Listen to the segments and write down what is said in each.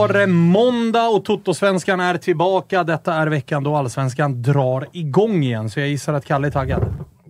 Var måndag och Toto-svenskan är tillbaka. Detta är veckan då allsvenskan drar igång igen, så jag gissar att Kalle är taggad.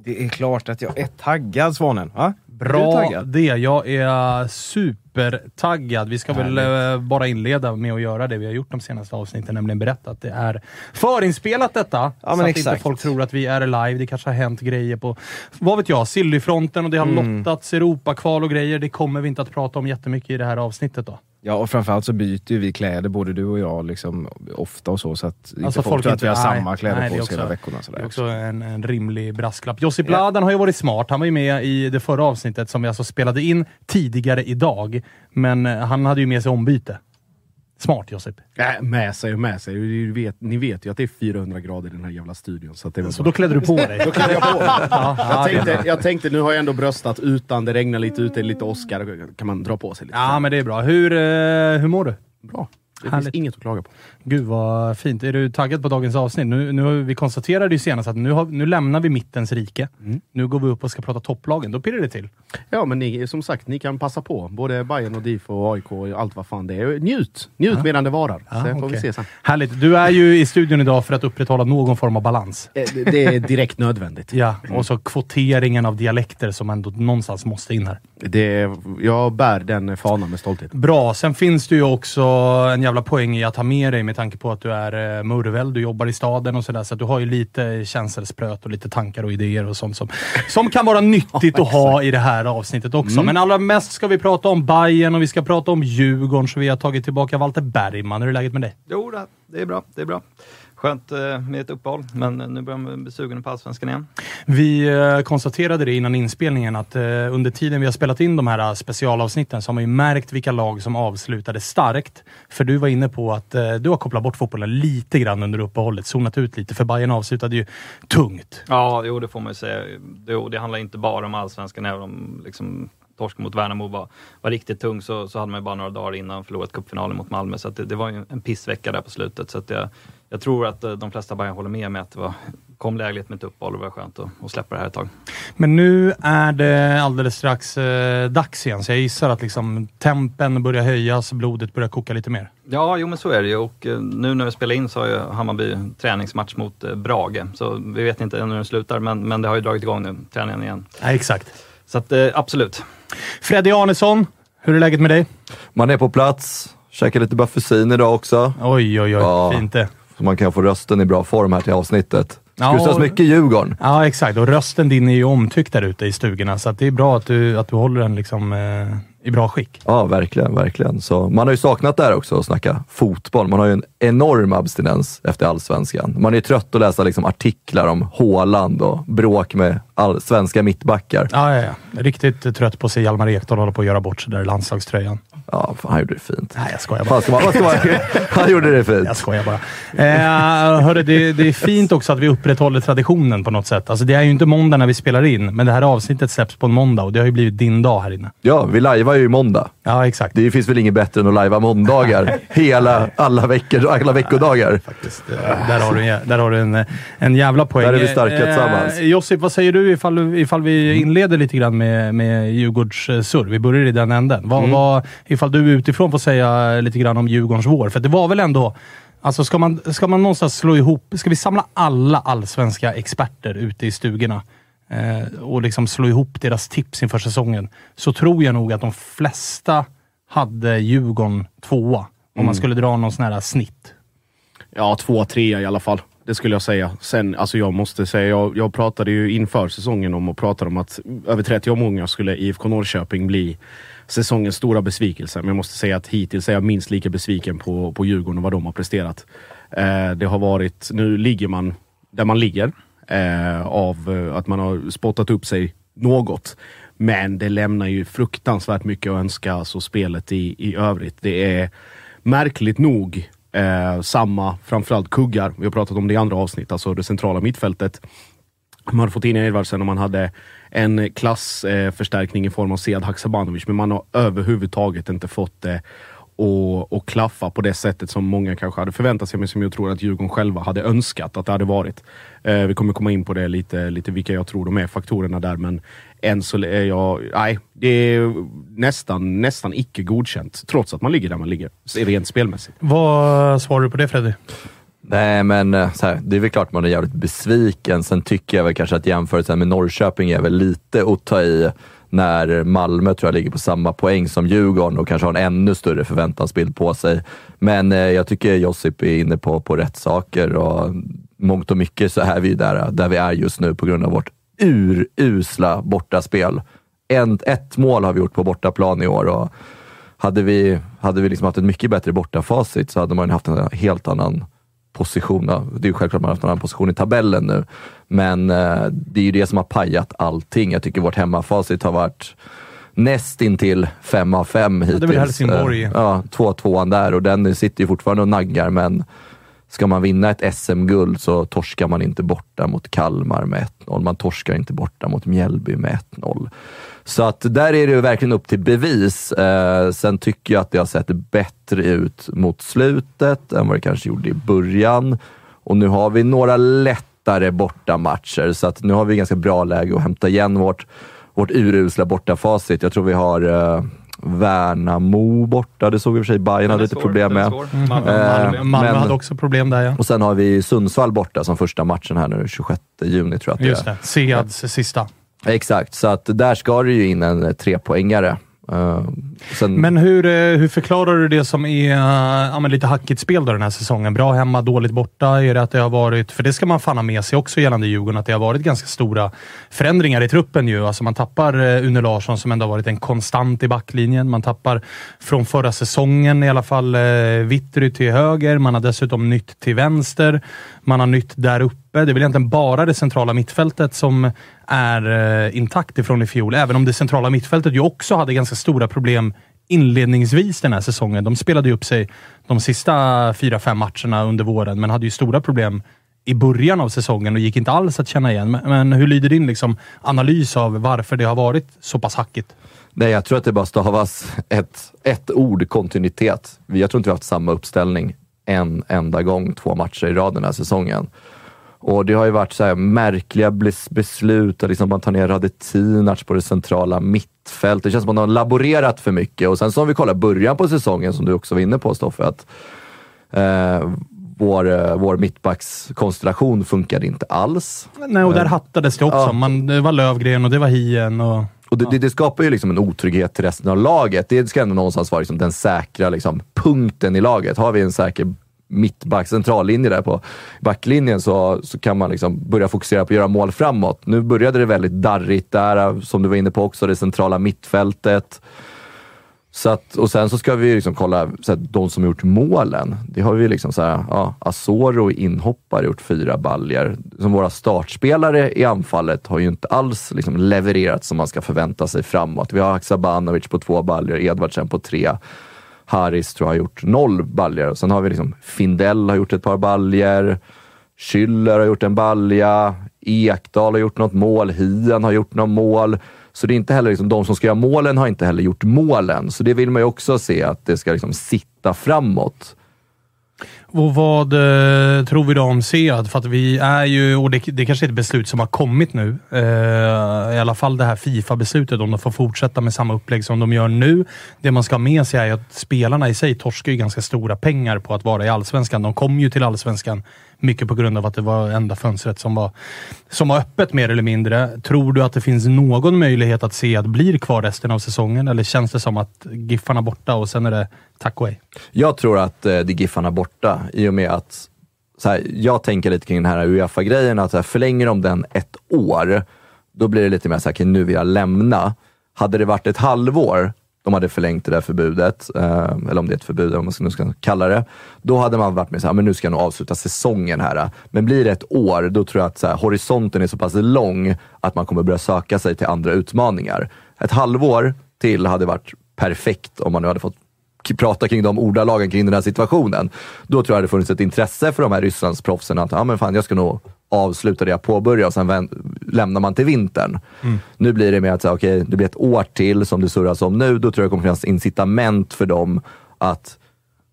Det är klart att jag är taggad, Svanen. Va? Bra det. Jag är supertaggad. Vi ska väl Härligt. eh, bara inleda med att göra det vi har gjort de senaste avsnitten, nämligen berätta att det är förinspelat detta. Ja, så att inte folk tror att vi är live. Det kanske har hänt grejer på, vad vet jag, Sillyfronten och det har Mm. lottats Europakval och grejer. Det kommer vi inte att prata om jättemycket i det här avsnittet då. Ja, och framförallt så byter ju vi kläder, både du och jag, liksom, ofta och så. Så att inte Alltså, folk, folk tror att vi har inte- nej, samma kläder nej, det på oss hela också- veckorna. Det Sådär. är också en, en rimlig brasklapp. Josip Ladan har ju varit smart. Han var ju med i det förra avsnittet som vi alltså spelade in tidigare idag. Men eh, han hade ju med sig ombyte. Smart Josip. Äh, med sig och med sig. Du vet, ni vet ju att det är 400 grader i den här jävla studion. Så, det väl Så då klädde du på dig. Då klädde jag på mig. Ja, ja, jag, tänkte, jag tänkte, nu har jag ändå bröstat utan, det regnar lite ute, lite. Då kan man dra på sig lite. ja, men det är bra. Hur, eh, hur mår du? Bra. Det Härligt. finns inget att klaga på. Gud vad fint. Är du taggad på dagens avsnitt? Nu, nu vi konstaterade ju senast att nu, har, nu lämnar vi mittens rike. Mm. Nu går vi upp och ska prata topplagen. Då pirrar det till. Ja, men ni, som sagt, ni kan passa på. Både Bayern och DIF och AIK och allt vad fan det är. Njut! Njut medan det varar. Ja, Sen får vi okej. se sen. Härligt. Du är ju i studion idag för att upprätthålla någon form av balans. Eh, det- Det är direkt nödvändigt. Ja, och så kvoteringen av dialekter som ändå någonstans måste in här. Det, jag bär den fanan med stolthet. Bra. Sen finns det ju också en jävla poäng i att ha med dig med tanke på att du är eh, murvel, du jobbar i staden och sådär. Så att du har ju lite känselspröt och lite tankar och idéer och sånt som, som kan vara nyttigt att ha i det här avsnittet också. Men allra mest ska vi prata om Bayern och vi ska prata om Djurgården, så vi har tagit tillbaka Walter Bergman. Hur är läget med dig? Jo, det är bra. Det är bra. Skönt eh, med ett uppehåll, men nu börjar man bli sugen på Allsvenskan igen. Vi eh, konstaterade det innan inspelningen att eh, under tiden vi har spelat in de här specialavsnitten så har man ju märkt vilka lag som avslutade starkt. För du var inne på att du har kopplat bort fotbollen lite grann under uppehållet, zonat ut lite, för Bayern avslutade ju tungt. Ja, jo, det får man ju säga. Det, det handlar inte bara om Allsvenskan, även om liksom, torsken mot Värnamo var, var riktigt tung så, så hade man ju bara några dagar innan förlorat cupfinalen mot Malmö. Så det, det var ju en pissvecka där på slutet. Så att jag, jag tror att eh, de flesta Bayern håller med mig att det var, kom lägligt med ett uppehåll och det var skönt att, att släppa det här ett tag. Men nu är det alldeles strax eh, dags igen, så jag gissar att liksom, tempen börjar höjas, blodet börjar koka lite mer. Ja, jo men så är det ju och eh, nu när vi spelar in så har ju Hammarby träningsmatch mot eh, Brage. Så vi vet inte ännu hur den slutar men, men det har ju dragit igång nu, träningen igen. Ja, exakt. Så att, absolut. Freddy Arnesson, hur är läget med dig? Man är på plats, Käkade lite buffusin idag också. Oj, oj, oj. Ja. Fint det. Så man kan få rösten i bra form här till avsnittet. Ja, det ställas och- mycket Djurgården? Ja, exakt. Och rösten din är ju omtyckt där ute i stugorna, så att det är bra att du, att du håller den liksom, eh, i bra skick. Ja, verkligen, verkligen. Så man har ju saknat det här också, att snacka fotboll. Man har ju en enorm abstinens efter allsvenskan. Man är trött att läsa liksom artiklar om Haaland och bråk med all, svenska mittbackar. Ja, ja, ja. Riktigt trött på att se Hjalmar Ekdal hålla på att göra bort sig där i landslagströjan. Ja, fan, han gjorde det fint. Nej, jag skojar bara. Fan, ska man, man, han gjorde det fint. Jag skojar bara. Eh, hörru, det, det är fint också att vi upprätthåller traditionen på något sätt. Alltså, det är ju inte måndag när vi spelar in, men det här avsnittet släpps på en måndag och det har ju blivit din dag här inne. Ja, vi lajvar ju måndag. Ja, exakt. Det finns väl inget bättre än att lajva måndagar. Hela, alla, veckor, alla veckodagar. Faktiskt. Eh, Där har du, en- där har du en, en jävla poäng. Där är vi starka Eh, tillsammans. Josip, vad säger du ifall, ifall vi inleder lite grann med, med Djurgårds eh, surr? Vi börjar i den änden. Vad, Mm. vad, ifall du utifrån får säga lite grann om Djurgårdens vår. För det var väl ändå... Alltså ska man, ska man någonstans slå ihop... Ska vi samla alla allsvenska experter ute i stugorna eh, och liksom slå ihop deras tips inför säsongen, så tror jag nog att de flesta hade Djurgården tvåa. Om Mm. man skulle dra någon sån här snitt. Ja, två, trea i alla fall. Det skulle jag säga. Sen, alltså jag måste säga, jag, jag pratade ju inför säsongen om och pratade om att över 30 omgångar skulle IFK Norrköping bli säsongens stora besvikelse. Men jag måste säga att hittills är jag minst lika besviken på, på Djurgården och vad de har presterat. Eh, det har varit, nu ligger man där man ligger eh, av eh, att man har spottat upp sig något. Men det lämnar ju fruktansvärt mycket att önska, alltså spelet i, i övrigt. Det är märkligt nog eh, samma, framförallt kuggar. Vi har pratat om det i andra avsnitt, alltså det centrala mittfältet. Man hade fått in Edvardsen och man hade en klassförstärkning eh, i form av Sead Haksabanovic, men man har överhuvudtaget inte fått det och, och klaffa på det sättet som många kanske hade förväntat sig, men som jag tror att Djurgården själva hade önskat att det hade varit. Eh, vi kommer komma in på det lite, lite vilka jag tror de är faktorerna där, men än så är jag... Nej, det är nästan, nästan icke godkänt, trots att man ligger där man ligger, rent spelmässigt. Vad svarar du på det Freddy? Nej, men eh, så här, det är väl klart man är jävligt besviken. Sen tycker jag väl kanske att jämförelsen med Norrköping är väl lite att ta i när Malmö tror jag ligger på samma poäng som Djurgården och kanske har en ännu större förväntansbild på sig. Men eh, jag tycker Josip är inne på, på rätt saker och mångt och mycket så är vi ju där, där vi är just nu på grund av vårt urusla bortaspel. En, ett mål har vi gjort på bortaplan i år och hade vi, hade vi liksom haft ett mycket bättre bortafacit så hade man haft en helt annan position. Ja, Det är ju självklart man har haft en annan position i tabellen nu, men eh, det är ju det som har pajat allting. Jag tycker vårt hemmafacit har varit näst intill fem av fem hittills. det är väl Helsingborg. Eh, Ja, två tvåan där och den sitter ju fortfarande och naggar, men ska man vinna ett SM-guld så torskar man inte borta mot Kalmar med 1-0. Man torskar inte borta mot Mjällby med 1-0. Så att där är det ju verkligen upp till bevis. Eh, sen tycker jag att det har sett bättre ut mot slutet än vad det kanske gjorde i början. Och nu har vi några lättare bortamatcher, så att nu har vi ganska bra läge att hämta igen vårt, vårt urusla bortafacit. Jag tror vi har eh, Värnamo borta. Det såg i och för sig Bayern hade lite svår, problem med. Mm. Malmö- Eh, Malmö, hade också problem där ja. Och sen har vi Sundsvall borta som första matchen här nu, 26 juni tror jag att det Just det. Seads sista. Exakt, så att där ska det ju in en trepoängare. Uh, sen, Men hur, eh, hur förklarar du det som är eh, ja, lite hackigt spel då den här säsongen? Bra hemma, dåligt borta. Är det att det har varit, för det ska man fan ha med sig också gällande Djurgården, att det har varit ganska stora förändringar i truppen ju. Alltså man tappar Une Larsson som ändå har varit en konstant i backlinjen. Man tappar från förra säsongen i alla fall eh, Vittry till höger. Man har dessutom nytt till vänster. Man har nytt där uppe. Det är väl egentligen bara det centrala mittfältet som är eh, intakt ifrån i fjol. Även om det centrala mittfältet ju också hade ganska stora problem inledningsvis den här säsongen. De spelade ju upp sig de sista fyra, fem matcherna under våren, men hade ju stora problem i början av säsongen och gick inte alls att känna igen. Men, men hur lyder din liksom, analys av varför det har varit så pass hackigt? Nej, jag tror att det bara stavas ett, ett ord, kontinuitet. Jag tror inte vi har haft samma uppställning en enda gång, två matcher i rad den här säsongen. Och det har ju varit så här märkliga bes- beslut, att liksom man tar ner Radetinac på det centrala mittfältet. Det känns som att man har laborerat för mycket. Och sen så om vi kollar början på säsongen, som du också var inne på Stoffe, att eh, vår, eh, vår mittbackskonstellation funkade inte alls. Nej, och där Eh, hattades det också. ja. Man, det var Lövgren och det var Hien och... Och det, det, det skapar ju liksom en otrygghet till resten av laget. Det ska ändå någonstans vara liksom den säkra liksom, punkten i laget. Har vi en säker mittback, centrallinje där på backlinjen så, så kan man liksom börja fokusera på att göra mål framåt. Nu började det väldigt darrigt där, som du var inne på också, det centrala mittfältet. Så att, och sen så ska vi liksom kolla så att de som gjort målen. Det har vi liksom så här, ja, Asoro och har gjort fyra baljer. Som våra startspelare i anfallet har ju inte alls liksom levererat som man ska förvänta sig framåt. Vi har Haksabanovic på två baljer, Edvardsen på tre. Haris tror jag har gjort noll baljer. Sen har vi liksom Findell har gjort ett par baljer. Schüller har gjort en balja. Ekdal har gjort något mål. Hien har gjort något mål. Så det är inte heller liksom, de som ska göra målen har inte heller gjort målen. Så det vill man ju också se, att det ska liksom sitta framåt. Och vad eh, tror vi då om Sead? För att vi är ju, och det, det kanske är ett beslut som har kommit nu. Eh, I alla fall det här Fifa-beslutet, om de får fortsätta med samma upplägg som de gör nu. Det man ska ha med sig är att spelarna i sig torskar ju ganska stora pengar på att vara i Allsvenskan. De kom ju till Allsvenskan mycket på grund av att det var enda fönstret som var, som var öppet mer eller mindre. Tror du att det finns någon möjlighet att se att blir kvar resten av säsongen? Eller känns det som att Giffarna borta och sen är det tack och hej? Jag tror att eh, det är Giffarna borta i och med att så här, jag tänker lite kring den här Uefa-grejen, att så här, förlänger de den ett år, då blir det lite mer såhär, okay, nu vill jag lämna. Hade det varit ett halvår, de hade förlängt det där förbudet, eh, eller om det är ett förbud, om man ska, nu ska kalla det. Då hade man varit med såhär, men nu ska jag nog avsluta säsongen här. Men blir det ett år, då tror jag att såhär, horisonten är så pass lång att man kommer börja söka sig till andra utmaningar. Ett halvår till hade varit perfekt om man nu hade fått prata kring de ordalagen kring den här situationen. Då tror jag det funnits ett intresse för de här Rysslandsproffsen att, ja men fan jag ska nog avsluta det jag påbörjar och sen lämnar man till vintern. Nu blir det mer att säga, okej, det blir ett år till som det surras om nu. Då tror jag det kommer finnas incitament för dem att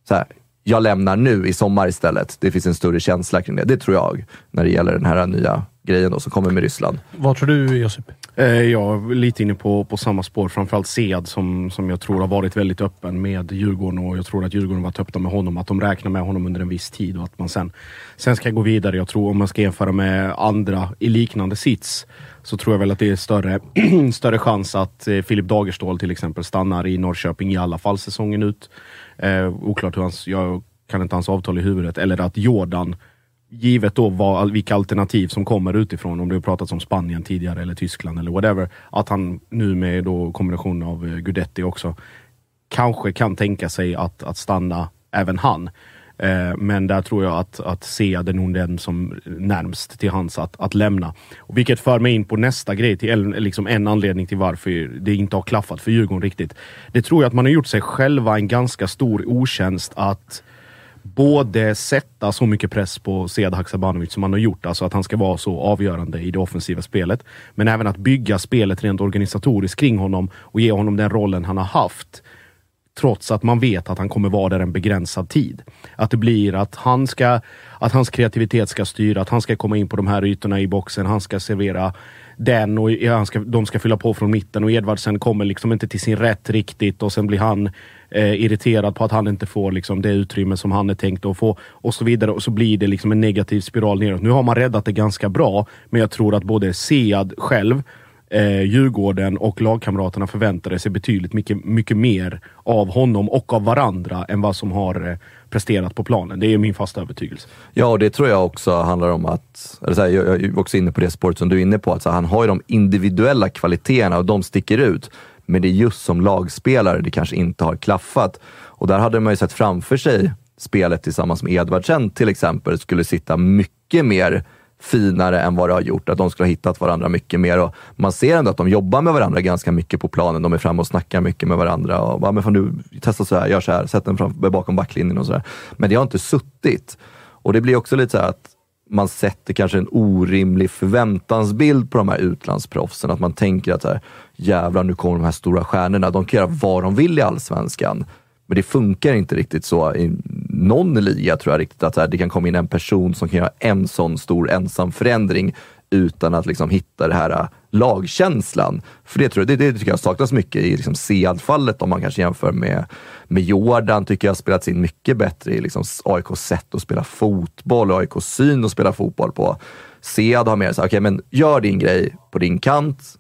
så här, jag lämnar nu i sommar istället. Det finns en större känsla kring det. Det tror jag, när det gäller den här nya grejen då, som kommer med Ryssland. Vad tror du Josip? Eh, jag är lite inne på, på samma spår. Framförallt Sead som, som jag tror har varit väldigt öppen med Djurgården och jag tror att Djurgården varit öppna med honom. Att de räknar med honom under en viss tid och att man sen, sen ska gå vidare. Jag tror om man ska jämföra med andra i liknande sits så tror jag väl att det är större, större chans att eh, Filip Dagerstål till exempel stannar i Norrköping i alla fall säsongen ut. Eh, oklart hur hans, jag kan inte hans avtal i huvudet. Eller att Jordan givet då vad, vilka alternativ som kommer utifrån, om det har pratats om Spanien tidigare eller Tyskland eller whatever, att han nu med då kombination av eh, Gudetti också kanske kan tänka sig att, att stanna även han. Eh, men där tror jag att, att Sead är nog den som närmst till hans att, att lämna. Och vilket för mig in på nästa grej, till en, liksom en anledning till varför det inte har klaffat för Djurgården riktigt. Det tror jag att man har gjort sig själva en ganska stor otjänst att både sätta så mycket press på Sead Haksabanovic som han har gjort, alltså att han ska vara så avgörande i det offensiva spelet. Men även att bygga spelet rent organisatoriskt kring honom och ge honom den rollen han har haft. Trots att man vet att han kommer vara där en begränsad tid. Att det blir att han ska, att hans kreativitet ska styra, att han ska komma in på de här ytorna i boxen, han ska servera den och han ska, de ska fylla på från mitten och Edvardsen kommer liksom inte till sin rätt riktigt och sen blir han eh, irriterad på att han inte får liksom, det utrymme som han är tänkt att få och så vidare och så blir det liksom en negativ spiral neråt. Nu har man räddat det ganska bra, men jag tror att både Sead själv eh, Djurgården och lagkamraterna förväntade sig betydligt mycket, mycket mer av honom och av varandra än vad som har eh, presterat på planen. Det är min fasta övertygelse. Ja, och det tror jag också handlar om att, eller så här, jag jag är också inne på det spåret som du är inne på, att så här, han har ju de individuella kvaliteterna och de sticker ut. Men det är just som lagspelare det kanske inte har klaffat. Och där hade man ju sett framför sig spelet tillsammans med Edvardsen till exempel skulle sitta mycket mer finare än vad det har gjort. Att de skulle ha hittat varandra mycket mer. Och man ser ändå att de jobbar med varandra ganska mycket på planen. De är framme och snackar mycket med varandra. Och bara, men fan du, testa så här, gör så här, sätt den fram, bakom backlinjen och så där. Men det har inte suttit. Och det blir också lite så här att man sätter kanske en orimlig förväntansbild på de här utlandsproffsen. Att man tänker att så här, jävlar nu kommer de här stora stjärnorna. De kan göra vad de vill i allsvenskan. Men det funkar inte riktigt så i någon liga tror jag riktigt att här, det kan komma in en person som kan göra en sån stor ensam förändring utan att liksom hitta det här äh, lagkänslan. För det, tror jag, det, det tycker jag saknas mycket i liksom Sead-fallet om man kanske jämför med, med Jordan. tycker jag har spelats in mycket bättre i liksom AIKs sätt att spela fotboll och AIKs syn att spela fotboll på. Sead har mer så okej men gör din grej på din kant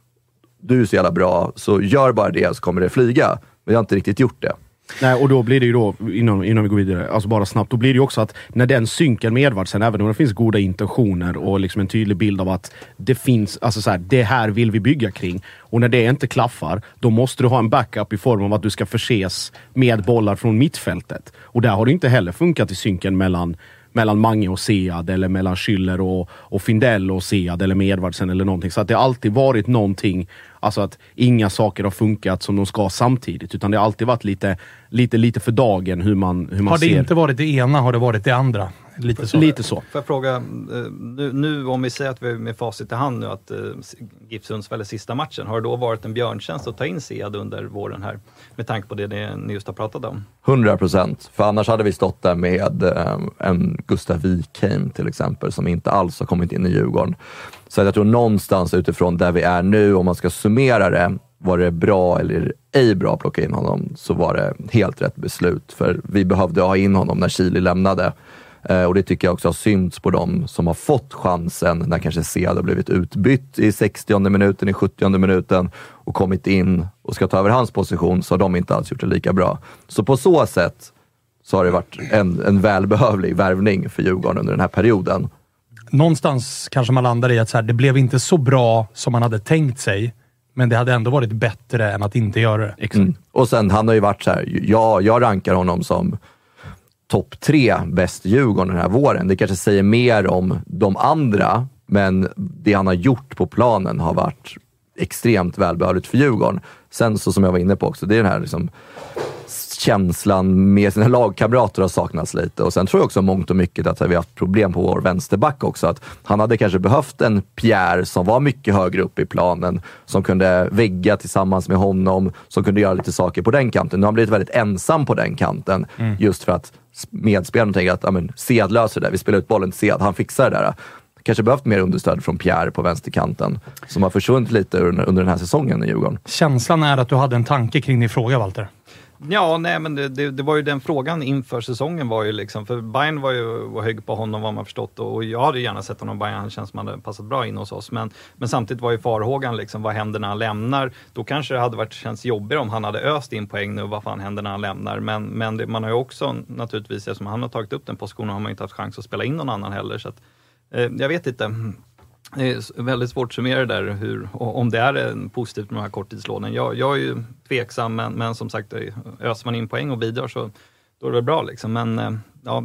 du är så jävla bra, så gör bara det så kommer det flyga. Men jag har inte riktigt gjort det. Nej, och då blir det ju då, innan, innan vi går vidare, alltså bara snabbt, då blir det ju också att när den synken med Edvardsen, även om det finns goda intentioner och liksom en tydlig bild av att det finns, alltså så här, det här vill vi bygga kring. Och när det inte klaffar, då måste du ha en backup i form av att du ska förses med bollar från mittfältet. Och där har det inte heller funkat i synken mellan mellan Mange och Sead eller mellan Schüller och, och Findell och Sead eller med Edvardsen eller någonting. Så att det har alltid varit någonting, alltså att inga saker har funkat som de ska samtidigt. Utan det har alltid varit lite, lite, lite för dagen hur man, hur man Har det ser. inte varit det ena har det varit det andra. Lite så. Lite så. Får jag fråga, eh, nu, nu om vi säger att vi är med facit i hand nu att uh, GIF Sundsvall är sista matchen. Har det då varit en björntjänst att ta in Sead under våren här? Med tanke på det, ni just har pratat om. 100 procent. För annars hade vi stått där med eh, en Gustav Wikheim till exempel, som inte alls har kommit in i Djurgården. Så jag tror någonstans utifrån där vi är nu, om man ska summera det, var det bra eller ej bra att plocka in honom, så var det helt rätt beslut. För vi behövde ha in honom när Chile lämnade. Eh, och det tycker jag också har synts på dem som har fått chansen när kanske Sead har blivit utbytt i 60 minuten, i 70 minuten och kommit in och ska ta över hans position, så har de inte alls gjort det lika bra. Så på så sätt så har det varit en, en välbehövlig värvning för Djurgården under den här perioden. Någonstans kanske man landar i att så här, det blev inte så bra som man hade tänkt sig, men det hade ändå varit bättre än att inte göra det. Mm. Och sen, han har ju varit så här, jag, jag rankar honom som topp tre bäst Djurgården den här våren. Det kanske säger mer om de andra, men det han har gjort på planen har varit extremt välbehövligt för Djurgården. Sen så som jag var inne på också, det är den här liksom, känslan med sina lagkamrater har saknats lite. Och sen tror jag också mångt och mycket att vi har haft problem på vår vänsterback också. Att han hade kanske behövt en Pierre som var mycket högre upp i planen, som kunde vägga tillsammans med honom, som kunde göra lite saker på den kanten. Nu har han blivit väldigt ensam på den kanten, Mm. just för att medspelarna tänker att ja, men, Sead löser det, vi spelar ut bollen till Sead, han fixar det där. Kanske behövt mer understöd från Pierre på vänsterkanten, som har försvunnit lite under, under den här säsongen i Djurgården. Känslan är att du hade en tanke kring din fråga, Walter. Ja, nej men det, det, det var ju den frågan inför säsongen var ju liksom, för Bayern var ju var hög på honom vad man förstått och, och jag hade gärna sett honom i Bayern, han känns som han hade passat bra in hos oss. Men, men samtidigt var ju farhågan liksom, vad händer när han lämnar? Då kanske det hade varit, känts jobbigare om han hade öst in poäng nu, vad fan händer när han lämnar? Men, men det, man har ju också naturligtvis, eftersom han har tagit upp den positionen, har man ju inte haft chans att spela in någon annan heller. Så att, eh, jag vet inte. Det är väldigt svårt att summera det där, hur, om det är en positivt med de här korttidslånen. Jag, jag är ju tveksam, men, men som sagt, öser man in poäng och bidrar så då är det bra. Liksom. Men eh, ja,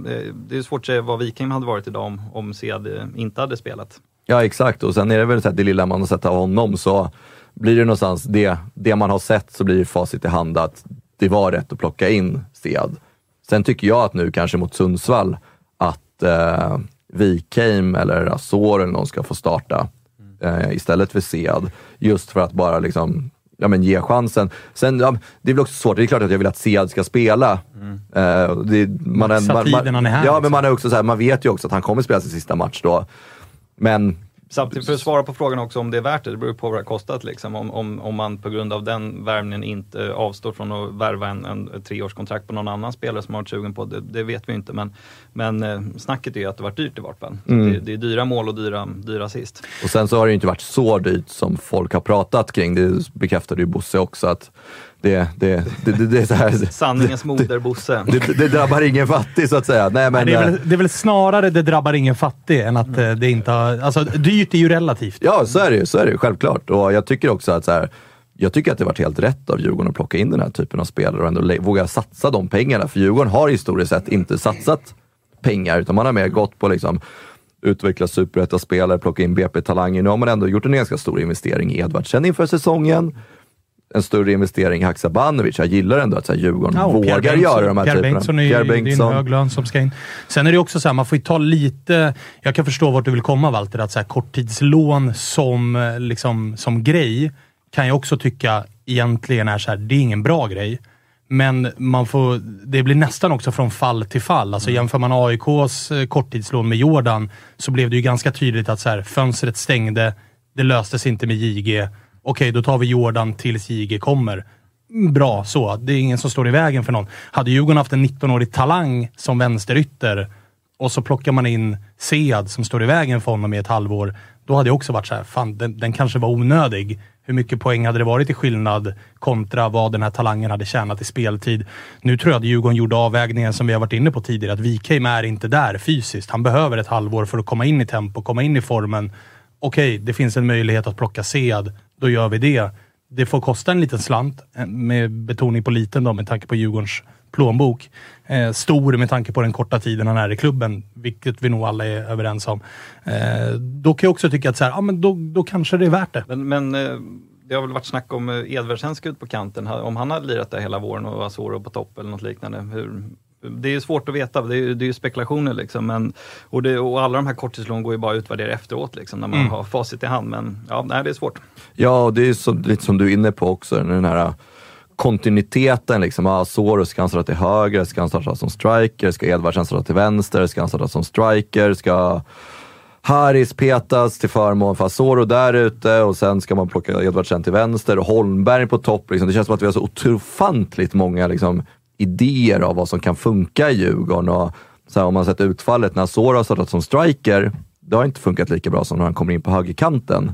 det- är svårt att säga vad Viking hade varit idag om, om Sead inte hade spelat. Ja, exakt. Och sen är det väl så att det lilla man har sett av honom, så blir det någonstans det, det man har sett, så blir det facit i hand att det var rätt att plocka in Sead. Sen tycker jag att nu kanske mot Sundsvall, att eh, Wikheim eller Azor eller någon ska få starta eh, istället för Sead. Just för att bara liksom Ja, men ge chansen. Sen, ja, det är väl också svårt, det är klart att jag vill att Sead ska spela. Eh, det, man, är- Maxa man, tiden han är här, Ja, liksom. men man, är också så här, man vet ju också att han kommer spela sin sista match då. Men Samtidigt för att svara på frågan också om det är värt det, det beror på vad det har kostat. Liksom. Om, om, om man på grund av den värvningen inte avstår från att värva en, en, treårskontrakt på någon annan spelare som har varit sugen på det, det vet vi inte. Men, men eh, snacket är ju att det varit dyrt i vart fall. Mm. Det, det är dyra mål och dyra, dyra assist. Och sen så har det ju inte varit så dyrt som folk har pratat kring. Det bekräftade ju Bosse också att det, det, det, det, det är så här, Sanningens moder Bosse. det, det drabbar ingen fattig så att säga. Nej, men, det, är eh, väl, det är väl snarare det drabbar ingen fattig än att eh, det inte har... Alltså, dyrt är ju relativt. Ja, så är det ju. Så är det självklart. Och jag tycker också att så här, jag tycker att det varit helt rätt av Djurgården att plocka in den här typen av spelare och ändå våga satsa de pengarna. För Djurgården har historiskt sett inte satsat pengar, utan man har mer gått på liksom utveckla superettaspelare, plocka in BP-talanger. Nu har man ändå gjort en ganska stor investering i Edvardsen inför säsongen. En större investering i Haksabanovic. Jag gillar ändå att så här, Djurgården Ja, vågar Bengtsson- göra de här Pierre typerna. Bengtsson är Pierre det är en Bengtsson. hög lön som ska in. Sen är det också så här, man får ju ta lite... Jag kan förstå vart du vill komma Walter, att så här, korttidslån som, eh, liksom, som grej kan jag också tycka egentligen är så här, det är ingen bra grej. Men man får, det blir nästan också från fall till fall. Alltså jämför man AIKs eh, korttidslån med Jordan så blev det ju ganska tydligt att så här, fönstret stängde, det löstes inte med JG. Okej, då tar vi Jordan tills JG kommer. Mm, Bra så. Det är ingen som står i vägen för någon. Hade Djurgården haft en 19-årig talang som vänsterytter och så plockar man in Sead som står i vägen för honom i ett halvår. Då hade jag också varit så här, fan den, den kanske var onödig hur mycket poäng hade det varit i skillnad kontra vad den här talangen hade tjänat i speltid. Nu tror jag att Djurgården gjorde avvägningen som vi har varit inne på tidigare, att Wikheim är inte där fysiskt. Han behöver ett halvår för att komma in i tempo, komma in i formen. Okej, det finns en möjlighet att plocka Sead. Då gör vi det. Det får kosta en liten slant, eh, med betoning på liten då, med tanke på Djurgårdens plånbok. Eh, stor med tanke på den korta tiden han är i klubben, vilket vi nog alla är överens om. Eh, då kan jag också tycka att så här, ja, men då, då kanske det är värt det. Men, men eh, det har väl varit snack om eh, Edvardsen ska ut på kanten. Om han hade lirat där hela våren och Asoro på topp eller något liknande. Hur, det är ju svårt att veta, det är, ju- det är ju spekulationer liksom. Men, och, det, och alla de här korttidslån går ju bara att utvärdera efteråt liksom, när man Mm. har facit i hand. Men ja, nej, det är svårt. Ja, och det är så, lite som du är inne på också, den här kontinuiteten. Liksom. Ah, Soros ska han starta till höger, ska han starta som striker, ska Edvardsen starta till vänster, ska han starta som striker, ska Haris petas till förmån för Asoro där ute och sen ska man plocka Edvardsen till vänster och Holmberg på topp. Liksom. Det känns som att vi har så ofantligt många liksom, idéer av vad som kan funka i Djurgården. Och, så här, om man sett utfallet när Asoro har startat som striker, det har inte funkat lika bra som när han kommer in på högerkanten.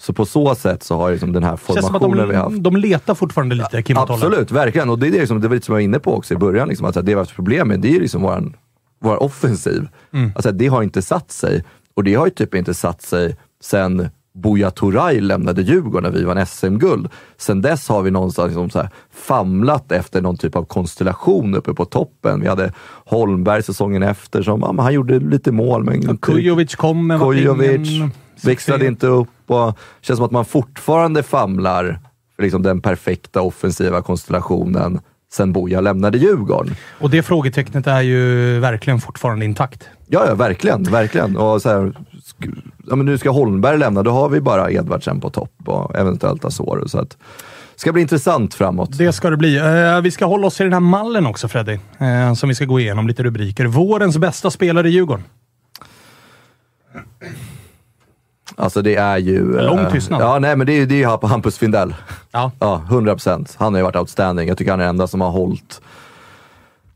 Så på så sätt så har liksom den här formationen vi har haft de, de letar fortfarande lite, Kim och. Absolut, verkligen. Och det är det, liksom, det var lite som jag var inne på också i början. Liksom, att det vi har haft problem med, det är liksom våran, vår offensiv. Mm. Alltså, det har inte satt sig. Och det har ju typ inte satt sig sen Buya Turay lämnade Djurgården när vi vann SM-guld. Sen dess har vi någonstans liksom så famlat efter någon typ av konstellation uppe på toppen. Vi hade Holmberg säsongen efter som, ja, han gjorde lite mål. Men inte- Kujovic kom, men Kujovic ingen växlade inte upp och känns som att man fortfarande famlar för liksom den perfekta offensiva konstellationen sen Boja lämnade Djurgården. Och det frågetecknet är ju verkligen fortfarande intakt. Ja, ja, verkligen, verkligen. Och så här, ja, men nu ska Holmberg lämna, då har vi bara Edvardsen på topp och eventuellt Asoro. Så att, det ska bli intressant framåt. Det ska det bli. Eh, vi ska hålla oss i den här mallen också, Freddy. Eh, som vi ska gå igenom lite rubriker. Vårens bästa spelare i Djurgården. Alltså det är ju... En lång eh, tystnad. Ja, nej men det är ju det är Hampus Findell. Ja. Ja, 100 procent. Han har ju varit outstanding. Jag tycker han är den enda som har hållit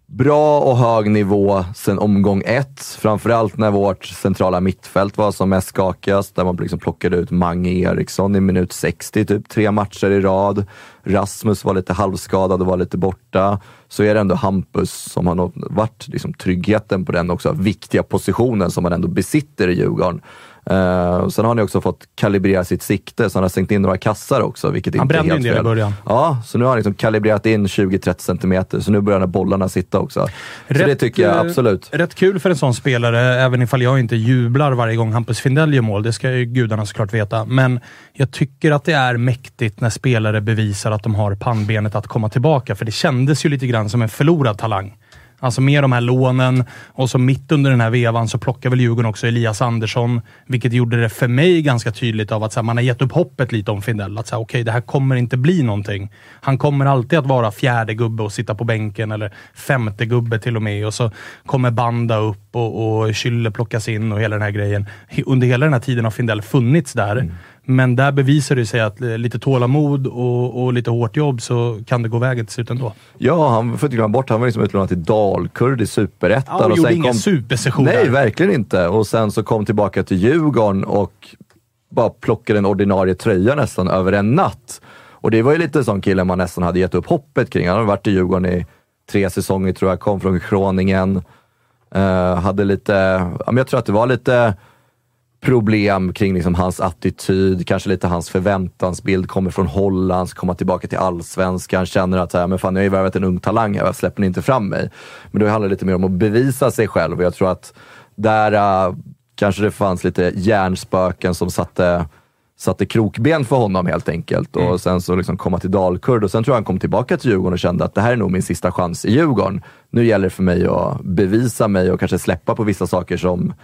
bra och hög nivå sen omgång ett. Framförallt när vårt centrala mittfält var som mest skakigast, där man liksom plockade ut Mange Eriksson i minut 60, typ tre matcher i rad. Rasmus var lite halvskadad och var lite borta. Så är det ändå Hampus som har varit liksom tryggheten på den också viktiga positionen som man ändå besitter i Djurgården. Uh, sen har ni också fått kalibrera sitt sikte, så han har stängt in några kassar också, vilket Han brände helt en del i början. Ja, så nu har han liksom kalibrerat in 20-30 centimeter, så nu börjar bollarna sitta också. så det tycker jag eh, absolut. Rätt kul för en sån spelare, även ifall jag inte jublar varje gång Hampus Findell gör mål. Det ska ju gudarna såklart veta. Men jag tycker att det är mäktigt när spelare bevisar att de har pannbenet att komma tillbaka. För det kändes ju lite grann som en förlorad talang. Alltså med de här lånen och så mitt under den här vevan så plockar väl Djurgården också Elias Andersson, vilket gjorde det för mig ganska tydligt av att så här, man har gett upp hoppet lite om Findell. Att så här, okej, det här kommer inte bli någonting. Han kommer alltid att vara fjärde gubbe och sitta på bänken, eller femte gubbe till och med. Och så kommer Banda upp och, och Schüller plockas in och hela den här grejen. Under hela den här tiden har Findell funnits där. Mm. Men där bevisar det sig att eh, lite tålamod och, och lite hårt jobb så kan det gå vägen till slut ändå. Ja, han får inte glömma bort, han var liksom utlånad till Dalkurd i Superettan. Ja, och gjorde ingen supersession Nej, där. verkligen inte. Och sen så kom tillbaka till Djurgården och bara plockade en ordinarie tröja nästan över en natt. Och det var ju lite sån kille man nästan hade gett upp hoppet kring. Han har varit i Djurgården i tre säsonger tror jag, kom från Groningen. Eh, hade lite, jag tror att det var lite problem kring liksom hans attityd, kanske lite hans förväntansbild, kommer från Holland, ska komma tillbaka till allsvenskan, känner att så här, men fan, jag har ju värvat en ung talang här, varför släpper ni inte fram mig? Men då handlar det lite mer om att bevisa sig själv och jag tror att där äh, kanske det fanns lite hjärnspöken som satte satte krokben för honom helt enkelt. Och sen så liksom komma till Dalkurd och sen tror jag han kom tillbaka till Djurgården och kände att det här är nog min sista chans i Djurgården. Nu gäller det för mig att bevisa mig och kanske släppa på vissa saker som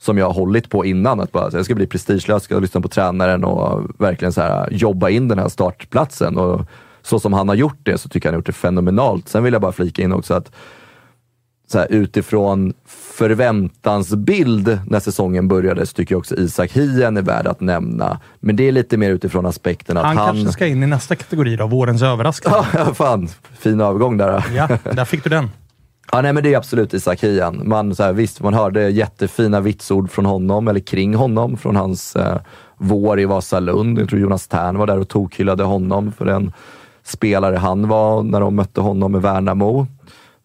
som jag har hållit på innan. Att bara, jag ska bli prestigelös, ska lyssna på tränaren och verkligen så här, jobba in den här startplatsen. Och så som han har gjort det så tycker jag han har gjort det fenomenalt. Sen vill jag bara flika in också att så här, utifrån förväntansbild när säsongen började så tycker jag också Isak Hien är värd att nämna. Men det är lite mer utifrån aspekten att Han, han... kanske ska in i nästa kategori då, vårens överraskning. Ja, fan. Fin övergång där. Ja, där fick du den. Ja, nej, men det är absolut Isak Hien. Man, så här, visst, man hörde jättefina vitsord från honom, eller kring honom, från hans eh, vår i Vasalund. Jag tror Jonas Tern var där och tokhyllade honom för den spelare han var när de mötte honom med Värnamo.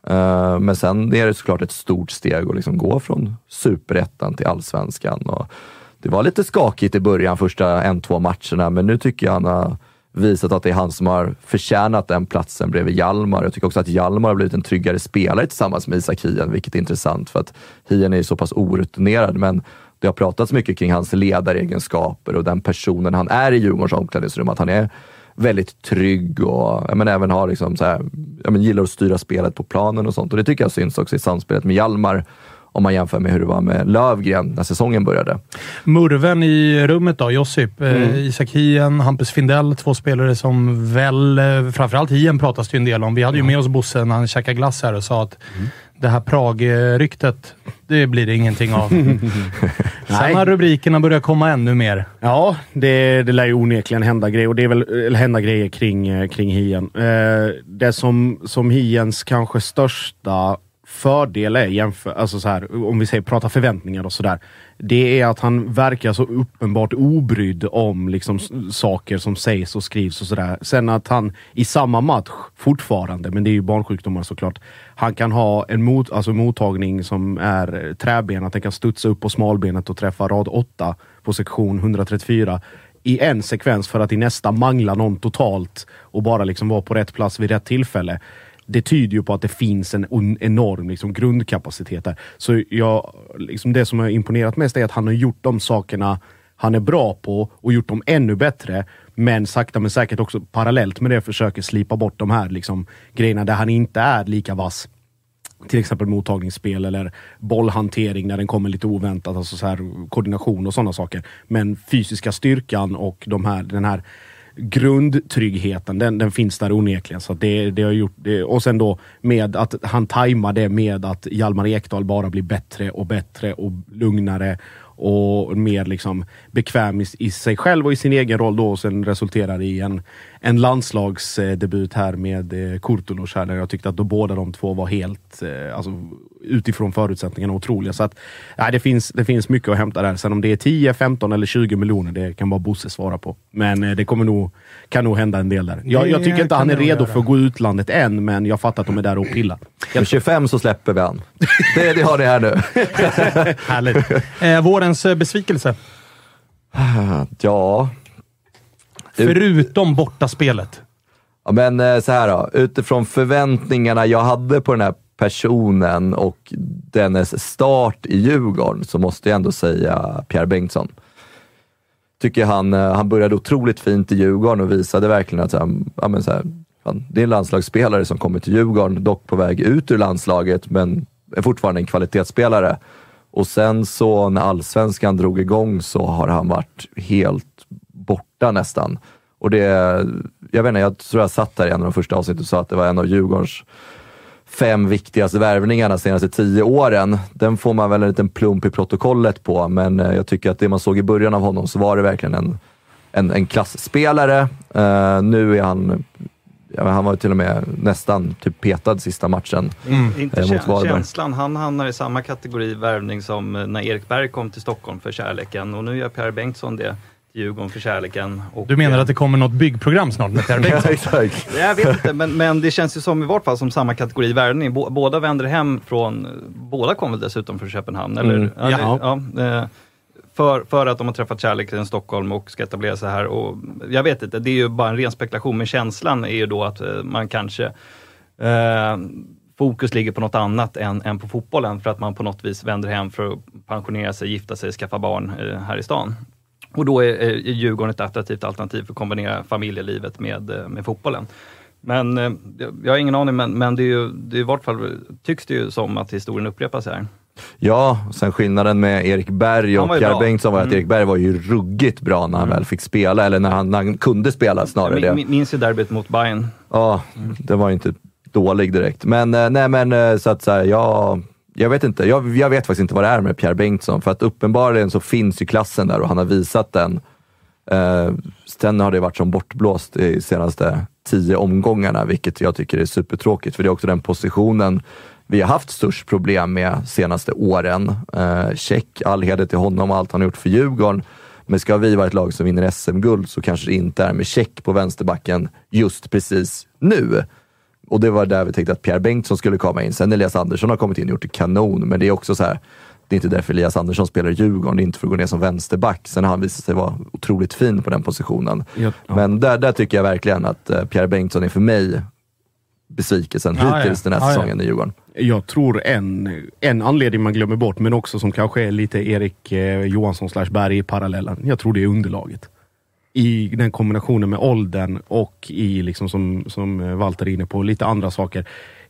Eh, men sen är det såklart ett stort steg att liksom gå från superettan till allsvenskan. Och det var lite skakigt i början, första en, två matcherna, men nu tycker jag han har visat att det är han som har förtjänat den platsen bredvid Hjalmar. Jag tycker också att Hjalmar har blivit en tryggare spelare tillsammans med Isak Hien, vilket är intressant för att Hien är ju så pass orutinerad, men det har pratats mycket kring hans ledaregenskaper och den personen han är i Djurgårdens omklädningsrum. Att han är väldigt trygg och men även har liksom så här, men gillar att styra spelet på planen och sånt. Och det tycker jag syns också i samspelet med Hjalmar om man jämför med hur det var med Lövgren när säsongen började. Murven i rummet då, Josip. Eh, mm. Isak Hien, Hampus Findell, två spelare som väl, eh, framförallt Hien pratas det ju en del om. Vi hade ju med oss Bosse när han käkade glass här och sa att mm. det här Prag-ryktet, det blir det ingenting av. Sen har rubrikerna börjat komma ännu mer. Ja, det, det lär ju onekligen hända grejer och det är väl hända grejer kring, eh, kring Hien. Eh, det som, som Hiens kanske största fördel är, jämför, alltså så här, om vi säger prata förväntningar och sådär, det är att han verkar så uppenbart obrydd om liksom, saker som sägs och skrivs och sådär. Sen att han i samma match, fortfarande, men det är ju barnsjukdomar såklart, han kan ha en mot, alltså mottagning som är träben, att den kan studsa upp på smalbenet och träffa rad 8 på sektion 134 i en sekvens för att i nästa mangla någon totalt och bara liksom vara på rätt plats vid rätt tillfälle det tyder ju på att det finns en enorm liksom, grundkapacitet där. Så jag, liksom det som har imponerat mest är att han har gjort de sakerna han är bra på och gjort dem ännu bättre. Men sakta men säkert också parallellt med det försöker slipa bort de här liksom, grejerna där han inte är lika vass. Till exempel mottagningsspel eller bollhantering när den kommer lite oväntat, alltså så här, koordination och sådana saker. Men fysiska styrkan och de här, den här grundtryggheten, den, den finns där onekligen. Så det, det har gjort, det, och sen då med att han tajmar det med att Hjalmar Ekdal bara blir bättre och bättre och lugnare och mer liksom bekväm i, i, sig själv och i sin egen roll då och sen resulterar i en, en landslagsdebut här med eh, Kurtulus här där jag tyckte att då båda de två var helt, eh, alltså utifrån förutsättningarna otroliga. Så att, ja, det, finns, det finns mycket att hämta där. Sen om det är 10, 15 eller 20 miljoner, det kan bara Bosse svara på. Men eh, det kommer nog, kan nog hända en del där. Jag, jag tycker inte han är redo för att gå utlandet än, men jag fattar att de är där och pillar. Med 25 så släpper vi han. Det, det har ni här nu. Härligt. Eh, vårens besvikelse? Ja... Förutom bortaspelet. Ja, men eh, så här då. Utifrån förväntningarna jag hade på den här personen och dennes start i Djurgården så måste jag ändå säga Pierre Bengtsson. Tycker han, eh, han började otroligt fint i Djurgården och visade verkligen att ja, men så här, det är en landslagsspelare som kommer till Djurgården, dock på väg ut ur landslaget, men är fortfarande en kvalitetsspelare. Och sen så när allsvenskan drog igång så har han varit helt borta nästan. Och det, jag vet inte, jag tror jag satt här i en av de första avsnitten och sa att det var en av Djurgårdens fem viktigaste värvningarna de senaste tio åren. Den får man väl en liten plump i protokollet på, men eh, jag tycker att det man såg i början av honom så var det verkligen en, en, en klassspelare. Uh, nu är han Ja, han var till och med nästan typ petad sista matchen mm. eh, Inte mot Varberg. känslan, han hamnar i samma kategori värvning som när Erik Berg kom till Stockholm för kärleken och nu gör Per Bengtsson det Djurgården för kärleken. Och, du menar att det kommer något byggprogram snart med Per Bengtsson? jag vet inte, men, men det känns ju som i vart fall som samma kategori värvning. Båda vänder hem från, båda kom väl dessutom från Köpenhamn? Eller? Mm. Ja, det, ja, eh, för, för att de har träffat kärleken i Stockholm och ska etablera sig här. Och jag vet inte, det är ju bara en ren spekulation, men känslan är ju då att eh, man kanske eh, fokus ligger på något annat än, än på fotbollen för att man på något vis vänder hem för att pensionera sig, gifta sig, skaffa barn eh, här i stan. Och då är, eh, är Djurgården ett attraktivt alternativ för att kombinera familjelivet med, eh, med fotbollen. Men eh, jag har ingen aning, men, men det, är ju, det är i vart fall tycks det ju som att historien upprepas här. Ja, sen skillnaden med Erik Berg och Pierre Bengtsson var att mm. Erik Berg var ju ruggigt bra när han mm. väl fick spela, eller när han, när han kunde spela snarare. Jag minns ju derbyt mot Bayern. Ja, mm. det var ju inte dålig direkt. Men eh, nej, men så att så här, jag jag vet inte. Jag, jag, vet faktiskt inte vad det är med Pierre Bengtsson, för att uppenbarligen så finns ju klassen där och han har visat den. Eh, sen har det varit som bortblåst i senaste tio omgångarna, vilket jag tycker är supertråkigt, för det är också den positionen vi har haft störst problem med senaste åren. Eh, check, all heder till honom och allt han har gjort för Djurgården. Men ska vi vara ett lag som vinner SM-guld så kanske det inte är med check på vänsterbacken just precis nu. Och det var där vi tänkte att Pierre Bengtsson skulle komma in. Sen Elias Andersson har kommit in och gjort det kanon, men det är också så här, det är inte därför Elias Andersson spelar i Djurgården, det är inte för att gå ner som vänsterback. Sen har han visat sig vara otroligt fin på den positionen. Ja, ja. Men där, där tycker jag verkligen att eh, Pierre Bengtsson är för mig besvikelsen Ja, hittills ja. den här säsongen i Djurgården. Jag tror en, en anledning man glömmer bort, men också som kanske är lite Erik eh, Johansson slash Berg i parallellen. Jag tror det är underlaget. I den kombinationen med åldern och i, liksom som, som eh, Walter är inne på, lite andra saker.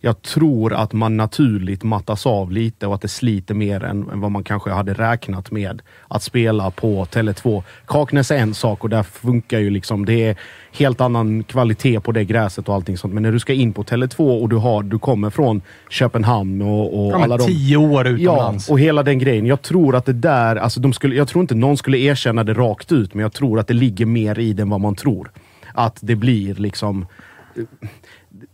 Jag tror att man naturligt mattas av lite och att det sliter mer än, än vad man kanske hade räknat med att spela på Tele2. Kaknäs är en sak och där funkar ju liksom, det är helt annan kvalitet på det gräset och allting sånt. Men när du ska in på Tele2 och du, har, du kommer från Köpenhamn och, och Ja, alla de... tio år Ja, utomlands. och hela den grejen. Jag tror att det där, alltså de skulle, jag tror inte någon skulle erkänna det rakt ut, men jag tror att det ligger mer i det än vad man tror. Att det blir liksom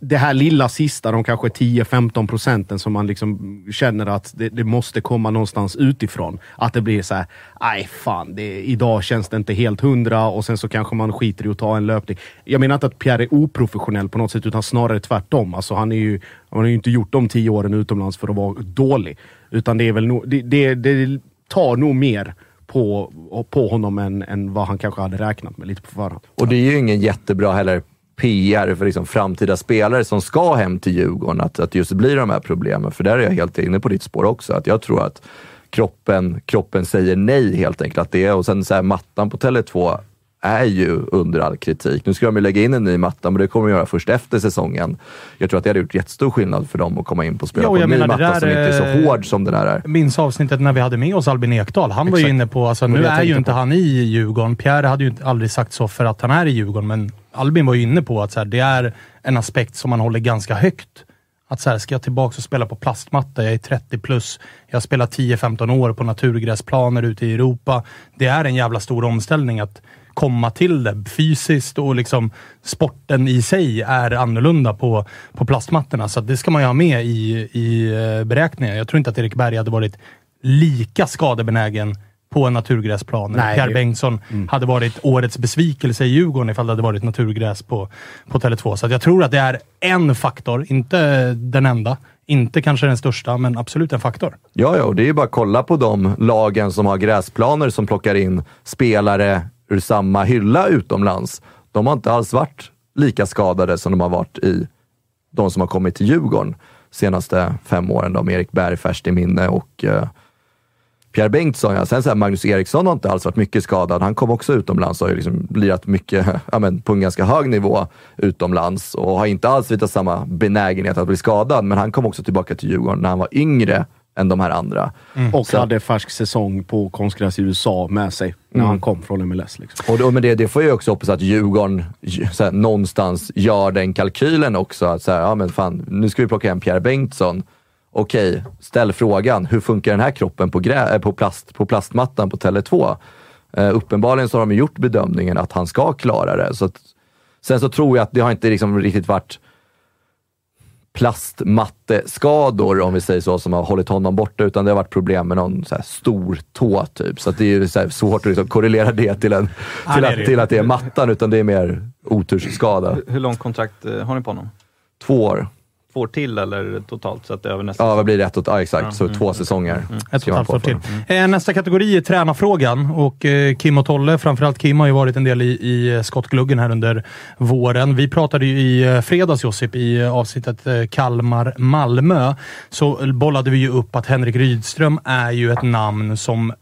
det här lilla sista, de kanske 10-15 procenten som man liksom känner att det, det måste komma någonstans utifrån. Att det blir så här, nej fan, det, idag känns det inte helt hundra och sen så kanske man skiter i att ta en löpning. Jag menar inte att Pierre är oprofessionell på något sätt, utan snarare tvärtom. Alltså han, är ju, han har ju inte gjort de tio åren utomlands för att vara dålig. Utan det är väl no, det, det, det tar nog mer på, på honom än, än vad han kanske hade räknat med lite på förhand. Och det är ju ingen jättebra heller PR för liksom framtida spelare som ska hem till Djurgården, att, att just blir de här problemen. För där är jag helt inne på ditt spår också, att jag tror att kroppen, kroppen säger nej helt enkelt. Att det är, och sen så här, mattan på Tele2 är ju under all kritik. Nu ska de ju lägga in en ny matta, men det kommer de göra först efter säsongen. Jag tror att det hade gjort jättestor skillnad för dem att komma in på och spela och på en ny matta där, som inte är så eh, hård som den här är. minns avsnittet när vi hade med oss Albin Ekdal. Han var ju Exakt. inne på, alltså, nu är ju inte på. han i Djurgården. Pierre hade ju aldrig sagt så för att han är i Djurgården, men Albin var ju inne på att så här, det är en aspekt som man håller ganska högt. Att så här, ska jag tillbaka och spela på plastmatta? Jag är 30 plus. Jag har spelat 10-15 år på naturgräsplaner ute i Europa. Det är en jävla stor omställning att komma till det fysiskt och liksom sporten i sig är annorlunda på, på plastmattorna. Så det ska man ju ha med i, i eh, beräkningen. Jag tror inte att Erik Berg hade varit lika skadebenägen på en naturgräsplan. Nej, Pierre Bengtsson hade varit årets besvikelse i Djurgården ifall det hade varit naturgräs på, på Tele2. Så att jag tror att det är en faktor, inte den enda. Inte kanske den största, men absolut en faktor. Ja, ja, och det är ju bara att kolla på de lagen som har gräsplaner som plockar in spelare ur samma hylla utomlands. De har inte alls varit lika skadade som de har varit i de som har kommit till Djurgården senaste fem åren. Då, med Erik Berg färskt i minne och eh, Pierre Bengtsson. Ja. Sen så här, Magnus Eriksson har inte alls varit mycket skadad. Han kom också utomlands och har ju liksom lirat mycket, ja, men på en ganska hög nivå utomlands och har inte alls visat samma benägenhet att bli skadad. Men han kom också tillbaka till Djurgården när han var yngre än de här andra. Och Så- hade färsk säsong på konstgräs i USA med sig när han kom från MLS. Liksom. Och, då, men det, det får jag också hoppas att Djurgården j- så här, någonstans gör den kalkylen också. Att så här, ja, men fan, nu ska vi plocka hem Pierre Bengtsson. Okej, ställ frågan. Hur funkar den här kroppen på, grä, eh, på, plast, på plastmattan på Tele2? Uh, uppenbarligen så har de gjort bedömningen att han ska klara det. Så att, sen så tror jag att det har inte liksom riktigt varit plastmatteskador, om vi säger så, som har hållit honom borta, utan det har varit problem med någon så här stor tå typ. Så det är svårt att liksom korrelera det till, en, till, att, till att det är mattan, utan det är mer otursskada. Hur långt kontrakt eh, har ni på honom? Två år. Två år till eller totalt? Är över nästa Ja, vad blir det? Ett och, ja, exakt. Så två säsonger. Ett och ett skriver man halvt år till. för. Eh, Nästa kategori är tränarfrågan och eh, Kim och Tolle, framförallt Kim, har ju varit en del i, i eh, skottgluggen här under våren. Vi pratade ju i fredags, Josip, i avsnittet Kalmar-Malmö, så bollade vi ju upp att Henrik Rydström är ju ett namn som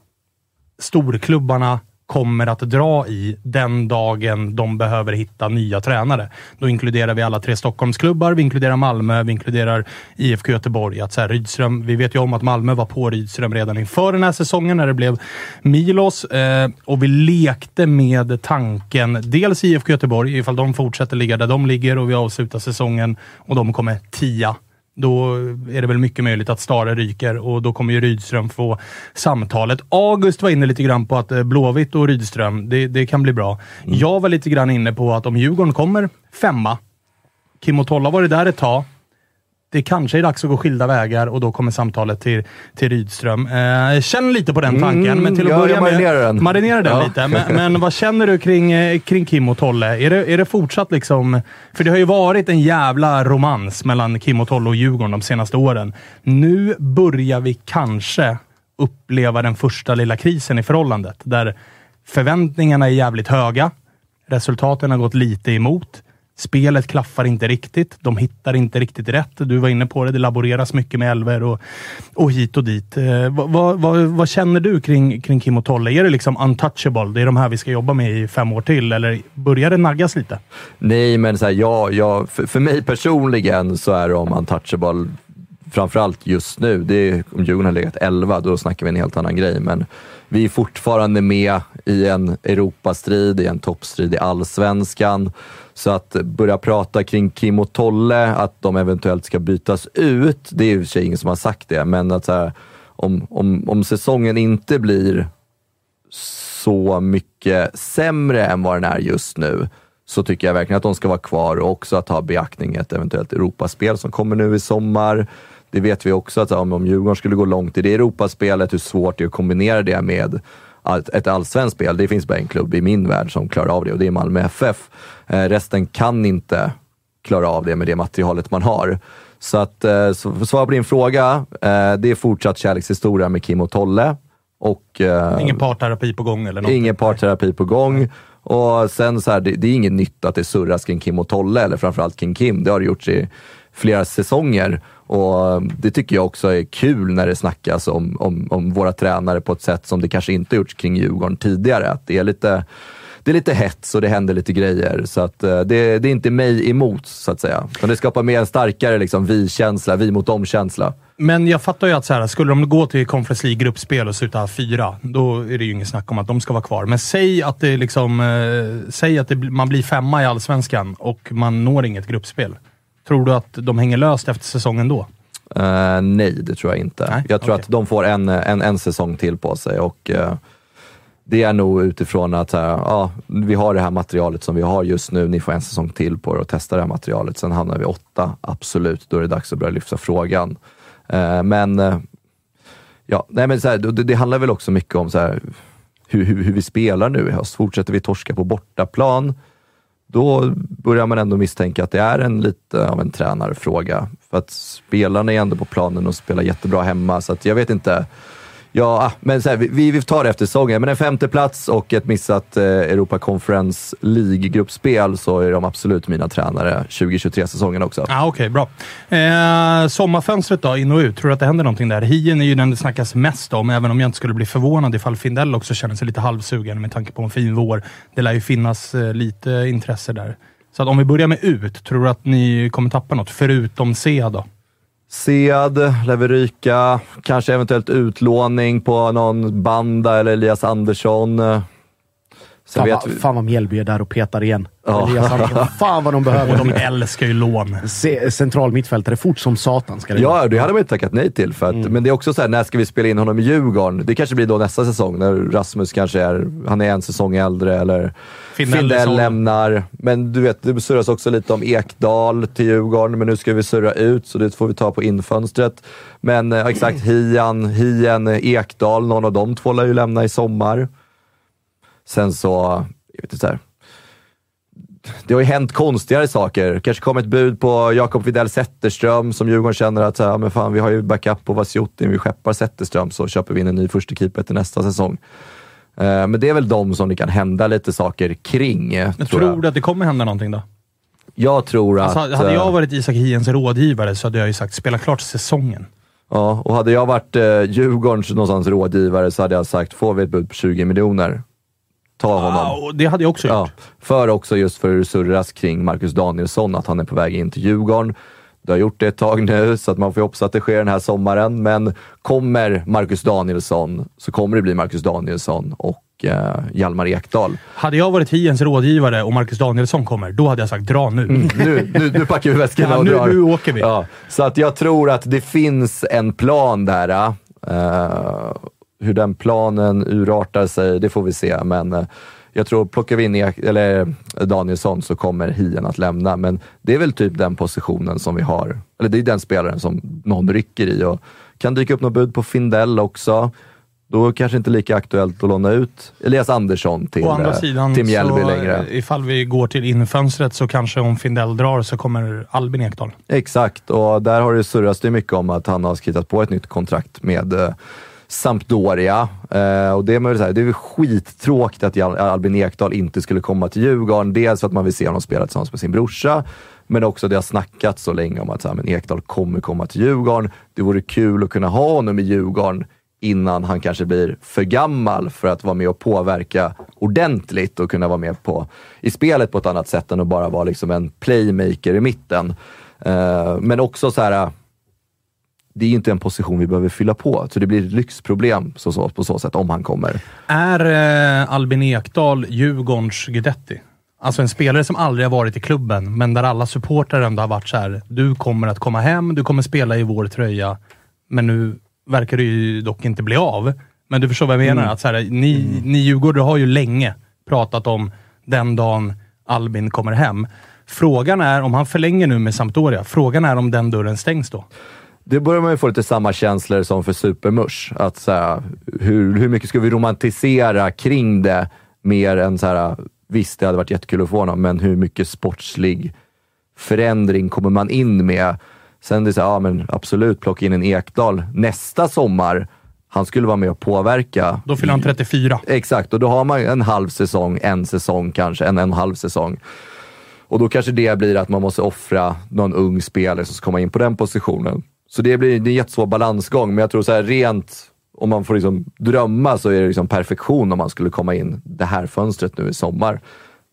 storklubbarna kommer att dra i den dagen de behöver hitta nya tränare. Då inkluderar vi alla tre Stockholmsklubbar, vi inkluderar Malmö, vi inkluderar IFK Göteborg. Att så här, Rydström, vi vet ju om att Malmö var på Rydström redan inför den här säsongen när det blev Milos. Eh, och vi lekte med tanken, dels IFK Göteborg, ifall de fortsätter ligga där de ligger och vi avslutar säsongen och de kommer tia då är det väl mycket möjligt att Stare ryker och då kommer ju Rydström få samtalet. August var inne lite grann på att eh, Blåvitt och Rydström, det, det kan bli bra. Jag var lite grann inne på att om Djurgården kommer femma, Kim och Tolla var det där ett tag, det kanske är dags att gå skilda vägar och då kommer samtalet till, till Rydström. Eh, känn lite på den tanken, Mm, men till att ja, börja jag med... marinerar den. Marinera den Ja. lite. Men, men vad känner du kring, eh, kring Kim och Tolle? Är det, är det fortsatt liksom... För det har ju varit en jävla romans mellan Kim och Tolle och Djurgården de senaste åren. Nu börjar vi kanske uppleva den första lilla krisen i förhållandet, där förväntningarna är jävligt höga. Resultaten har gått lite emot. Spelet klaffar inte riktigt. De hittar inte riktigt rätt. Du var inne på det. Det laboreras mycket med elver och, och hit och dit. Eh, vad, vad, vad, vad känner du kring, kring Kim och Tolle? Är det liksom untouchable? Det är de här vi ska jobba med i fem år till, eller börjar det naggas lite? Nej, men så här, ja, ja, för, för mig personligen så är de untouchable. Framförallt just nu. Det är, om Djurgården har legat 11, då snackar vi en helt annan grej. Men vi är fortfarande med i en Europastrid, i en toppstrid i allsvenskan. Så att börja prata kring Kim och Tolle, att de eventuellt ska bytas ut, det är i och för sig ingen som har sagt det, men att så här, om, om, om säsongen inte blir så mycket sämre än vad den är just nu, så tycker jag verkligen att de ska vara kvar och också att ha beaktning ett eventuellt Europaspel som kommer nu i sommar. Det vet vi också att om, Djurgården skulle gå långt i det Europaspelet, hur svårt det är att kombinera det med ett allsvenskt spel. Det finns bara en klubb i min värld som klarar av det och det är Malmö FF. Eh, resten kan inte klara av det med det materialet man har. Så att, eh, så svara på din fråga, eh, det är fortsatt kärlekshistoria med Kim och Tolle. Och, Ingen parterapi på gång eller något? Ingen parterapi på gång. Och sen så här, det, det är inget nytt att det surras kring Kim och Tolle, eller framförallt kring Kim. Det har det gjorts i flera säsonger. Och det tycker jag också är kul när det snackas om, om, om våra tränare på ett sätt som det kanske inte gjorts kring Djurgården tidigare. Att det är lite det är lite hets och det händer lite grejer. Så att, eh, det, det är inte mig emot, så att säga. Men det skapar mer en starkare liksom, vi-känsla, vi mot dem-känsla. Men jag fattar ju att så här, skulle de gå till Conference League-gruppspel och sluta fyra, då är det ju inget snack om att de ska vara kvar. Men säg att, det liksom, eh, säg att det, man blir femma i Allsvenskan och man når inget gruppspel. Tror du att de hänger löst efter säsongen då? Eh, nej, det tror jag inte. Nej, jag tror okej. att de får en, en, en säsong till på sig och eh, det är nog utifrån att eh, ja, vi har det här materialet som vi har just nu. Ni får en säsong till på er att testa det här materialet. Sen hamnar vi åtta, absolut. Då är det dags att börja lyfta frågan. Eh, men ja, nej, men så här, det, det handlar väl också mycket om så här, hur, hur, hur vi spelar nu i höst. Fortsätter vi torska på bortaplan, då börjar man ändå misstänka att det är en lite av en tränarfråga. För att spelarna är ändå på planen och spelar jättebra hemma, så att jag vet inte. Ja, men så här, vi, vi tar det efter säsongen. Men en femte plats och ett missat eh, Europa Conference League-gruppspel så är de absolut mina tränare 2023-säsongen också. Ah, Okej, bra. Eh, sommarfönstret då, in och ut. Tror du att det händer någonting där? Hien är ju den det snackas mest om, även om jag inte skulle bli förvånad ifall Findell också känner sig lite halvsugen med tanke på en fin vår. Det lär ju finnas eh, lite intresse där. Så att om vi börjar med ut, tror du att ni kommer tappa något? Förutom C då? Sead, lär ryka. Kanske eventuellt utlåning på någon Banda eller Elias Andersson. Sen Fan, vi- fan vad Mjällby är där och petar igen. Ja. Elias fan vad de behöver Och de älskar ju lån. Se- Central mittfältare, fort som satan ska det. Ja, det hade man inte tackat nej till. För att, Mm. Men det är också så här, när ska vi spela in honom i Djurgården? Det kanske blir då nästa säsong, när Rasmus kanske är, han är en säsong äldre, eller Findell lämnar. Men du vet, det surras också lite om Ekdal till Djurgården, men nu ska vi surra ut, så det får vi ta på infönstret. Men eh, exakt, Hian, Hien, Ekdal, någon av de två lär ju lämna i sommar. Sen så, jag vet inte, så här, det har ju hänt konstigare saker. Kanske kom ett bud på Jakob Widell Zetterström som Djurgården känner att så här, men fan, vi har ju backup på Vasjutin, vi skeppar Zetterström så köper vi in en ny första keeper till nästa säsong. Eh, Men det är väl de som det kan hända lite saker kring. eh, Jag tror tror jag. du att det kommer hända någonting då? jag tror att... Alltså, hade eh, jag varit Isak Hiens rådgivare så hade jag ju sagt spela klart säsongen. Ja, och hade jag varit eh, Djurgårdens någonstans rådgivare så hade jag sagt, får vi ett bud på 20 miljoner, ta honom. Och det hade jag också gjort. Ja, för också just för hur surras kring Marcus Danielsson, att han är på väg in till Djurgården. Du har gjort det ett tag nu, så att man får hoppas att det sker den här sommaren. Men kommer Marcus Danielsson, så kommer det bli Marcus Danielsson och eh, Hjalmar Ekdal. Hade jag varit Hiens rådgivare och Marcus Danielsson kommer, då hade jag sagt dra nu. Nu, nu, nu packar vi väskorna Ja, och nu- drar. nu åker vi. Ja, så att jag tror att det finns en plan där. eh, hur den planen urartar sig, det får vi se. Men eh, Jag tror, plockar vi in Ek, eller Danielsson så kommer Hien att lämna, men det är väl typ den positionen som vi har. Eller det är den spelaren som någon rycker i och kan dyka upp något bud på Findell också. Då kanske inte lika aktuellt att låna ut Elias Andersson till, Å andra eh, sidan, till Mjällby så, längre. eh, ifall vi går till infönstret så kanske om Findell drar så kommer Albin Ekdal. Exakt, och där har det surrats det mycket om att han har skrivit på ett nytt kontrakt med eh, Sampdoria. Eh, och det, är, väl så här, det är väl skittråkigt att Albin Ekdal inte skulle komma till Djurgården. Dels för att man vill se honom spela tillsammans med sin brorsa, men också det har snackats så länge om att så här, men Ekdal kommer komma till Djurgården. Det vore kul att kunna ha honom i Djurgården innan han kanske blir för gammal för att vara med och påverka ordentligt och kunna vara med på, i spelet på ett annat sätt än att bara vara liksom en playmaker i mitten. Eh, men också så här, det är inte en position vi behöver fylla på, så det blir ett lyxproblem så, så, på så sätt om han kommer. Är eh, Albin Ekdal Djurgårdens Guidetti? Alltså en spelare som aldrig har varit i klubben, men där alla supportrar ändå har varit så här. Du kommer att komma hem, du kommer spela i vår tröja, men nu verkar det ju dock inte bli av. Men du förstår vad jag menar? Mm. Att så här, ni, ni Djurgårdare har ju länge pratat om den dagen Albin kommer hem. Frågan är, om han förlänger nu med Sampdoria, frågan är om den dörren stängs då? Det börjar man ju få lite samma känslor som för Supermush. Att så här, hur, hur mycket ska vi romantisera kring det mer än så här, visst det hade varit jättekul att få honom, men hur mycket sportslig förändring kommer man in med? Sen det är så här, ja men absolut, plocka in en Ekdal nästa sommar. Han skulle vara med och påverka. Då fyller han 34. Exakt, och då har man en halv säsong, en säsong kanske, en, en halv säsong. Och då kanske det blir att man måste offra någon ung spelare som ska komma in på den positionen. Så det blir det är en jättesvår balansgång, men jag tror så här rent, om man får liksom drömma så är det liksom perfektion om man skulle komma in det här fönstret nu i sommar.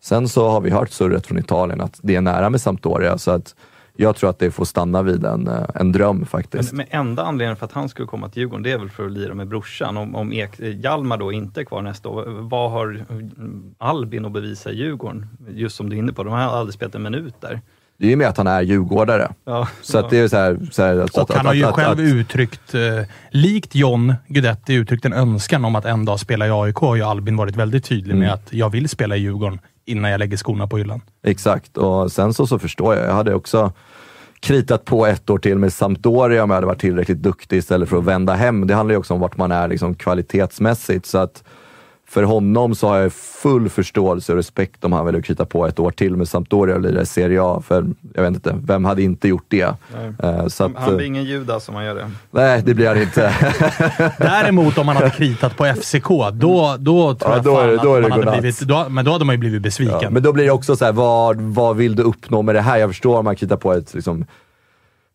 Sen så har vi hört surret från Italien att det är nära med Sampdoria, så att jag tror att det får stanna vid en, eh, en dröm faktiskt. Men, men enda anledningen för att han skulle komma till Djurgården, det är väl för att lira med brorsan. Om, om Ek, Hjalmar då inte är kvar nästa år, vad har Albin att bevisa i Djurgården? Just som du är inne på, de har aldrig spelat en minut där. Det är ju med att han är djurgårdare. Ja, Så att det är så här, så här, så Och att, han har ju att, själv att, uttryckt, eh, likt John Guidetti, uttryckt en önskan om att en dag spela i AIK. Har ju Albin varit väldigt tydlig med Mm. att jag vill spela i Djurgården innan jag lägger skorna på hyllan. Exakt, och sen så, så förstår jag. Jag hade också kritat på ett år till med Sampdoria om jag hade varit tillräckligt duktig istället för att vända hem. Det handlar ju också om vart man är liksom kvalitetsmässigt. Så att för honom så har jag full förståelse och respekt om han vill krita på ett år till med Sampdoria och lira i Serie A. För jag vet inte, vem hade inte gjort det? Nej. Eh, Så att, han blir eh, ingen Judas om man gör det. nej, det blir han inte. Däremot om man hade kritat på FCK, då, då tror Ja, jag då fan är det- då är att det man hade blivit... Då, men då hade man ju blivit besviken. Ja, men då blir det också så här, vad, vad vill du uppnå med det här? Jag förstår om man kritar på ett liksom,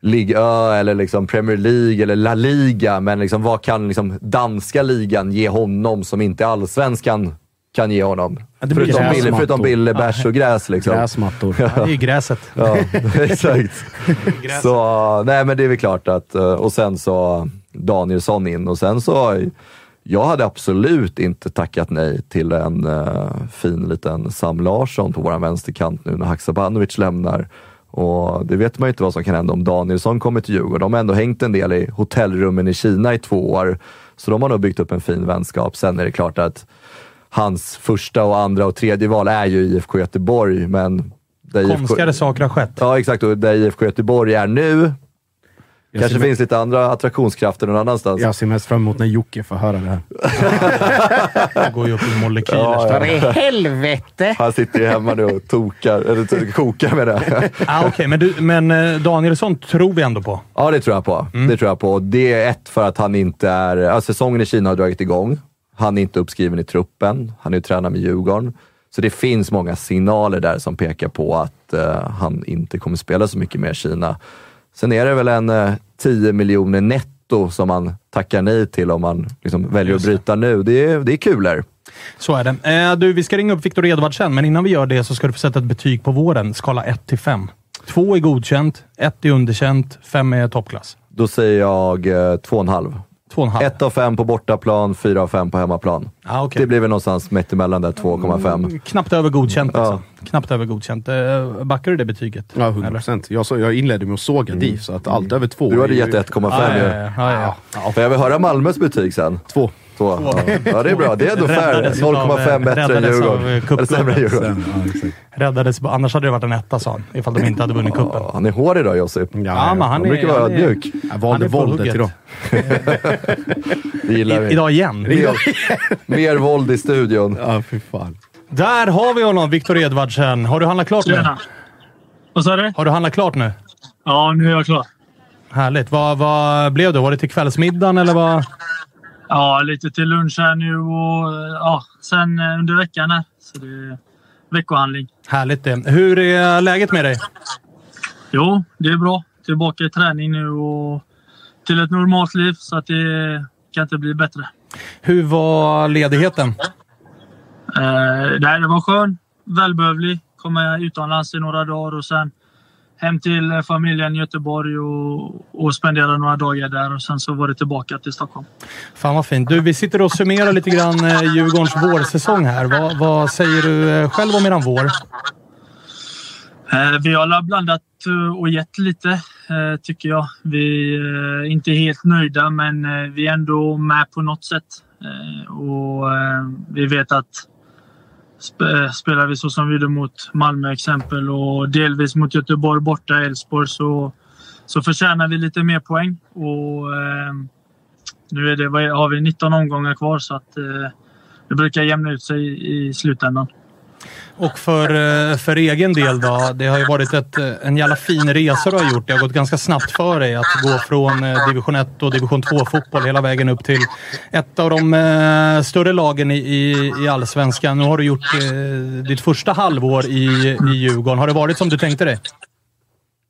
Ligue Ö eller liksom Premier League eller La Liga, men liksom, vad kan liksom, danska ligan ge honom som inte allsvenskan kan ge honom? Ja, förutom. Bille, förutom Bille, bärs och gräs. Liksom. Gräsmattor. Ja, det är ju gräset. Ja, exakt. Så, nej men det är väl klart att, eh, och sen så Danielsson in och sen så, jag hade absolut inte tackat nej till en uh, fin liten Sam Larsson på våran vänsterkant nu när Haksabanovic lämnar. Och det vet man ju inte vad som kan hända om Danielsson kommer till Djurgården. De har ändå hängt en del i hotellrummen i Kina i två år, så de har nog byggt upp en fin vänskap. Sen är det klart att hans första och andra och tredje val är ju IFK Göteborg, men där IFK Konstigare saker har skett. Ja, exakt. Och där IFK Göteborg är nu. Jag Kanske finns lite andra attraktionskrafter någon annannanstans. jag ser mest fram emot när Jocke får höra det här. Det går ju upp i molekyler. Ja, ja. helvete! Han sitter ju hemma nu och tokar, eller kokar med det. Ah, Okej, men, du, men eh, Danielsson tror vi ändå på. Ja, det tror jag på. Det tror jag på. Det är ett för att han inte är... Alltså, säsongen i Kina har dragit igång. Han är inte uppskriven i truppen. Han är ju tränare med Djurgården. Så det finns många signaler där som pekar på att eh, han inte kommer spela så mycket mer i Kina. Sen är det väl en eh, 10 miljoner netto som man tackar nej till om man liksom väljer att bryta nu. Det är, det är kulor. Så är det. Eh, du, vi ska ringa upp Viktor Edvard sen, men innan vi gör det så ska du få sätta ett betyg på våren. Skala 1 till 5. 2 är godkänt, 1 är underkänt, 5 är toppklass. Då säger jag eh, 2,5. 2,5. 1 av 5 på bortaplan, 4 av 5 på hemmaplan. Ah, okej. Det blir väl någonstans mittemellan där, 2,5. Knappt över godkänt Ja. alltså. Knappt över godkänt. Eh, backar du det betyget? Ja, 100 procent. Jag, så- jag inledde med att såga DIF, så att allt över två... Du hade gett 1,5 Ah, ju. ja, ja, ja, ja. För jag vill höra Malmös betyg sen. Två. Två. Ja. ja, det är bra. Det är ändå fair. Räddades av, 0,5 bättre än räddades av, Djurgården. eh, sämre än Djurgården. Ja. Räddades, annars hade det varit en etta, sa han. Ifall de inte hade vunnit cupen. Ja, han är hård idag, Josip. Ja, men han är, brukar vara ödmjuk. Jag Han valde våldet idag. Det gillar I, vi. idag igen. Mer, mer våld i studion. Ja, fy fan. Där har vi honom, Viktor Edvardsen. Har du handlat klart nu? Tjena. Vad sa du? Har du handlat klart nu? Ja, nu är jag klar. Härligt. Vad, vad blev det? Var det till kvällsmiddagen eller vad? Ja, lite till lunch här nu och ja, sen eh, under veckan här. Så det är veckohandling. Härligt det. Hur är läget med dig? Jo, det är bra. Tillbaka i träning nu och till ett normalt liv så att det kan inte bli bättre. Hur var ledigheten? Eh, det var skön. Välbehövlig. Komma utomlands i några dagar och sen hem till eh, familjen i Göteborg och, och spendera några dagar där och sen så var det tillbaka till Stockholm. Fan vad fint. Du, vi sitter och summerar lite grann eh, Djurgårdens vårsäsong här. Vad, vad säger du eh, själv om eran vår? Vi har blandat och gett lite, tycker jag. Vi är inte helt nöjda, men vi är ändå med på något sätt. Och vi vet att Eh, spelar vi så som vi gjorde mot Malmö exempel och delvis mot Göteborg borta, Elfsborg, så, så förtjänar vi lite mer poäng. Och eh, nu är det, har vi 19 omgångar kvar så att eh, det brukar jämna ut sig i, i slutändan. Och för, eh, för egen del då? Det har ju varit ett, eh, en jävla fin resa du har gjort. Det har gått ganska snabbt för dig att gå från eh, division 1 och division 2-fotboll hela vägen upp till ett av de större lagen i, i, i allsvenskan. Nu har du gjort eh, ditt första halvår i, i Djurgården. Har det varit som du tänkte dig?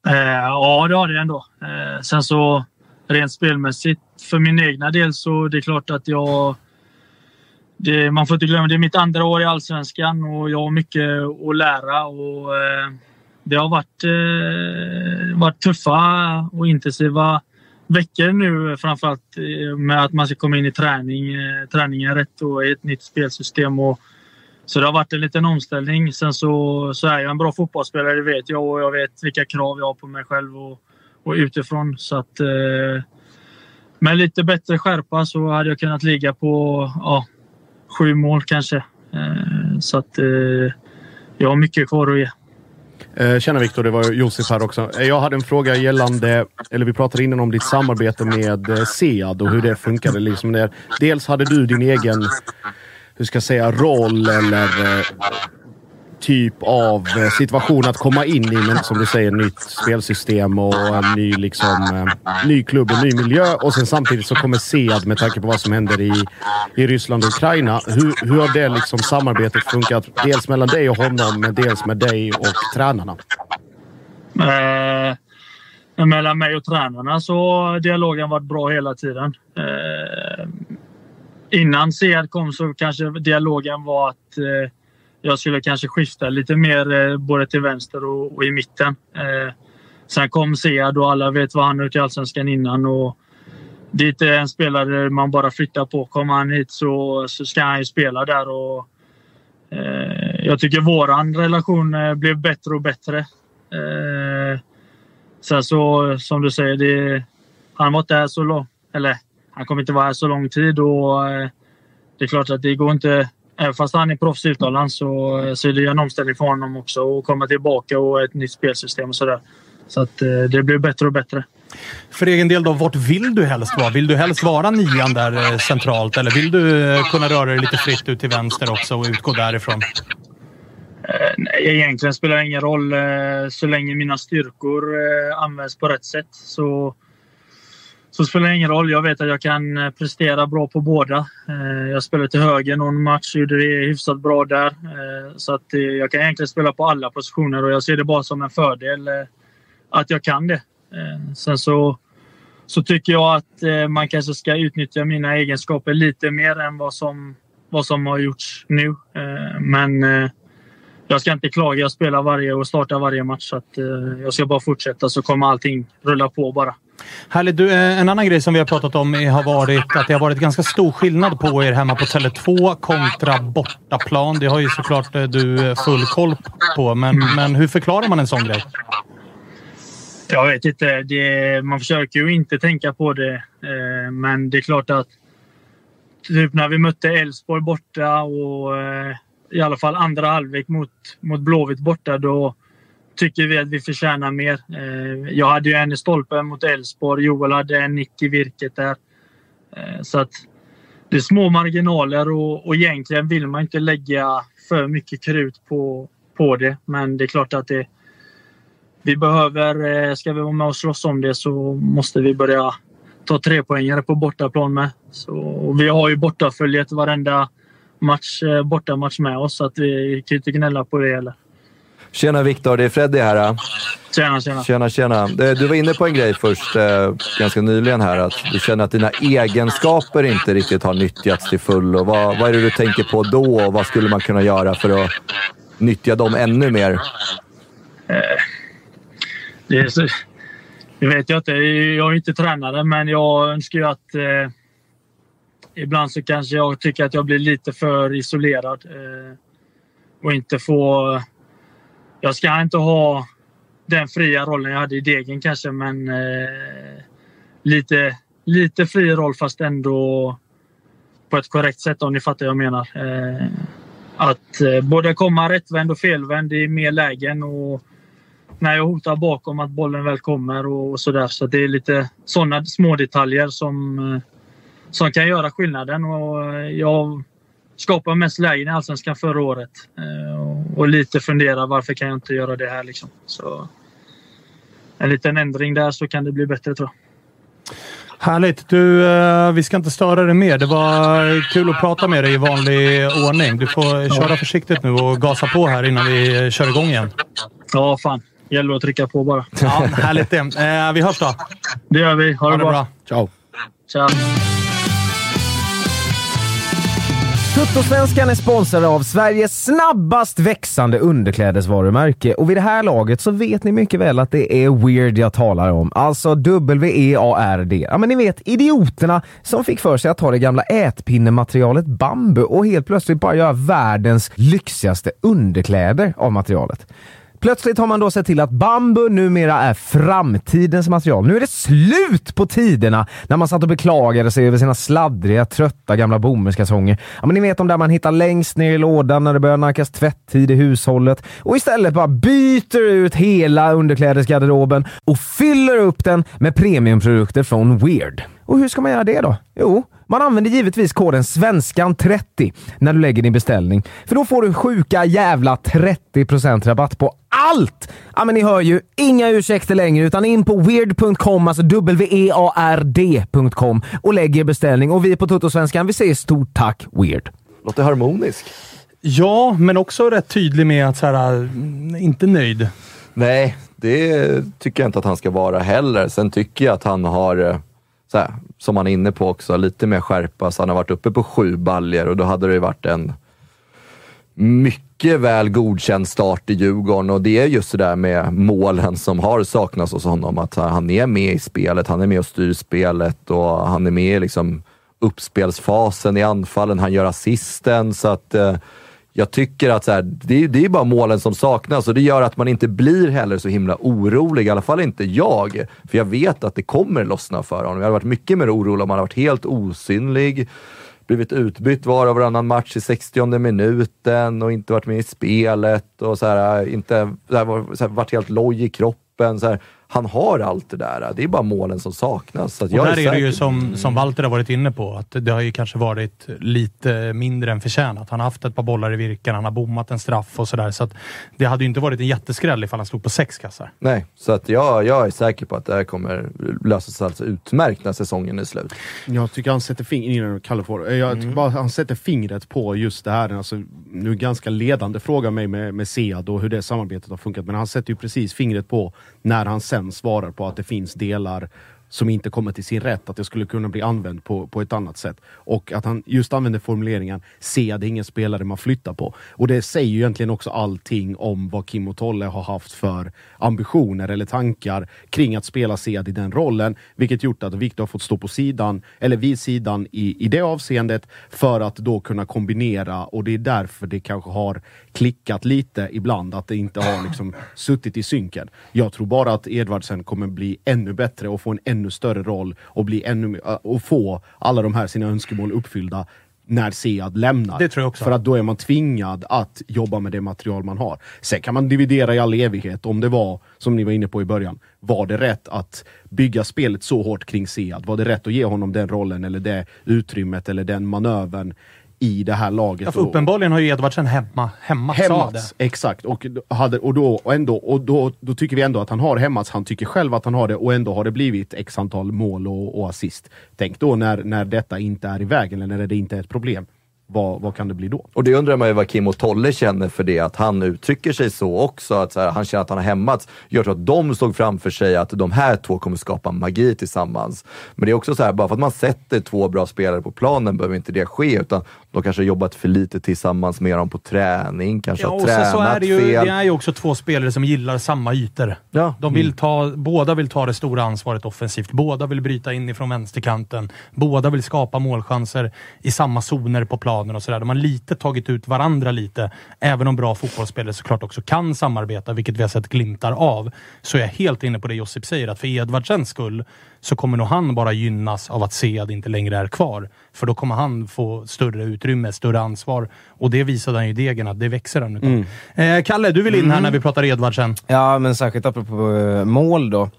Eh, ja, det har det ändå. Eh, sen så rent spelmässigt för min egna del så det är klart att jag... Det, man får inte glömma, det är mitt andra år i Allsvenskan och jag har mycket att lära. Och, eh, det har varit, eh, varit tuffa och intensiva veckor nu framförallt eh, med att man ska komma in i träning, eh, träningen rätt och i ett nytt spelsystem. Och, så det har varit en liten omställning. Sen så, så är jag en bra fotbollsspelare, det vet jag. Och jag vet vilka krav jag har på mig själv och, och utifrån. Så att, eh, med lite bättre skärpa så hade jag kunnat ligga på ja, sju mål kanske. Eh, så att eh, jag har mycket kvar att ge. Eh, tjena Viktor, det var Josef här också. Jag hade en fråga gällande, eller vi pratade innan om ditt samarbete med Sead och hur det funkade. Liksom där. Dels hade du din egen, hur ska jag säga, roll eller typ av eh, situation att komma in i, men som du säger, nytt spelsystem och en ny, liksom, eh, ny klubb och ny miljö. Och sen samtidigt så kommer Sead med tanke på vad som händer i, i Ryssland och Ukraina. Hur, hur har det liksom samarbetet funkat? Dels mellan dig och honom, men dels med dig och tränarna. Eh, mellan mig och tränarna så har dialogen varit bra hela tiden. Eh, innan Sead kom så kanske dialogen var att eh, jag skulle kanske skifta lite mer eh, både till vänster och, och i mitten. Eh, sen kom Sead och alla vet vad han har gjort i Allsvenskan innan. Och det är eh, inte en spelare man bara flyttar på. Kommer han hit så, så ska han ju spela där. Och, eh, jag tycker våran relation eh, blev bättre och bättre. Eh, sen så, som du säger, det, han var inte här så lång, eller han kommer inte vara här så lång tid och eh, det är klart att det går inte, även fast han är proffs utomlands så, så är det en omställning för honom också att komma tillbaka och ett nytt spelsystem och sådär. Så att eh, det blir bättre och bättre. För egen del då, vart vill du helst vara? Vill du helst vara nian där eh, centralt eller vill du eh, kunna röra dig lite fritt ut till vänster också och utgå därifrån? Eh, nej, egentligen spelar det ingen roll. eh, Så länge mina styrkor eh, används på rätt sätt så, så spelar det ingen roll. Jag vet att jag kan eh, prestera bra på båda. Eh, jag spelade till höger någon match, gjorde det hyfsat bra där. Eh, så att jag kan egentligen spela på alla positioner och jag ser det bara som en fördel att jag kan det. Sen så, så tycker jag att man kanske ska utnyttja mina egenskaper lite mer än vad som, vad som har gjorts nu. Men jag ska inte klaga. Jag spelar varje och startar varje match. Så att, jag ska bara fortsätta så kommer allting rulla på bara. Härligt. Du, eh, en annan grej som vi har pratat om är- har varit att det har varit ganska stor skillnad på er hemma på Tele2 kontra bortaplan. Det har ju såklart eh, du eh, full koll på, men, men hur förklarar man en sån grej? Jag vet inte. Det, man försöker ju inte tänka på det. Men det är klart att typ när vi mötte Elfsborg borta och i alla fall andra halvlek mot, mot Blåvitt borta, då tycker vi att vi förtjänar mer. Eh, jag hade ju en i stolpen mot Elfsborg. Joel hade en nick i virket där. Eh, så att det är små marginaler och, och egentligen vill man inte lägga för mycket krut på, på det. Men det är klart att det, vi behöver, eh, ska vi vara med och slåss om det så måste vi börja ta tre poängare på bortaplan med. Så, vi har ju bortaföljet varenda match, bortamatch med oss så att vi kan inte gnälla på det heller. Tjena Viktor, det är Freddy här. Tjena, tjena. Tjena, tjena. Du var inne på en grej först, eh, ganska nyligen här, att du känner att dina egenskaper inte riktigt har nyttjats till fullo. Vad, vad är det du tänker på då och vad skulle man kunna göra för att nyttja dem ännu mer? Eh, det, är så, det vet jag inte. Jag är inte tränare, men jag önskar ju att eh, ibland så kanske jag tycker att jag blir lite för isolerad eh, och inte få... Jag ska inte ha den fria rollen jag hade i Degen kanske, men eh, lite, lite fri roll fast ändå på ett korrekt sätt om ni fattar vad jag menar. Eh, att eh, både komma rättvänd och felvänd i mer lägen och när jag hotar bakom att bollen väl kommer och, sådär. Så det är lite sådana små detaljer som, eh, som kan göra skillnaden. Och eh, jag skapade mest lägen i Allsvenskan förra året. Eh, och lite fundera varför kan jag inte göra det här liksom. Så en liten ändring där så kan det bli bättre tror jag. Härligt! Du, vi ska inte störa dig mer. Det var kul att prata med dig i vanlig ordning. Du får köra försiktigt nu och gasa på här innan vi kör igång igen. Ja, fan gäller att trycka på bara. Ja, härligt det. Eh, vi hörs då. Det gör vi. Ha, ha det, bra. bra. Ciao. Ciao. Tuttosvenskan är sponsrad av Sveriges snabbast växande underklädesvarumärke och vid det här laget så vet ni mycket väl att det är Weird jag talar om. Alltså W-E-A-R-D. Ja men ni vet idioterna som fick för sig att ta det gamla ätpinnematerialet bambu och helt plötsligt bara göra världens lyxigaste underkläder av materialet. Plötsligt har man då sett till att bambu numera är framtidens material. Nu är det slut på tiderna när man satt och beklagade sig över sina sladdriga, trötta gamla bomullskalsonger. Ja, men ni vet de där man hittar längst ner i lådan när det börjar nackas tvätttid i hushållet och istället bara byter ut hela underklädesgarderoben och fyller upp den med premiumprodukter från Weird. Och hur ska man göra det då? Jo, man använder givetvis koden SVENSKAN30 när du lägger din beställning. För då får du sjuka jävla 30% rabatt på allt! Ja, men ni hör ju, inga ursäkter längre utan in på weird.com, alltså w-e-a-r-d.com och lägg er beställning. Och vi på Toto-svenskan, vi säger stort tack Weird. Låter harmonisk. Ja, men också rätt tydlig med att så här, inte nöjd. Nej, det tycker jag inte att han ska vara heller. Sen tycker jag att han har eh, så här, som han är inne på också, lite mer skärpa. Så han har varit uppe på sju baljer och då hade det varit en mycket väl godkänd start i Djurgården och det är just det där med målen som har saknats hos honom. Att han är med i spelet, han är med och styr spelet och han är med i liksom uppspelsfasen i anfallen. Han gör assisten så att eh, jag tycker att så här, det, det är bara målen som saknas och det gör att man inte blir heller så himla orolig. I alla fall inte jag. För jag vet att det kommer lossna för honom. Jag hade varit mycket mer orolig om han hade varit helt osynlig blivit utbytt var och varannan match i 60 minuten och inte varit med i spelet och så här, inte så här, så här, varit helt loj i kroppen. Så här, han har allt det där. Det är bara målen som saknas. Så och där är, är det ju som, som Walter har varit inne på, att det har ju kanske varit lite mindre än förtjänat. Han har haft ett par bollar i virken, han har bommat en straff och sådär. Så, det hade ju inte varit en jätteskräll ifall han stod på sex kassar. Nej, så att jag, jag är säker på att det här kommer lösa sig alltså utmärkt när säsongen är slut. Jag tycker han sätter fingret, Kalle får, jag mm. tycker bara han sätter fingret på just det här. Alltså, nu ganska ledande fråga mig med, med Sead och hur det samarbetet har funkat, men han sätter ju precis fingret på när han sen svarar på att det finns delar som inte kommer till sin rätt, att det skulle kunna bli använt på, på ett annat sätt. Och att han just använder formuleringen “se, det är ingen spelare man flyttar på”. Och det säger ju egentligen också allting om vad Kim och Tolle har haft för ambitioner eller tankar kring att spela Sead i den rollen, vilket gjort att Viktor har fått stå på sidan, eller vid sidan i, i det avseendet, för att då kunna kombinera och det är därför det kanske har klickat lite ibland, att det inte har liksom suttit i synken. Jag tror bara att Edvardsen kommer bli ännu bättre och få en ännu större roll och, bli ännu, äh, och få alla de här sina önskemål uppfyllda när Sead lämnar. Det tror jag också. För att då är man tvingad att jobba med det material man har. Sen kan man dividera i all evighet om det var, som ni var inne på i början, var det rätt att bygga spelet så hårt kring Sead? Var det rätt att ge honom den rollen eller det utrymmet eller den manövern i det här laget? Ja, för uppenbarligen har ju Edvardsen hemma, hämmats av det. Hämmats, exakt. Och, hade, och, då, och, ändå, och då, då tycker vi ändå att han har hämmats. Han tycker själv att han har det och ändå har det blivit x antal mål och, och assist. Tänk då när, när detta inte är i vägen eller när det inte är ett problem. Vad, vad kan det bli då? Och det undrar man ju vad Kim och Tolle känner för det, att han uttrycker sig så också. Att så här, han känner att han har hämmats. Jag tror att de såg framför sig att de här två kommer skapa magi tillsammans. Men det är också så här, bara för att man sätter två bra spelare på planen behöver inte det ske, utan de kanske har jobbat för lite tillsammans med dem på träning, kanske Ja, har tränat så är det, ju, fel. det är ju också två spelare som gillar samma ytor. Ja. De vill ta, Båda vill ta det stora ansvaret offensivt. Båda vill bryta in ifrån vänsterkanten. Båda vill skapa målchanser i samma zoner på planen och sådär. De har lite tagit ut varandra lite. Även om bra fotbollsspelare såklart också kan samarbeta, vilket vi har sett glimtar av, så är jag helt inne på det Josip säger, att för Edvardsens skull så kommer nog han bara gynnas av att Sead inte längre är kvar. För då kommer han få större utrymme, större ansvar. Och det visade han ju i Degen att det växer han utav. Eh, Kalle, du vill in här när vi pratar Edvardsen. Ja, men särskilt apropå eh, mål då.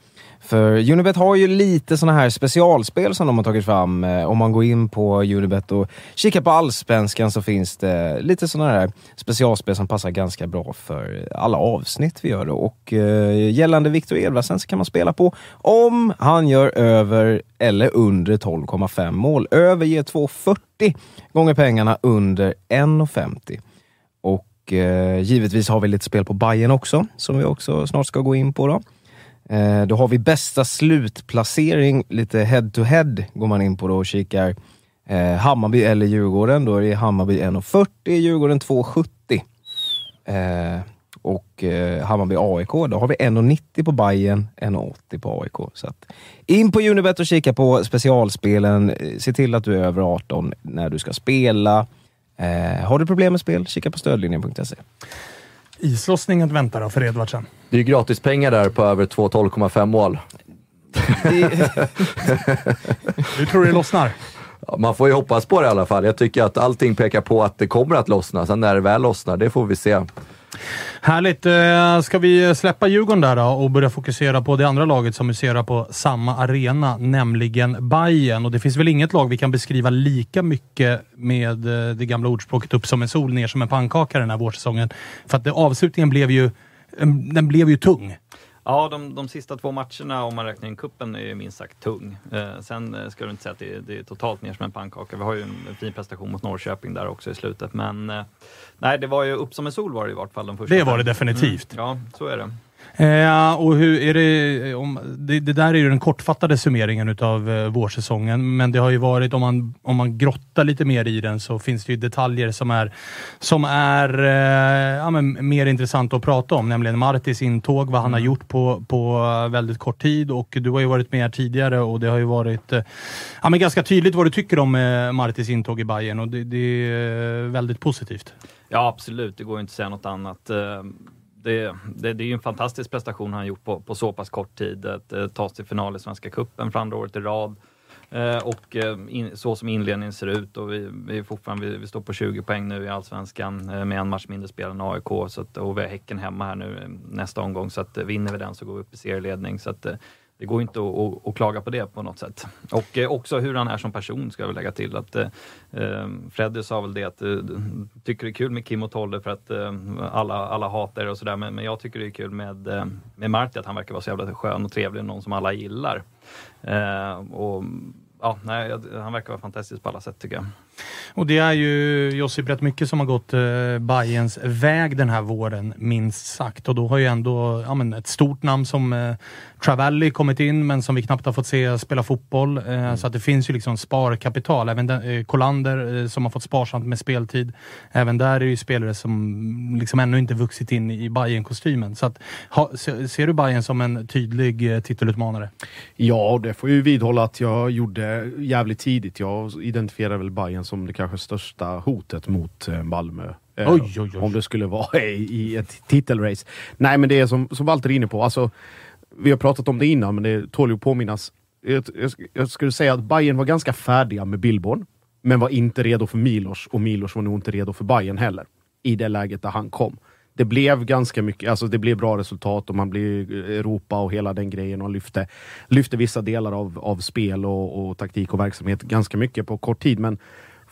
För Unibet har ju lite såna här specialspel som de har tagit fram. Eh, om man går in på Unibet och kikar på Allsvenskan så finns det lite såna här specialspel som passar ganska bra för alla avsnitt vi gör. Då. Och eh, gällande Victor Edvardsen så kan man spela på om han gör över eller under 12,5 mål. Över ger 2,40 gånger pengarna under 1,50. Och eh, givetvis har vi lite spel på Bayern också, som vi också snart ska gå in på. Då, Eh, då har vi bästa slutplacering, lite head-to-head går man in på då och kikar. Eh, Hammarby eller Djurgården, då är det Hammarby 1,40, Djurgården 2,70. Eh, och eh, Hammarby AIK, då har vi 1,90 på Bayern, 1,80 på AIK. Så att, in på Unibet och kika på specialspelen. Eh, se till att du är över 18 när du ska spela. Eh, har du problem med spel, kika på stödlinjen.se. Islossningen väntar då för Edvardsen. Det är ju gratispengar där på över 2 12,5 mål. Du tror det lossnar? Man får ju hoppas på det i alla fall. Jag tycker att allting pekar på att det kommer att lossna. Sen när det väl lossnar, det får vi se. Härligt. Eh, ska vi släppa Djurgården där då och börja fokusera på det andra laget som huserar på samma arena, nämligen Bayern. Och Det finns väl inget lag vi kan beskriva lika mycket med eh, det gamla ordspråket upp som en sol, ner som en pannkaka den här vårsäsongen. För att det, avslutningen blev ju, den blev ju tung. Ja, de, de sista två matcherna, om man räknar in kuppen är ju minst sagt tung. Eh, sen eh, ska du inte säga att det, är- det är totalt ner som en pannkaka. Vi har ju en, fin prestation mot Norrköping där också i slutet. Men eh, nej, det var ju upp som en sol var det i vart fall de första Det var det definitivt. Mm, ja, så är det. Eh, och hur är det, om, det, det där är ju den kortfattade summeringen utav eh, vårsäsongen, men det har ju varit, om man, om man grottar lite mer i den, så finns det ju detaljer som är, som är eh, ja, men, mer intressant att prata om, nämligen Martis intåg, vad han har gjort på, på eh, väldigt kort tid och du har ju varit med tidigare och det har ju varit eh, ja, men ganska tydligt vad du tycker om eh, Martis intåg i Bayern och det, det är eh, väldigt positivt. Ja, absolut. Det går ju inte att säga något annat. Det, det, det är ju en fantastisk prestation han gjort på, på så pass kort tid. Att eh, ta sig till final i Svenska Cupen för andra året i rad. Eh, och eh, in, så som inledningen ser ut och vi, vi, är fortfarande, vi, vi står på 20 poäng nu i Allsvenskan eh, med en match mindre spel än AIK. Så att, och vi har Häcken hemma här nu eh, nästa omgång. Så att, eh, vinner vi den så går vi upp i serieledning. Så att, eh, det går inte att, att, att klaga på det på något sätt. Och eh, också hur han är som person ska jag väl lägga till. Att, eh, eh Freddy sa väl det att eh, tycker det är kul med Kim och Tolle för att eh, alla, alla hatar det och sådär. Men, men jag tycker det är kul med, eh, med Marti att han verkar vara så jävla skön och trevlig och någon som alla gillar. Eh, och ja, nej, han verkar vara fantastisk på alla sätt tycker jag. Och det är ju Josip rätt mycket som har gått eh, Bayerns väg den här våren, minst sagt. Och då har ju ändå ja, men ett stort namn som eh, Travalli kommit in, men som vi knappt har fått se spela fotboll. Eh, Så att det finns ju liksom sparkapital. Även den, eh, Kolander eh, som har fått sparsamt med speltid. Även där är det ju spelare som liksom ännu inte vuxit in i bayern kostymen Så att, ha, se, ser du Bayern som en tydlig eh, titelutmanare? Ja, det får jag ju vidhålla att jag gjorde jävligt tidigt. Jag identifierar väl Bayern som det kanske största hotet mot eh, Malmö. Eh, Oj, oj, oj. Om det skulle vara i, i ett titelrace. Nej, men det är som, som Walter är inne på. Alltså, vi har pratat om det innan, men det tål ju att påminnas. jag, jag, jag skulle säga att Bayern var ganska färdiga med Billborn, men var inte redo för Milos och Milos var nog inte redo för Bayern heller. I det läget där han kom. Det blev ganska mycket, alltså det blev bra resultat och man blev Europa och hela den grejen och lyfte, lyfte vissa delar av, av spel och, och taktik och verksamhet ganska mycket på kort tid. Men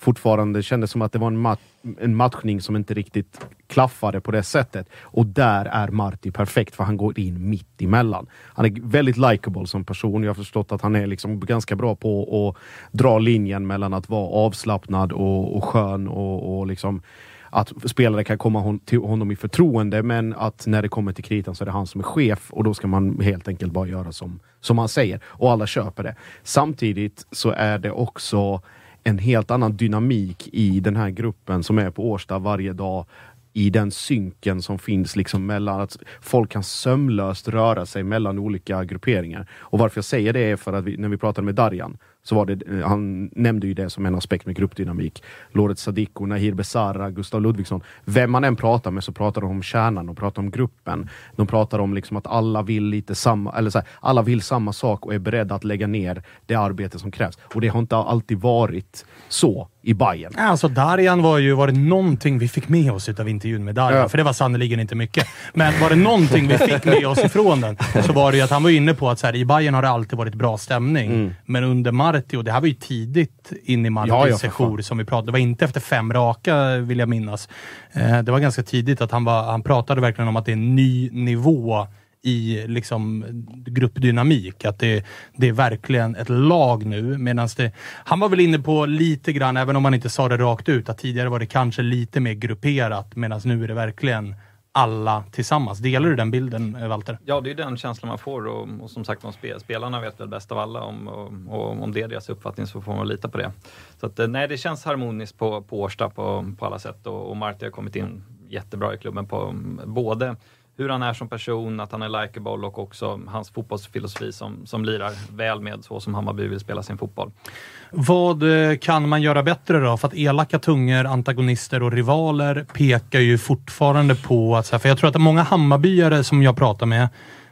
fortfarande kändes som att det var en, mat en matchning som inte riktigt klaffade på det sättet. Och där är Marti perfekt, för han går in mitt emellan. Han är väldigt likable som person. Jag har förstått att han är liksom ganska bra på att dra linjen mellan att vara avslappnad och, och skön och, och liksom att spelare kan komma hon, till honom i förtroende, men att när det kommer till kritan så är det han som är chef och då ska man helt enkelt bara göra som, som han säger. Och alla köper det. Samtidigt så är det också en helt annan dynamik i den här gruppen som är på Årsta varje dag i den synken som finns liksom mellan att folk kan sömlöst röra sig mellan olika grupperingar. Och varför jag säger det är för att vi, när vi pratade med Darjan så var det, eh, han nämnde ju det som en aspekt med gruppdynamik. Loret Sadiko, Nahir Besara, Gustav Ludvigsson. Vem man än pratar med så pratar de om kärnan, de pratar om gruppen. De pratar om liksom att alla vill lite samma, eller så här, alla vill samma sak och är beredda att lägga ner det arbete som krävs. Och det har inte alltid varit så i Bayern. Alltså Darjan var ju, var det någonting vi fick med oss av intervjun med Darjan, Ja. för det var sannerligen inte mycket. Men var det någonting vi fick med oss ifrån den, så var det ju att han var inne på att så här, i Bayern har det alltid varit bra stämning. Men under Marti, och det här var ju tidigt in i Martis Ja, ja, sejour som vi pratade. Det var inte efter fem raka, vill jag minnas. Eh, det var ganska tidigt att han, var, han pratade verkligen om att det är en ny nivå i liksom gruppdynamik. Att det, det är verkligen ett lag nu. Det, han var väl inne på lite grann, även om han inte sa det rakt ut, att tidigare var det kanske lite mer grupperat. Medan nu är det verkligen alla tillsammans. Delar du den bilden, eh, Walter? Ja, det är den känslan man får och, och som sagt, de spelarna vet väl bäst av alla om, och, och, om det är deras uppfattning så får man lita på det. Så att, eh, nej, det känns harmoniskt på, på Årsta på, på alla sätt och, och Marti har kommit in jättebra i klubben på både hur han är som person, att han är likeable och också hans fotbollsfilosofi som, som lirar väl med så som Hammarby vill spela sin fotboll. Vad eh, kan man göra bättre då? För att elaka tungor, antagonister och rivaler pekar ju fortfarande på att... För jag tror att många Hammarbyare som jag pratar med,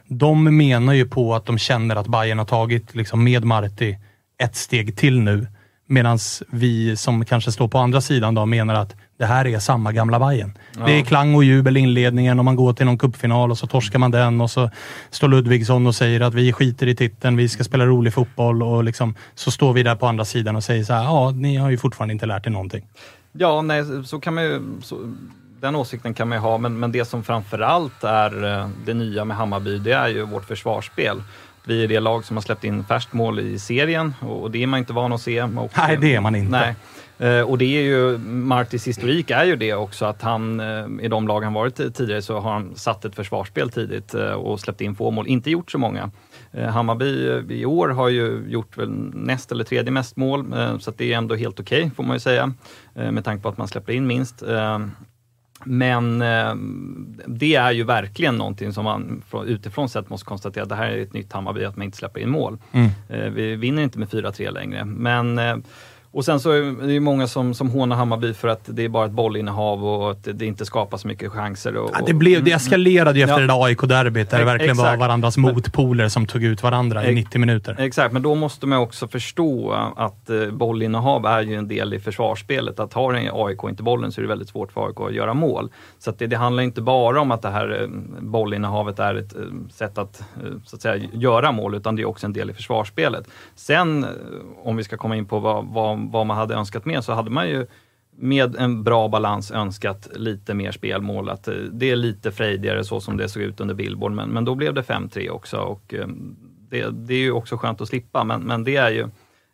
de menar ju på att de känner att Bayern har tagit, liksom med Marti, ett steg till nu. Medan vi som kanske står på andra sidan då menar att det här är samma gamla Bayern. Det är klang och jubel i inledningen och man går till någon cupfinal och så torskar man den och så står Ludvigsson och säger att vi skiter i titeln, vi ska spela rolig fotboll och liksom, så står vi där på andra sidan och säger så här, ja, ni har ju fortfarande inte lärt er någonting. Ja, nej, så kan man ju... Så, den åsikten kan man ju ha, men, men det som framförallt är eh, det nya med Hammarby, det är ju vårt försvarsspel. Vi är det lag som har släppt in färst mål i serien och det är man inte van att se. Och, Nej, det är man inte. Nej. Eh, Och det är ju, Martis historik är ju det också att han, eh, i de lag han varit i tidigare så har han satt ett försvarsspel tidigt eh, och släppt in få mål, inte gjort så många. Hammarby i år har ju gjort väl näst eller tredje mest mål, så det är ändå helt okej får man ju säga, med tanke på att man släpper in minst. Men eh, det är ju verkligen någonting som man från- utifrån sett måste konstatera, det här är ett nytt Hammarby, att man inte släpper in mål. Mm. Eh, Vi vinner inte med 4-3 längre, men eh, och sen så är det ju många som, som hånar Hammarby för att det är bara ett bollinnehav och att det inte skapas så mycket chanser. Och, Ja, det, blev, det eskalerade ju efter Ja. det där AIK-derbyt där det verkligen var exakt. varandras motpoler som tog ut varandra i Ex- 90 minuter. Exakt, men då måste man också förstå att eh, bollinnehav är ju en del i försvarsspelet. Att har en AIK inte bollen så är det väldigt svårt för AIK att göra mål. Så det, det handlar inte bara om att det här eh, bollinnehavet är ett eh, sätt att, så att säga, göra mål, utan det är också en del i försvarsspelet. Sen, om vi ska komma in på vad, vad, vad man hade önskat mer, så hade man ju med en bra balans önskat lite mer spelmål. Att eh, det är lite frejdigare så som det såg ut under Billboard, men, men då blev det 5-3 också. Och, eh, det, det är ju också skönt att slippa, men, men det är ju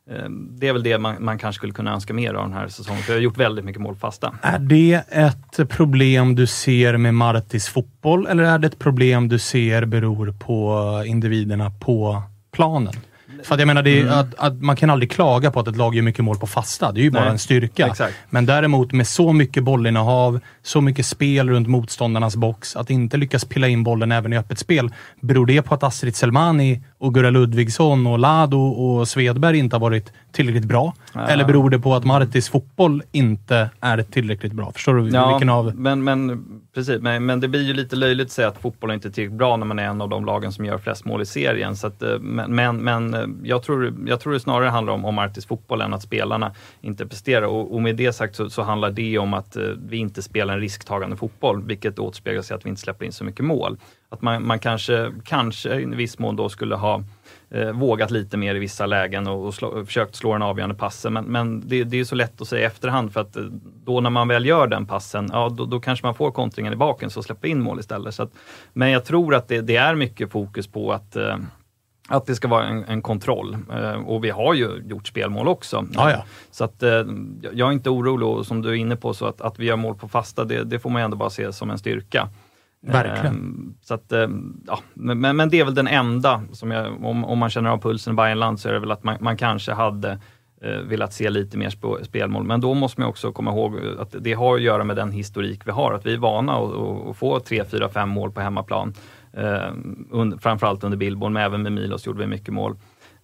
eh, det är väl det man, man kanske skulle kunna önska mer av den här säsongen, för jag har gjort väldigt mycket mål fasta. Är det ett problem du ser med Martis fotboll eller är det ett problem du ser beror på individerna på planen? För att jag menar, Mm. att, att man kan aldrig klaga på att ett lag gör mycket mål på fasta. Det är ju bara Nej, en styrka. exakt. Men däremot med så mycket bollinnehav, så mycket spel runt motståndarnas box, att inte lyckas pilla in bollen även i öppet spel. Beror det på att Astrid Selmani och Gurra Ludvigsson och Lado och Svedberg inte har varit tillräckligt bra? Ja. Eller beror det på att Martis fotboll inte är tillräckligt bra? Förstår du Ja, vilken av... men, men, precis, men, men det blir ju lite löjligt att säga att fotboll inte är tillräckligt bra när man är en av de lagen som gör flest mål i serien. Så att, eh, men men, men eh, jag, tror, jag tror det snarare handlar om, om Artis fotboll än att spelarna inte presterar. Och, och med det sagt så, så handlar det om att eh, vi inte spelar en risktagande fotboll, vilket återspeglar sig att vi inte släpper in så mycket mål. Att man, man kanske, kanske i viss mån då skulle ha eh, vågat lite mer i vissa lägen och, och slå, försökt slå den avgörande passen. Men, men det, det är så lätt att säga i efterhand för att eh, då när man väl gör den passen, ja då, då kanske man får kontringen i baken så släpper in mål istället. Så att, men jag tror att det, det är mycket fokus på att eh, att det ska vara en, en kontroll. Eh, och vi har ju gjort spelmål också. Ja, ja. Så att eh, jag är inte orolig och som du är inne på, så att, att vi gör mål på fasta, det, det får man ändå bara se som en styrka. Verkligen. Ehm, Så att, ehm, ja, men, men- det är väl den enda, som jag, om, om man känner av pulsen i Bayernland, så är det väl att man, man kanske hade eh, velat se lite mer sp- spelmål. Men då måste man också komma ihåg att det har att göra med den historik vi har, att vi är vana att, att- få 3, 4, 5 mål på hemmaplan. Eh, framförallt under Billborn, men även med Milos gjorde vi mycket mål.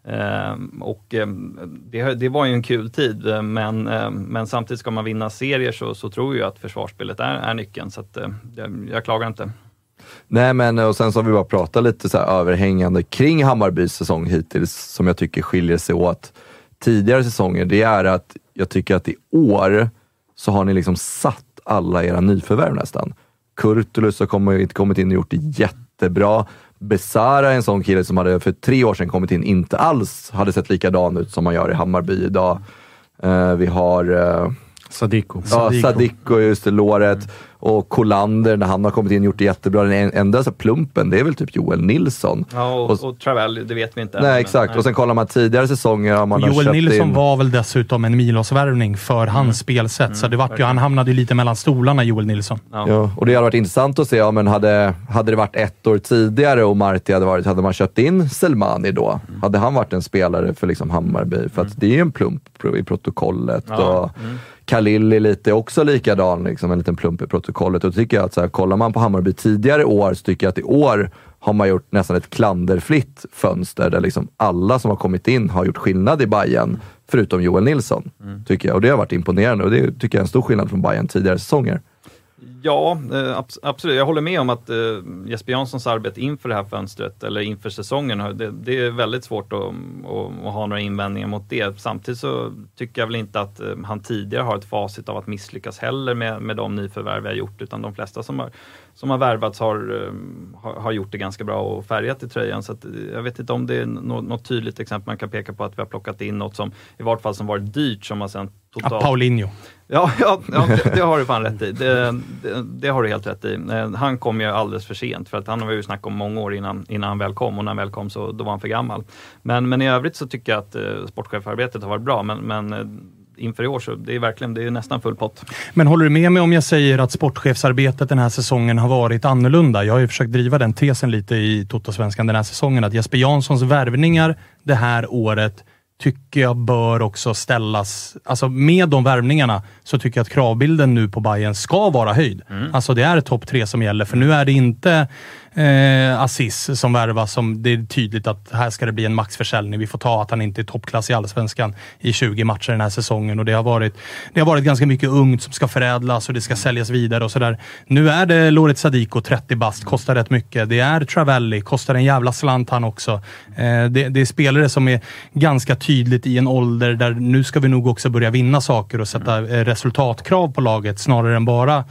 Ehm, och ehm, det, det var ju en kul tid, men, ehm, men samtidigt ska man vinna serier så, så tror jag att försvarsspelet är, är nyckeln. Så att, eh, jag, jag klagar inte. Nej men eh, och sen så har vi bara pratat lite så här överhängande kring Hammarbys säsong hittills som jag tycker skiljer sig åt tidigare säsonger. Det är att jag tycker att i år så har ni liksom satt alla era nyförvärv nästan. Kurtulus har kommit, kommit in och gjort det jättebra. Besara är en sån kille som hade för tre år sedan kommit in, inte alls hade sett likadan ut som man gör i Hammarby idag. Eh, vi har eh, Sadiko. Ja, Sadiko, just det, låret. Och Kolander, när han har kommit in och gjort det jättebra. Den en- enda så plumpen, det är väl typ Joel Nilsson. Ja, och, och, Travell, det vet vi inte. Nej, men- exakt. nej. Och sen kollar man tidigare säsonger. Har man Och Joel Nilsson in... var väl dessutom en Milos-värvning för hans spelsätt. så det vart ju, han hamnade ju lite mellan stolarna, Joel Nilsson. Ja, och det hade varit intressant att se, ja, men hade, hade det varit ett år tidigare och Marti hade varit, hade man köpt in Selmani då? Mm. Hade han varit en spelare för liksom Hammarby? För att det är ju en plump i protokollet. Ja, Och mm. Khalil är lite också likadan, liksom, en liten plump i protokollet. Och tycker jag att så här, kollar man på Hammarby tidigare år så tycker jag att i år har man gjort nästan ett klanderfritt fönster där liksom alla som har kommit in har gjort skillnad i Bayern förutom Joel Nilsson. Mm. Tycker jag. Och det har varit imponerande och det tycker jag är en stor skillnad från Bayern tidigare säsonger. Ja, eh, absolut. Jag håller med om att eh, Jesper Janssons arbete inför det här fönstret, eller inför säsongen, det, det är väldigt svårt att, att, ha några invändningar mot det. Samtidigt så tycker jag väl inte att eh, han tidigare har ett facit av att misslyckas heller med, med de nyförvärv vi har gjort, utan de flesta som har, som har värvats har, har, gjort det ganska bra och färgat i tröjan. Så att, jag vet inte om det är något, något tydligt exempel man kan peka på att vi har plockat in något som i vart fall som varit dyrt som har sen Ja, totalt Paulinho. Ja, ja, ja det, det har du fan rätt i. Det, det, det har du helt rätt i. Eh, han kom ju alldeles för sent för att han har vi ju snackat om många år innan, innan han väl kom och när han väl kom så då var han för gammal. Men, men i övrigt så tycker jag att eh, sportchefarbetet har varit bra men, men eh, inför i år så det är verkligen, det är nästan full pott. Men håller du med mig om jag säger att sportchefsarbetet den här säsongen har varit annorlunda? Jag har ju försökt driva den tesen lite i Toto-svenskan den här säsongen, att Jesper Janssons värvningar det här året tycker jag bör också ställas... Alltså med de värvningarna så tycker jag att kravbilden nu på Bayern ska vara höjd. Alltså det är topp tre som gäller, för nu är det inte eh, Assis som värvas. Som det är tydligt att här ska det bli en maxförsäljning. Vi får ta att han inte är toppklass i Allsvenskan i 20 matcher den här säsongen. Och det, har varit, det har varit ganska mycket ungt som ska förädlas och det ska säljas vidare och sådär. Nu är det Loret Sadiko, 30 bast, kostar rätt mycket. Det är Travelli, kostar en jävla slant han också. Eh, det, det är spelare som är ganska tydligt i en ålder där nu ska vi nog också börja vinna saker och sätta eh, resultatkrav på laget snarare än bara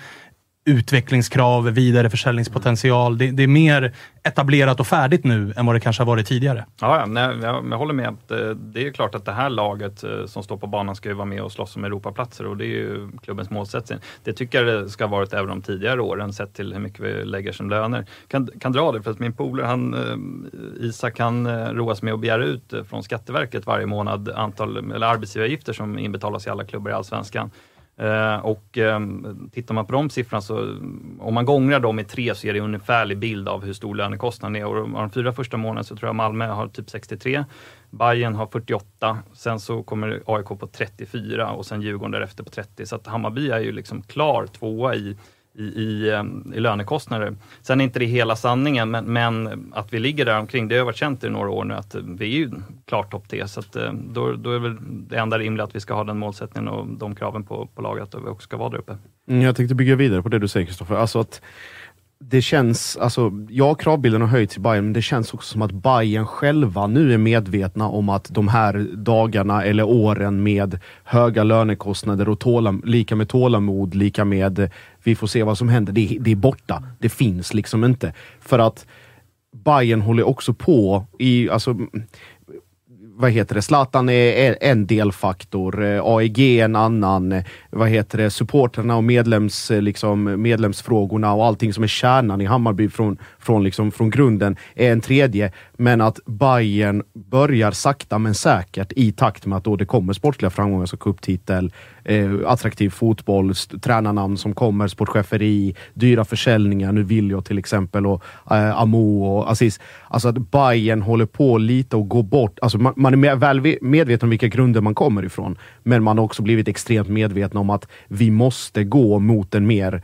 utvecklingskrav, vidareförsäljningspotential. Det, det är mer etablerat och färdigt nu än vad det kanske har varit tidigare. Ja, ja nej, jag, jag håller med. att, Det är klart att det här laget eh, som står på banan ska ju vara med och slåss om Europaplatser och det är ju klubbens målsättning. Det tycker jag det ska ha varit även de tidigare åren sett till hur mycket vi lägger som löner. Kan, kan dra det för att min polare, han, eh, Isak, han eh, roas med att begära ut från Skatteverket varje månad antal, eller arbetsgivaravgifter som inbetalas i alla klubbar i Allsvenskan. Eh, och ehm, tittar man på de siffrorna så om man gångrar dem i tre så ger det en ungefärlig bild av hur stor lönekostnaden är. Och av de fyra första månaderna så tror jag Malmö har typ 63, Bayern har 48, sen så kommer AIK på 34 och sen Djurgården därefter på 30. Så att Hammarby är ju liksom klar tvåa i, i, i, i lönekostnader. Sen är inte det hela sanningen, men, men att vi ligger där omkring, det har varit känt i några år nu att eh, vi är ju klart topp 3. Så att, eh, då, då är väl det enda rimliga att vi ska ha den målsättningen och de kraven på, på laget och vi också ska vara där uppe. Mm, jag tänkte bygga vidare på det du säger Kristoffer. Alltså att det känns, alltså, ja kravbilden har höjts i Bayern men det känns också som att Bayern själva nu är medvetna om att de här dagarna eller åren med höga lönekostnader och tålam, lika med tålamod, lika med vi får se vad som händer, det, det är borta. Det finns liksom inte. För att Bayern håller också på i, alltså vad heter det, Zlatan är en delfaktor, eh, AEG en annan, eh, vad heter det, supporterna och medlems, eh, liksom, medlemsfrågorna och allting som är kärnan i Hammarby från, från, liksom, från grunden är en tredje. Men att Bayern börjar sakta men säkert i takt med att då det kommer sportsliga framgångar som cuptitel, eh, attraktiv fotboll, tränarnamn som kommer, sportcheferi, dyra försäljningar, nu vill jag till exempel och eh, Amo och Aziz. Alltså att Bayern håller på lite att gå bort. Alltså man, man är väl medveten om vilka grunder man kommer ifrån, men man har också blivit extremt medveten om att vi måste gå mot en mer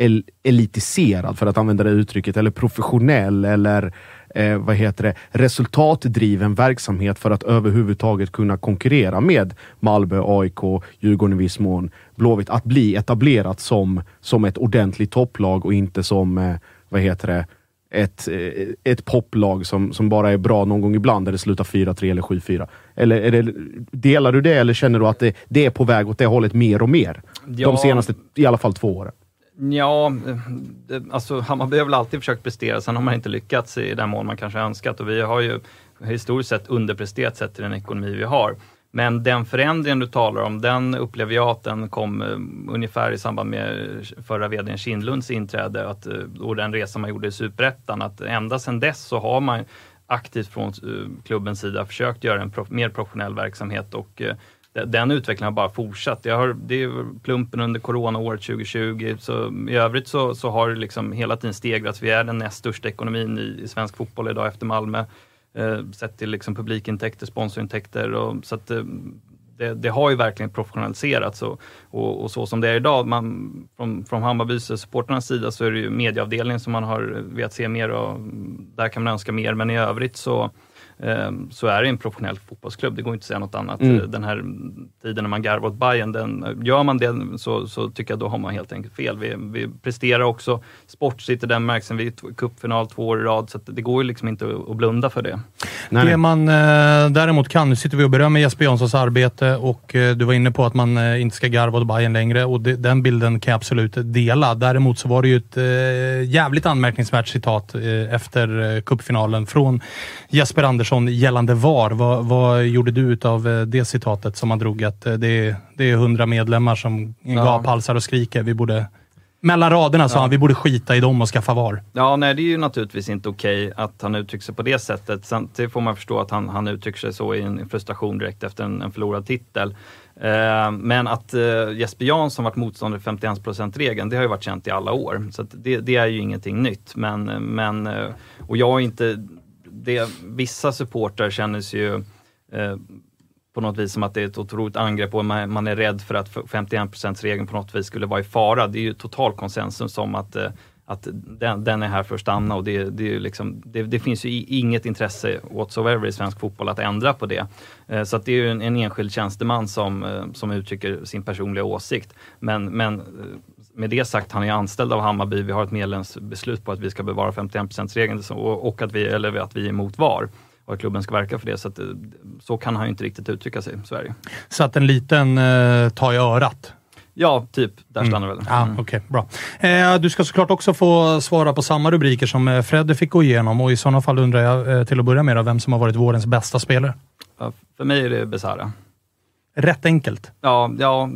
el elitiserad, för att använda det uttrycket, eller professionell eller eh, vad heter det, resultatdriven verksamhet för att överhuvudtaget kunna konkurrera med Malmö, AIK, Djurgården i viss mån, Blåvitt. Att bli etablerat som, som ett ordentligt topplag och inte som, eh, vad heter det, ett, eh, ett poplag som, som bara är bra någon gång ibland där det slutar 4-3 eller 7-4. Eller det, delar du det eller känner du att det, det är på väg åt det hållet mer och mer? Ja. De senaste, i alla fall två åren. Ja, eh, eh, alltså Hammarby har väl alltid försökt prestera, sen har man inte lyckats i den mån man kanske önskat och vi har ju historiskt sett underpresterat sett till den ekonomi vi har. Men den förändringen du talar om, den upplever jag att den kom eh, ungefär i samband med förra vdn Kindlunds inträde att, och den resa man gjorde i Superettan. Att ända sedan dess så har man aktivt från klubbens sida försökt göra en prof mer professionell verksamhet och den utvecklingen har bara fortsatt. Jag har, det är plumpen under coronaåret 2020. Så I övrigt så, så har det liksom hela tiden stegrats. Vi är den näst största ekonomin i, i svensk fotboll idag efter Malmö. Eh, sett till liksom publikintäkter, sponsorintäkter. Och, så att, eh, det, det, har ju verkligen professionaliserats och, och, och, så som det är idag, man, från, från Hammarbys supporternas sida så är det ju medieavdelningen som man har velat se mer och där kan man önska mer, men i övrigt så så är det en professionell fotbollsklubb. Det går inte att säga något annat. Mm. Den här tiden när man garvar åt Bayern, den, gör man det så, så tycker jag då har man helt enkelt fel. Vi, vi presterar också sportsligt i den märkelsen. Vi är cupfinal två år i rad, så det går ju liksom inte att, blunda för det. Nej. Det man eh, däremot kan, nu sitter vi och berömmer Jesper Janssons arbete och eh, du var inne på att man eh, inte ska garva åt Bayern längre och det, den bilden kan jag absolut dela. Däremot så var det ju ett eh, jävligt anmärkningsvärt citat eh, efter eh, cupfinalen från Jesper Andersson Andersson gällande VAR. Vad, vad gjorde du av eh, det citatet som man drog? Att eh, det är, det är 100 medlemmar som ja. gaphalsar och skriker. Vi borde mellan raderna sa ja. han, vi borde skita i dem och skaffa VAR. Ja, nej det är ju naturligtvis inte okej okay att han uttrycker sig på det sättet. Samtidigt får man förstå att han, han uttrycker sig så i en frustration direkt efter en, en förlorad titel. Eh, men att eh, Jesper Jansson varit motståndare till 51%-regeln, det har ju varit känt i alla år. Så det, det, är ju ingenting nytt. Men, men, och jag är inte det, vissa supportrar känner sig ju eh, på något vis som att det är ett otroligt angrepp och man, man är rädd för att 51%-regeln på något vis skulle vara i fara. Det är ju total konsensus om att, eh, att den, den, är här för att stanna och det, det, är liksom, det, det, finns ju inget intresse whatsoever i svensk fotboll att ändra på det. Eh, så att det är en, en enskild tjänsteman som, eh, som uttrycker sin personliga åsikt. Men, men eh, med det sagt, han är anställd av Hammarby. Vi har ett medlemsbeslut på att vi ska bevara 51%-regeln och, och att, vi, eller att vi är emot VAR och att klubben ska verka för det. Så, att, eh, så kan han ju inte riktigt uttrycka sig, det. Så att en liten eh, ta i örat? Ja, typ. Där stannar mm. väl. Ja, mm. Okej, okay, bra. Eh, du ska såklart också få svara på samma rubriker som eh, Fredde fick gå igenom och i sådana fall undrar jag eh, till att börja med då, vem som har varit vårens bästa spelare? Ja, för mig är det Besara. Rätt enkelt. Ja, ja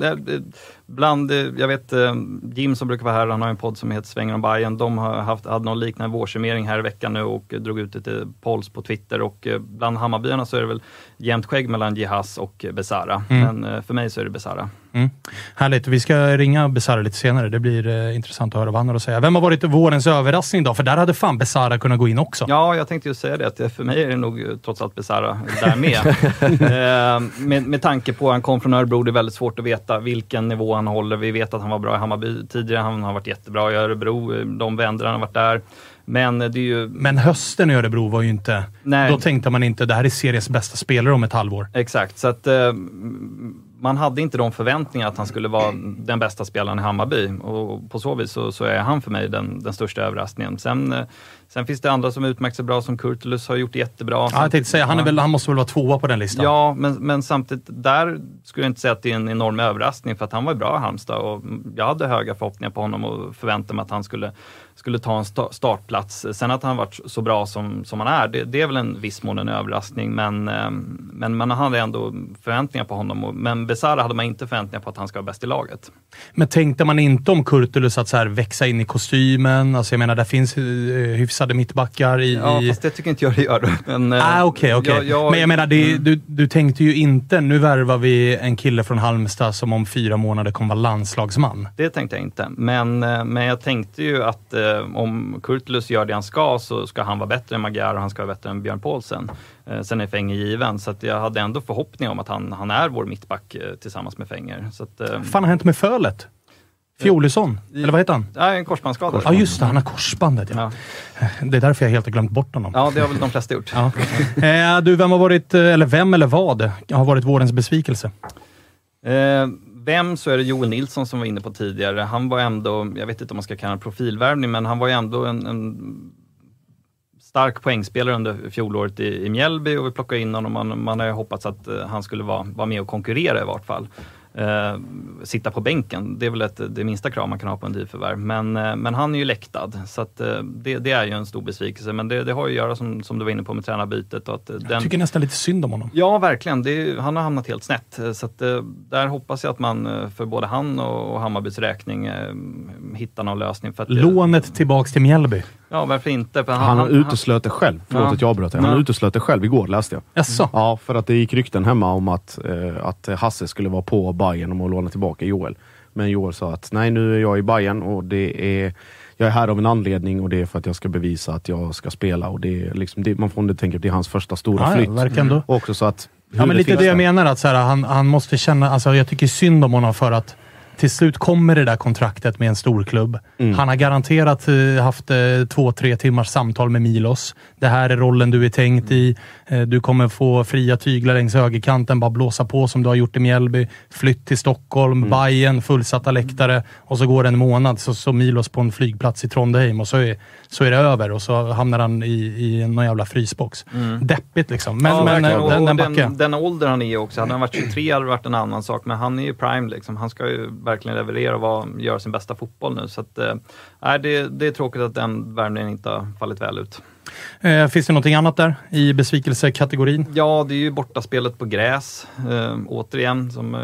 bland, jag vet eh, Jim som brukar vara här, han har en podd som heter Svänger om Bayern. De har haft, hade någon liknande vårsummering här i veckan nu och drog ut lite polls på Twitter och eh, bland Hammarbyarna så är det väl jämnt skägg mellan Jihas och Besara. Mm. Men eh, för mig så är det Besara. Mm. Härligt. Vi ska ringa Besara lite senare. Det blir eh, intressant att höra vad han har att säga. Vem har varit vårens överraskning då? För där hade fan Besara kunnat gå in också. Ja, jag tänkte ju säga det. Att för mig är det nog trots allt Besara där med. eh, med. Med tanke på att han kom från Örebro, det är väldigt svårt att veta vilken nivå han håller. Vi vet att han var bra i Hammarby tidigare, han har varit jättebra i Örebro, de vänder han har varit där. Men det är ju... Men hösten i Örebro var ju inte... Nej. Då tänkte man inte det här är seriens bästa spelare om ett halvår. Exakt, så att eh, man hade inte de förväntningarna att han skulle vara den bästa spelaren i Hammarby. Och på så vis så, så är han för mig den, den största överraskningen. Sen, eh, sen finns det andra som utmärkt sig bra, som Kurtulus har gjort jättebra. Ja, jag tänkte säga, han, är väl, han måste väl vara tvåa på den listan? Ja, men, men samtidigt, där skulle jag inte säga att det är en enorm överraskning för att han var bra i Halmstad och jag hade höga förhoppningar på honom och förväntade mig att han skulle, skulle ta en sta- startplats. Sen att han varit så bra som, som han är, det, det är väl en viss mån en överraskning men, eh, men man hade ändå förväntningar på honom. Och, men Besara hade man inte förväntningar på att han ska vara bäst i laget. Men tänkte man inte om Kurtulus att så här växa in i kostymen? Alltså jag menar, där finns eh, hyfsade mittbackar i... Ja, fast det tycker inte jag det gör. Men, eh, Ah, okej, okej. jag- jag- Men jag menar, det, Mm. du, du tänkte ju inte, nu värvar vi en kille från Halmstad som om fyra månader kommer vara landslagsman. Det tänkte jag inte. Men, eh, men jag tänkte ju att eh, om Kurtulus gör det han ska så ska han vara bättre än Magyar och han ska vara bättre än Björn Paulsen. Eh, sen är Fenger given, så jag hade ändå förhoppning om att han, han är vår mittback eh, tillsammans med Fenger. Vad fan har hänt med Fölet? Fjolisson? Eller vad heter han? Nej, en korsbandsskada. Ja, just det. Han har korsbandet, ja. Det är därför jag helt har glömt bort honom. Ja, det har väl de flesta gjort. Ja. Eh, du, vem har varit, eller vem eller vad har varit vårens besvikelse? Eh, vem så är det Joel Nilsson som var inne på tidigare. Han var ändå, jag vet inte om man ska kalla det profilvärvning, men han var ju ändå en, en stark poängspelare under fjolåret i, i Mjällby och vi plockade in honom. Man, man har ju hoppats att eh, han skulle vara, vara med och konkurrera i vart fall. Eh, sitta på bänken, det är väl ett, det minsta krav man kan ha på en nyförvärv. Men, eh, men han är ju läktad, så att, eh, det, det är ju en stor besvikelse. Men det, det har ju att göra, som, som du var inne på, med tränarbytet. Och att, eh, Jag den, tycker nästan lite synd om honom. Ja, verkligen. Det han har hamnat helt snett. Eh, Så att, eh, där hoppas jag att man för både han och, och Hammarbys räkning hittar någon lösning. För att, Lånet tillbaks till Mjällby. Ja, varför inte? För Han, uteslöt det själv. Förlåt Ja. att jag avbröt dig. Han Ja. uteslöt det själv igår läste jag. Jaså? Ja, för att det gick rykten hemma om att, eh, att Hasse skulle vara på Bayern om att låna tillbaka Joel. Men Joel sa att nej, nu är jag i Bayern och det är jag är här av en anledning och det är för att jag ska bevisa att jag ska spela. Och det är liksom, det, man får inte tänka att det är hans första stora Ja, ja, flytt. verkar ändå. Och också så att... Ja, men lite det jag menar. Att så här, han, han måste känna... Alltså, jag tycker synd om honom för att till slut kommer det där kontraktet med en storklubb. Mm. Han har garanterat eh, haft eh, två, tre timmars samtal med Milos. Det här är rollen du är tänkt i. Eh, du kommer få fria tyglar längs högerkanten, bara blåsa på som du har gjort i Mjällby. Flytt till Stockholm, Mm. Bayern, fullsatta läktare och så går det en månad så så Milos på en flygplats i Trondheim och så är, så är det över och så hamnar han i, i någon jävla frysbox. Mm. Deppigt liksom. Men, ja, men den, den den, den ålder han är också. Hade han varit 23 hade det varit en annan sak, men han är ju prime. Liksom. Han ska ju verkligen leverera och vara, göra sin bästa fotboll nu. Så att, eh, det, det är tråkigt att den värvningen inte har fallit väl ut. Eh, finns det någonting annat där i besvikelsekategorin? Ja, det är ju bortaspelet på gräs. Eh, återigen, som, eh,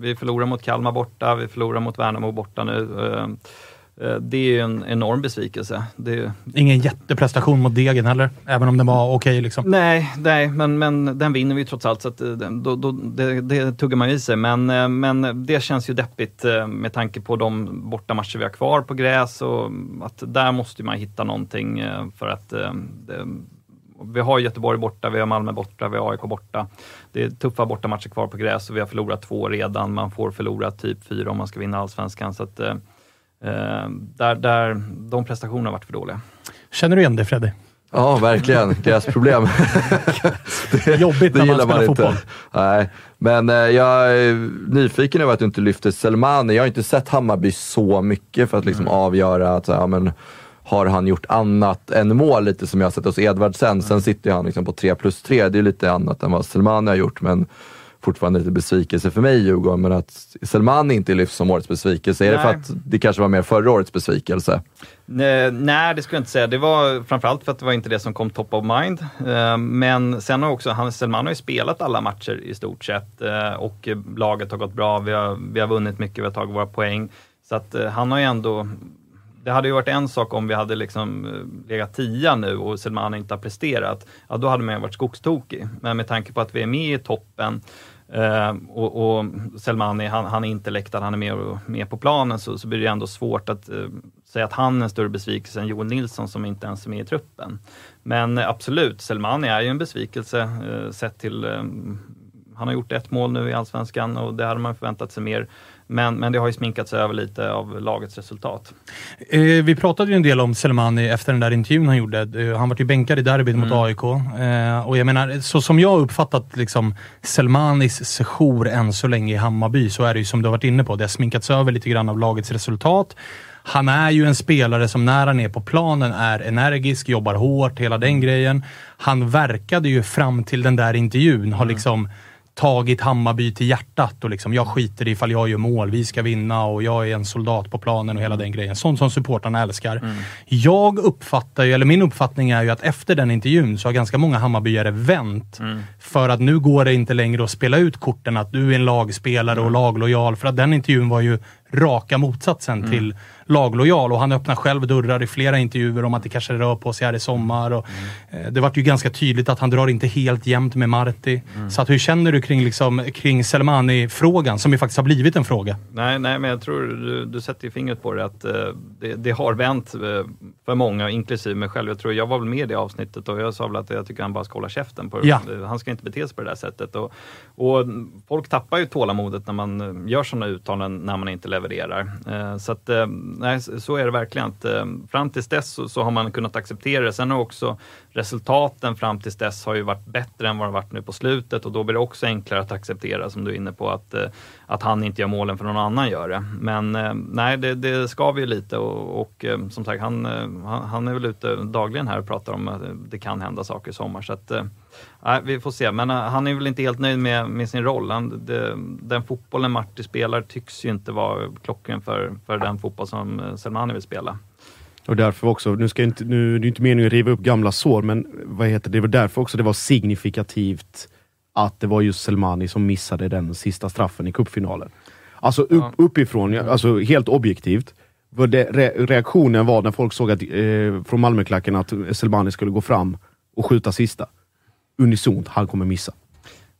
vi förlorar mot Kalmar borta, vi förlorar mot Värnamo borta nu. Eh, det är ju en enorm besvikelse. Det Ingen jätteprestation mot Degen heller, även om den var okej. liksom. Nej, nej men, men den vinner vi trots allt så eh, då, då, det, det tuggar man i sig. Men, eh, men det känns ju deppigt med tanke på de bortamatcher vi har kvar på gräs och att där måste man hitta någonting för att det, vi har Göteborg borta, vi har Malmö borta, vi har AIK borta. Det är tuffa bortamatcher kvar på gräs och vi har förlorat två redan. Man får förlora typ fyra om man ska vinna allsvenskan. Så att, där, där, de prestationerna har varit för dåliga. Känner du igen det Freddy? Ja, verkligen. Gräsproblem. Jobbigt när man spelar fotboll. Nej, men eh, jag är nyfiken över att du inte lyfter Selmani. Jag har inte sett Hammarby så mycket för att liksom avgöra att, så ja, men, har han gjort annat än mål, lite som jag har sett hos Edvardsen. Sen sitter ju han liksom på 3 plus 3, det är lite annat än vad Selmani har gjort, men fortfarande lite besvikelse för mig i Djurgården. Men att Selmani inte lyfts som årets besvikelse, är det för Nej. att det kanske var mer förra årets besvikelse? Nej, nej, det skulle jag inte säga. Det var framförallt för att det var inte det som kom top of mind. Eh, Men sen har också, Hannes Selman har ju spelat alla matcher i stort sett eh, och laget har gått bra. Vi har, vi har vunnit mycket, vi har tagit våra poäng. Så att eh, han har ju ändå det hade ju varit en sak om vi hade liksom legat tia nu och Selman inte har presterat. Ja, då hade man ju varit skogstokig. Men med tanke på att vi är med i toppen eh, och, och Selmani, han, han är inte läktad, han är med, och- med på planen, så, så blir det ändå svårt att eh, säga att han är en större besvikelse än Joel Nilsson som inte ens är med i truppen. Men eh, absolut, Selmani är ju en besvikelse eh, sett till eh, han har gjort ett mål nu i Allsvenskan och det hade man förväntat sig mer. Men, men det har ju sminkats över lite av lagets resultat. Eh, vi pratade ju en del om Selmani efter den där intervjun han gjorde. Eh, han var ju bänkad i derbyt mot Mm. AIK. Eh, och jag menar, så som jag har uppfattat liksom, Selmanis sejour än så länge i Hammarby, så är det ju som du har varit inne på. Det har sminkats över lite grann av lagets resultat. Han är ju en spelare som när han är på planen är energisk, jobbar hårt, hela den grejen. Han verkade ju fram till den där intervjun ha liksom tagit Hammarby till hjärtat och liksom, jag skiter i ifall jag gör mål, vi ska vinna och jag är en soldat på planen och hela den grejen. Sånt som supportrarna älskar. Jag uppfattar ju, eller min uppfattning är ju att efter den intervjun så har ganska många Hammarbyare vänt. För att nu går det inte längre att spela ut korten att du är en lagspelare och laglojal. För att den intervjun var ju raka motsatsen till laglojal och han öppnar själv dörrar i flera intervjuer om att det kanske rör på sig här i sommar. Och, eh, det vart ju ganska tydligt att han drar inte helt jämnt med Marti. Så att hur känner du kring, liksom, kring Selmani-frågan, som ju faktiskt har blivit en fråga? Nej, nej, men jag tror du, du sätter fingret på det att eh, det, det har vänt eh, för många, inklusive mig själv. Jag tror jag var väl med i det avsnittet och jag sa väl att jag tycker han bara ska hålla käften. På, Ja. Han ska inte bete sig på det där sättet. Och, och folk tappar ju tålamodet när man eh, gör sådana uttalanden när man inte levererar levererar. Eh, så att, eh, nej, så är det verkligen. Att, eh, fram tills dess så, så har man kunnat acceptera det. Sen har också resultaten fram tills dess har ju varit bättre än vad de varit nu på slutet och då blir det också enklare att acceptera som du är inne på att, att han inte gör målen för någon annan gör det. Men nej, det, det skaver ju lite och, och som sagt han, han, är väl ute dagligen här och pratar om att det kan hända saker i sommar. Så att, nej, vi får se, men eh, han är väl inte helt nöjd med, med sin roll. Han, det, den fotbollen Marti spelar tycks ju inte vara klockren för, för den fotboll som eh, Selmani vill spela. Och därför också, nu ska inte, nu, det är inte meningen att riva upp gamla sår, men vad heter det, det var därför också det var signifikativt att det var just Selmani som missade den sista straffen i cupfinalen. Alltså upp, uppifrån, alltså helt objektivt, vad det, re, reaktionen var när folk såg att, eh, från Malmöklacken att Selmani skulle gå fram och skjuta sista. Unisont, han kommer missa.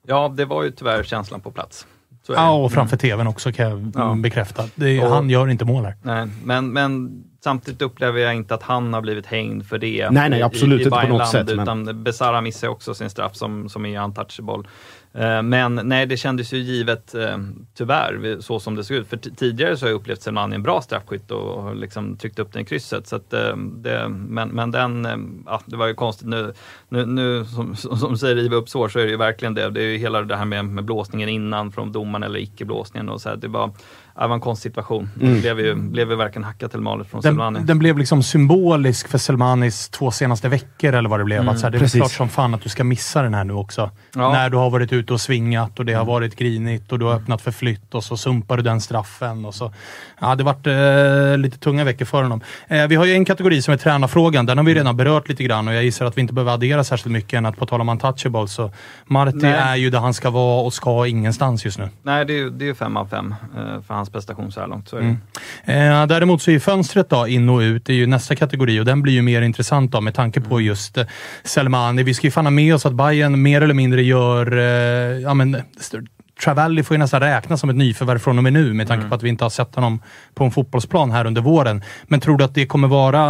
Ja, det var ju tyvärr känslan på plats. Ja, och framför tvn också kan jag Ja. bekräfta. Det, är- Och- han gör inte mål här. Nej, men, men samtidigt upplever jag inte att han har blivit hängd för det. Nej, nej, absolut i, i inte på något sätt, men- Utan Besara missar också sin straff som, som är untouchable. Eh, men nej, det kändes ju givet, eh, tyvärr, så som det såg ut. För tidigare så har jag upplevt Selmani en bra straffskytt och har liksom tryckt upp den i krysset. Så att, eh, det, men, men den, ja, det var ju konstigt nu, nu, nu som, som som säger riva upp sår så är det ju verkligen det. Det är ju hela det här med, med blåsningen innan från domaren eller icke-blåsningen och så här. Det var, det var en konstig situation. Mm. Det blev ju, blev ju verkligen hackat till malet från Selmani. Den, blev liksom symbolisk för Selmanis två senaste veckor eller vad det blev. Mm, att så här, det är klart som fan att du ska missa den här nu också. Ja. När du har varit ute och svingat och det har varit grinigt och du har öppnat för flytt och så sumpar du den straffen. Och så. Ja, det har varit eh, lite tunga veckor för honom. Eh, vi har ju en kategori som är tränarfrågan. Den har vi redan berört lite grann och jag gissar att vi inte behöver addera särskilt mycket än att på tal om untouchable så Marti Nej. är ju där han ska vara och ska ingenstans just nu. Nej, det är ju fem av fem eh, för hans prestation så här långt. Så. Mm. Eh, däremot så är fönstret då, in och ut, det är ju nästa kategori och den blir ju mer intressant då med tanke på just eh, Selmani. Vi ska ju fan ha med oss att Bayern mer eller mindre gör, eh, ja men Travalli får ju nästan räknas som ett nyförvärv från och med nu med tanke på att vi inte har sett honom på en fotbollsplan här under våren. Men tror du att det kommer vara,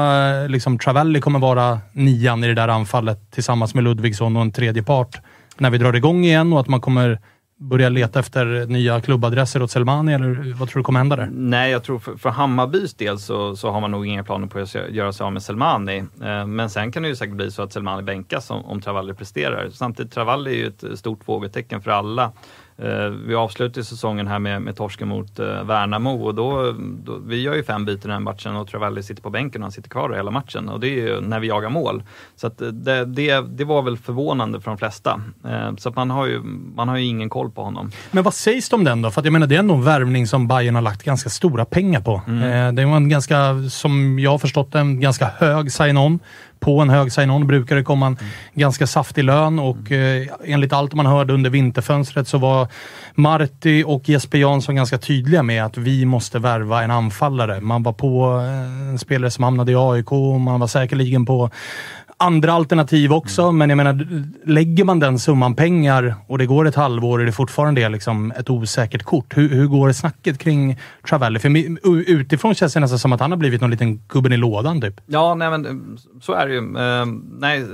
eh, liksom Travalli kommer vara nian i det där anfallet tillsammans med Ludvigsson och en tredje part när vi drar igång igen och att man kommer börja leta efter nya klubbadresser åt Selmani eller vad tror du kommer hända där? Nej, jag tror för, för Hammarbys del så, så har man nog inga planer på att göra sig av med Selmani. Eh, men sen kan det ju säkert bli så att Selmani bänkas om, om Travalli presterar. Samtidigt, Travalli är ju ett stort frågetecken för alla. Eh, vi avslutar ju säsongen här med, med torsken mot eh, Värnamo och då, då, vi gör ju fem byten i den matchen och Travalli sitter på bänken och han sitter kvar hela matchen och det är ju när vi jagar mål. Så eh, det, det, det var väl förvånande för de flesta. Så man har, ju, man har ju ingen koll på honom. Men vad sägs det om den då? För jag menar, det är ändå en värvning som Bayern har lagt ganska stora pengar på. Eh, det var en ganska, som jag har förstått en ganska hög sign-on. På en hög sign-on brukar det komma en ganska saftig lön och eh, enligt allt man hörde under vinterfönstret så var Marti och Jesper Jansson ganska tydliga med att vi måste värva en anfallare. Man var på eh, en spelare som hamnade i AIK och man var säkerligen på andra alternativ också, men jag menar, lägger man den summan pengar och det går ett halvår, är det fortfarande liksom ett osäkert kort? Hur, hur går snacket kring Travelli? För utifrån känns det nästan som att han har blivit någon liten gubben i lådan typ. Ja, nej, men eh, så är det ju. Eh, nej,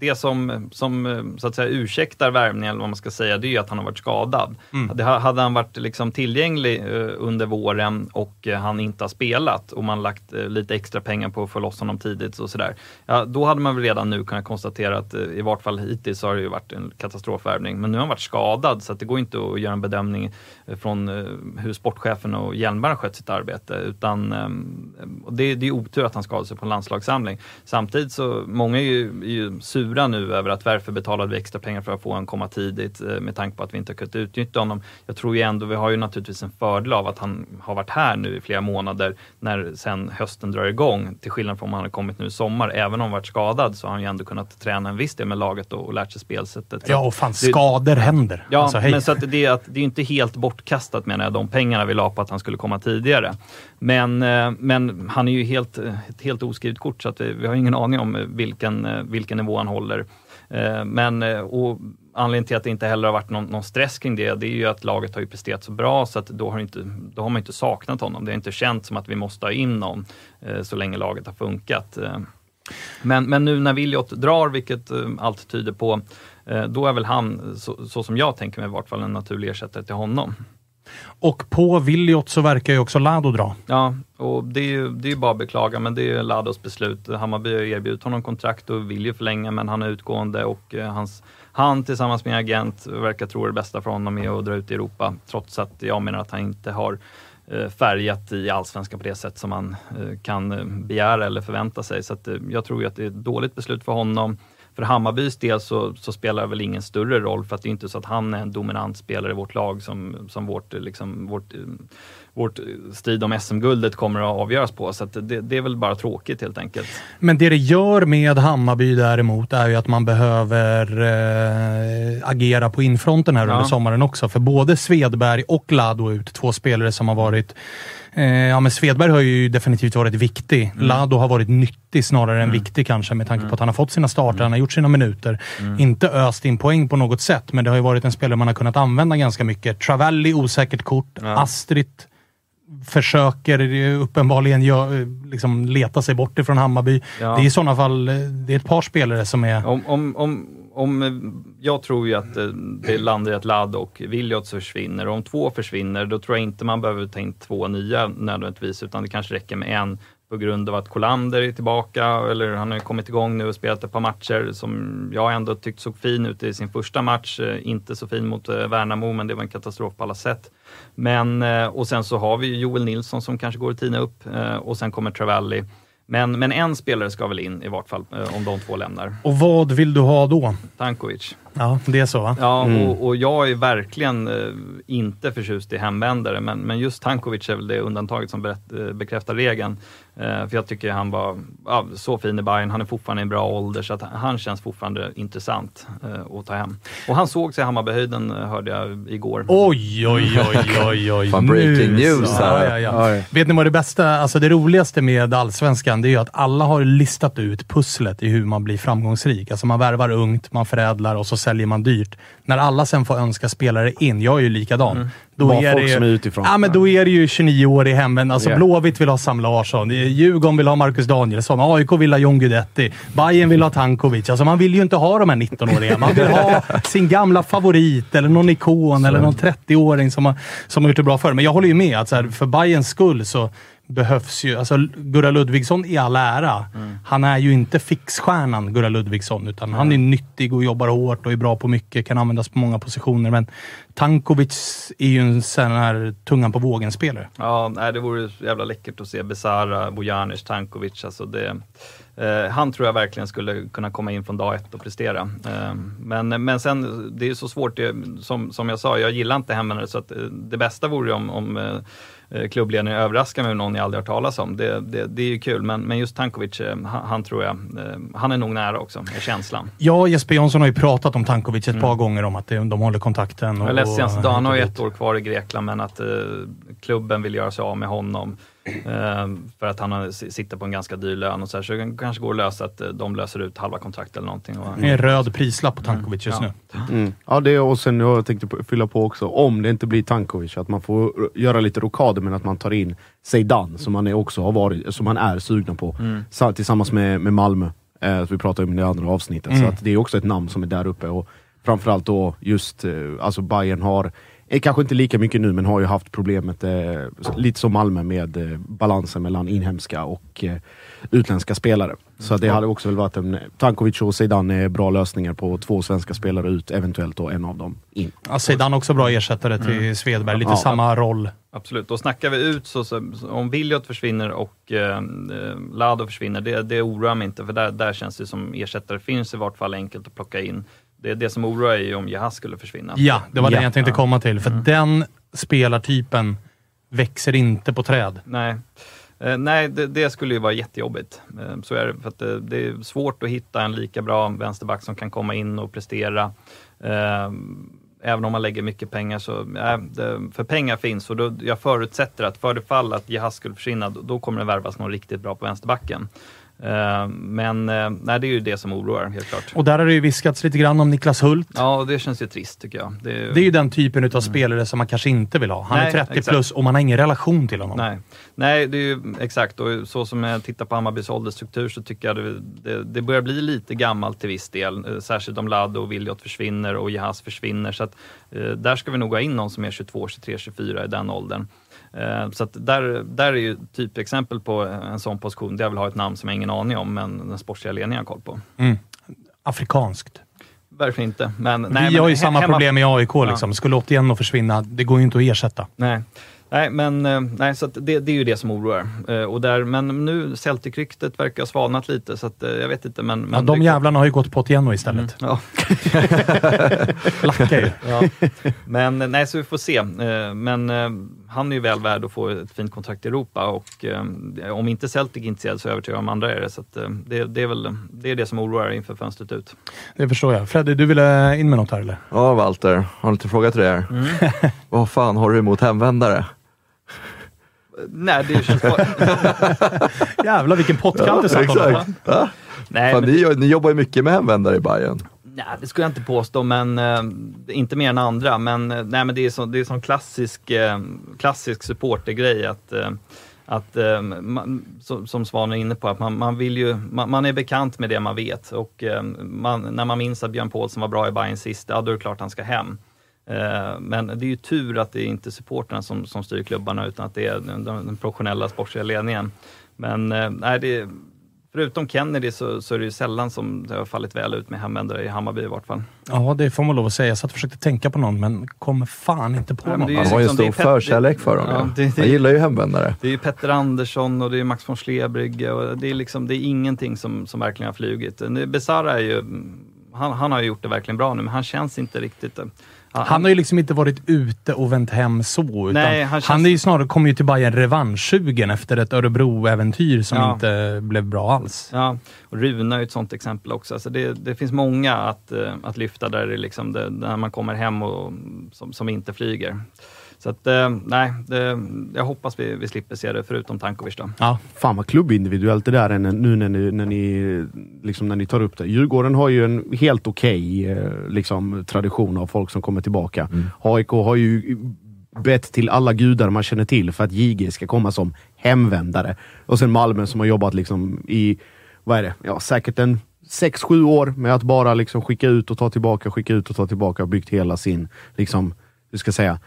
det som, som eh, så att säga ursäktar värvningen, eller vad man ska säga, det är ju att han har varit skadad. Det, Mm. hade han varit liksom tillgänglig eh, under våren och eh, han inte har spelat och man lagt eh, lite extra pengar på att få loss honom tidigt och sådär. Ja, då hade man väl redan nu kunnat konstatera att i vart fall hittills har det ju varit en katastrofvärvning. Men nu har han varit skadad så att det går inte att göra en bedömning från hur sportchefen och Hjelmberg har skött sitt arbete. Utan, det, det är otur att han skadade sig på en landslagssamling. Samtidigt så, många är ju, är ju sura nu över att varför betalade vi extra pengar för att få honom komma tidigt med tanke på att vi inte har kunnat utnyttja honom. Jag tror ju ändå, vi har ju naturligtvis en fördel av att han har varit här nu i flera månader när sen hösten drar igång. Till skillnad från om han hade kommit nu i sommar. Även om han varit skadad så har han ju ändå kunnat träna en viss del med laget och, och lärt sig spelsättet. Så Ja, och fan det- skador händer. Ja, Alltså, men så att det, är, att det är inte helt bortkastat menar jag, de pengarna vi la på att han skulle komma tidigare. Men, eh, men han är ju helt, eh, ett helt oskrivet kort så att vi, vi har ingen aning om eh, vilken, eh, vilken nivå han håller. Eh, Men eh, och anledningen till att det inte heller har varit någon, någon stress kring det, det är ju att laget har ju presterat så bra så att då har, inte, då har man inte saknat honom. Det har inte känts som att vi måste ha in någon eh, så länge laget har funkat. Eh, Men, men nu när Williot drar, vilket eh, allt tyder på, eh, då är väl han, så, så som jag tänker mig i vart fall, en naturlig ersättare till honom. Och på Williot så verkar ju också Lado dra. Ja, och det är ju det är bara att beklaga, men det är ju Lados beslut. Hammarby har erbjudit honom kontrakt och vill ju förlänga, men han är utgående och hans, han tillsammans med agent verkar tro det bästa för honom är att dra ut i Europa, trots att jag menar att han inte har eh, färgat i allsvenskan på det sätt som man eh, kan eh, begära eller förvänta sig. Så att, jag tror ju att det är ett dåligt beslut för honom. För Hammarbys del så, så spelar det väl ingen större roll för att det är inte så att han är en dominant spelare i vårt lag som, som vårt, liksom, vårt, vårt strid om SM-guldet kommer att avgöras på. Så det, det är väl bara tråkigt helt enkelt. Men det det gör med Hammarby däremot är ju att man behöver eh, agera på infronten här Ja. under sommaren också. För både Svedberg och Lado ut, två spelare som har varit Eh, ja, men Svedberg har ju definitivt varit viktig. Mm. Lado har varit nyttig snarare än viktig kanske med tanke på att han har fått sina starter, han har gjort sina minuter. Mm. Inte öst in poäng på något sätt, men det har ju varit en spelare man har kunnat använda ganska mycket. Travalli, osäkert kort. Astrid försöker uppenbarligen gö- liksom leta sig bort ifrån Hammarby. Ja. Det är i sådana fall eh, det är ett par spelare som är... Om, om, om, om, eh, jag tror ju att eh, det landar i att Ladd och Williot försvinner. Och om två försvinner, då tror jag inte man behöver ta in två nya nödvändigtvis, utan det kanske räcker med en på grund av att Kolander är tillbaka, eller han har kommit igång nu och spelat ett par matcher som jag ändå tyckt såg fin ut i sin första match. Inte så fin mot Värnamo, men det var en katastrof på alla sätt. Men, eh, och sen så har vi Joel Nilsson som kanske går att tina upp eh, och sen kommer Travalli. Men, men en spelare ska väl in i vart fall, eh, om de två lämnar. Och vad vill du ha då? Tankovic. Ja, det är så va? Ja, Mm. och, och jag är verkligen eh, inte förtjust i hemvändare, men, men just Tankovic är väl det undantaget som berätt, eh, bekräftar regeln. Eh, för jag tycker han var ja, så fin i Bayern. han är fortfarande i en bra ålder, så att han känns fortfarande intressant eh, att ta hem. Och han såg sig i Hammarbyhöjden, hörde jag igår. Oj, oj, oj, oj, oj. Fan, breaking news så. här. Ja, ja, ja. Vet ni vad det bästa, alltså det roligaste med Allsvenskan, det är ju att alla har listat ut pusslet i hur man blir framgångsrik. Alltså man värvar ungt, man förädlar och så säljer man dyrt. När alla sen får önska spelare in, jag är ju likadan. Mm. Då Bara är folk det ju, som är utifrån. Ja, men då är det ju 29 år i hemmen. Alltså Ja. Blåvitt vill ha Sam Larsson, Djurgården vill ha Marcus Danielsson, AIK vill ha John Guidetti, Bayern vill ha Tankovic. Alltså man vill ju inte ha de här 19-åringarna. Man vill ha sin gamla favorit, eller någon ikon, eller någon 30-åring som har, som har gjort det bra förr. Men jag håller ju med att så här, för Bayerns skull så behövs ju... Alltså Gurra Ludvigsson i all ära. Han är ju inte fixstjärnan Gurra Ludvigsson, utan han är nyttig och jobbar hårt och är bra på mycket, kan användas på många positioner. Men Tankovic är ju en sån här tungan på vågen-spelare. Ja, nej, det vore jävla läckert att se Besara, Bojanic, Tankovic. Alltså det, eh, han tror jag verkligen skulle kunna komma in från dag ett och prestera. Eh, men, men sen, det är så svårt. Det, som, som jag sa, jag gillar inte hemvändare så att, eh, det bästa vore ju om, om eh, klubbledningen överraskar mig med någon jag aldrig hört talas om. Det, det, det är ju kul, men, men just Tankovic, eh, han, han tror jag, eh, han är nog nära också, är känslan. Ja, Jesper Jansson har ju pratat om Tankovic ett par gånger om att det- de håller kontakten. Och, Jag läste senaste dagen, han har ju ett år kvar i Grekland, men att eh, klubben vill göra sig av med honom. Eh, för att han sitter på en ganska dyr lön och så, här, så det kanske går att lösa att eh, de löser ut halva kontraktet eller någonting. Och, Det är en röd prislapp på Tankovic just Ja. nu. Mm. Ja, det och sen jag tänkte fylla på också, om det inte blir Tankovic, att man får göra lite rokader men att man tar in Zeidan som man är också har varit, som man är sugna på. Mm. Sa- Tillsammans med, med Malmö, eh, som vi pratade om i det andra avsnittet. Mm. Så att det är också ett namn som är där uppe. Och framförallt då just, eh, alltså Bayern har Eh, Kanske inte lika mycket nu, men har ju haft problemet, eh, lite som Malmö, med eh, balansen mellan inhemska och eh, utländska spelare. Så det hade också väl varit en... Tankovic och Zidane är bra lösningar på två svenska spelare ut, eventuellt då en av dem in. Ja, Zidane också bra ersättare till Svedberg. Lite Ja. samma roll. Absolut, och snackar vi ut så, så om Williot försvinner och eh, eh, Lado försvinner, det, det oroar mig inte för där, där känns det som ersättare finns i vart fall enkelt att plocka in. Det, det som oroar är ju om Jahas skulle försvinna. Ja, det var det jag tänkte Ja. komma till. För den spelartypen växer inte på träd. Nej, eh, nej det, det skulle ju vara jättejobbigt. Eh, så är det, för att det, det är svårt att hitta en lika bra vänsterback som kan komma in och prestera. Eh, även om man lägger mycket pengar så, äh, det, för pengar finns och då, jag förutsätter att för det fall att Jahas skulle försvinna, då, då kommer det värvas någon riktigt bra på vänsterbacken. Eh, men eh, nej, det är ju det som oroar helt klart. Och där har det ju viskats lite grann om Niklas Hult. Ja, det känns ju trist tycker jag. Det, Det är ju den typen av spelare som man kanske inte vill ha. Han Nej, är 30 exakt. plus och man har ingen relation till honom. Nej, Nej det är ju exakt och så som jag tittar på Hammarbys åldersstruktur så tycker jag det, det, det börjar bli lite gammalt till viss del. Eh, Särskilt om Lado och Williot försvinner och Jahas försvinner. Så att, där ska vi nog ha in någon som är 22, 23, 24 i den åldern. Eh, så där, där är ju typexempel på en sån position där jag vill ha ett namn som jag ingen aning om men den sportsliga ledningen har koll på. Mm. Afrikanskt. Verkligen inte. Men, nej, Vi men har ju he- samma hemma- problem i AIK. Ja. Liksom. Skulle 81 försvinna, det går ju inte att ersätta. Nej. Nej, men eh, nej, så det, det är ju det som oroar. Eh, och där, men nu Celtic-ryktet verkar ha svalnat lite, så att, jag vet inte. Men, Ja, men de det- jävlarna har ju gått på Otieno istället. Ja. Lackar ju. ja. Men nej, så vi får se. Men han är ju väl värd att få ett fint kontrakt i Europa och eh, om inte Celtic är intresserad så övertygad om andra är det. Så att, eh, det, det är väl det, är det som oroar inför fönstret ut. Det förstår jag. Freddy, du ville in med något här eller? Ja, Walter. Har en liten fråga till dig här. Mm. Vad fan har du emot hemvändare? Nej, det känns bara... Jävlar vilken pottkant du satt honom. Ja. Nej, Fan, men- ni, ni jobbar ju mycket med hemvändare i Bayern. Nej, det skulle jag inte påstå, men eh, inte mer än andra. Men, eh, nej, men det är så, det är sån klassisk, eh, klassisk supportergrej att, eh, att eh, man, som, som Svan är inne på, att man, man vill ju, man, man är bekant med det man vet och eh, man, när man minns att Björn Paulsson var bra i Bayern sist, ja då är det klart han ska hem. Eh, men det är ju tur att det är inte supporterna som, som styr klubbarna utan att det är den, den professionella sportsliga ledningen. Men eh, nej, det, förutom Kennedy så, så är det ju sällan som det har fallit väl ut med hemvändare i Hammarby i vart fall. Ja, det får man lov att säga. Jag satt och försökte tänka på någon, men kommer fan inte på Nej, någon. det är ju Han har ju en liksom- stor förkärlek för dem. Ja, det- det- Han gillar ju hemvändare. Det är ju Petter Andersson och det är Max von Schlebrygge och det är liksom, det är ingenting som, som verkligen har flugit. Nu, Besara är ju, han, han har ju gjort det verkligen bra nu, men han känns inte riktigt... Han har ju liksom inte varit ute och vänt hem så. Nej, han han, känns- är ju snarare kommit ju till Bayern revanschsugen efter ett Örebro-äventyr som Ja. inte blev bra alls. Ja, och Runa är ju ett sånt exempel också. Alltså det, det finns många att, eh, att lyfta där det liksom det, när man kommer hem och som, som inte flyger. Så att, eh, nej, det, jag hoppas vi, vi slipper se det, förutom Tankovic då. Ja. Fan vad klubbindividuellt det där är nu när ni, när ni, liksom när ni tar upp det. Djurgården har ju en helt okej eh, liksom, tradition av folk som kommer tillbaka. AIK har ju bett till alla gudar man känner till för att JG ska komma som hemvändare. Och sen Malmö som har jobbat liksom i, vad är det, ja säkert en 6-7 år med att bara liksom skicka ut och ta tillbaka, skicka ut och ta tillbaka och byggt hela sin, liksom, hur ska jag säga,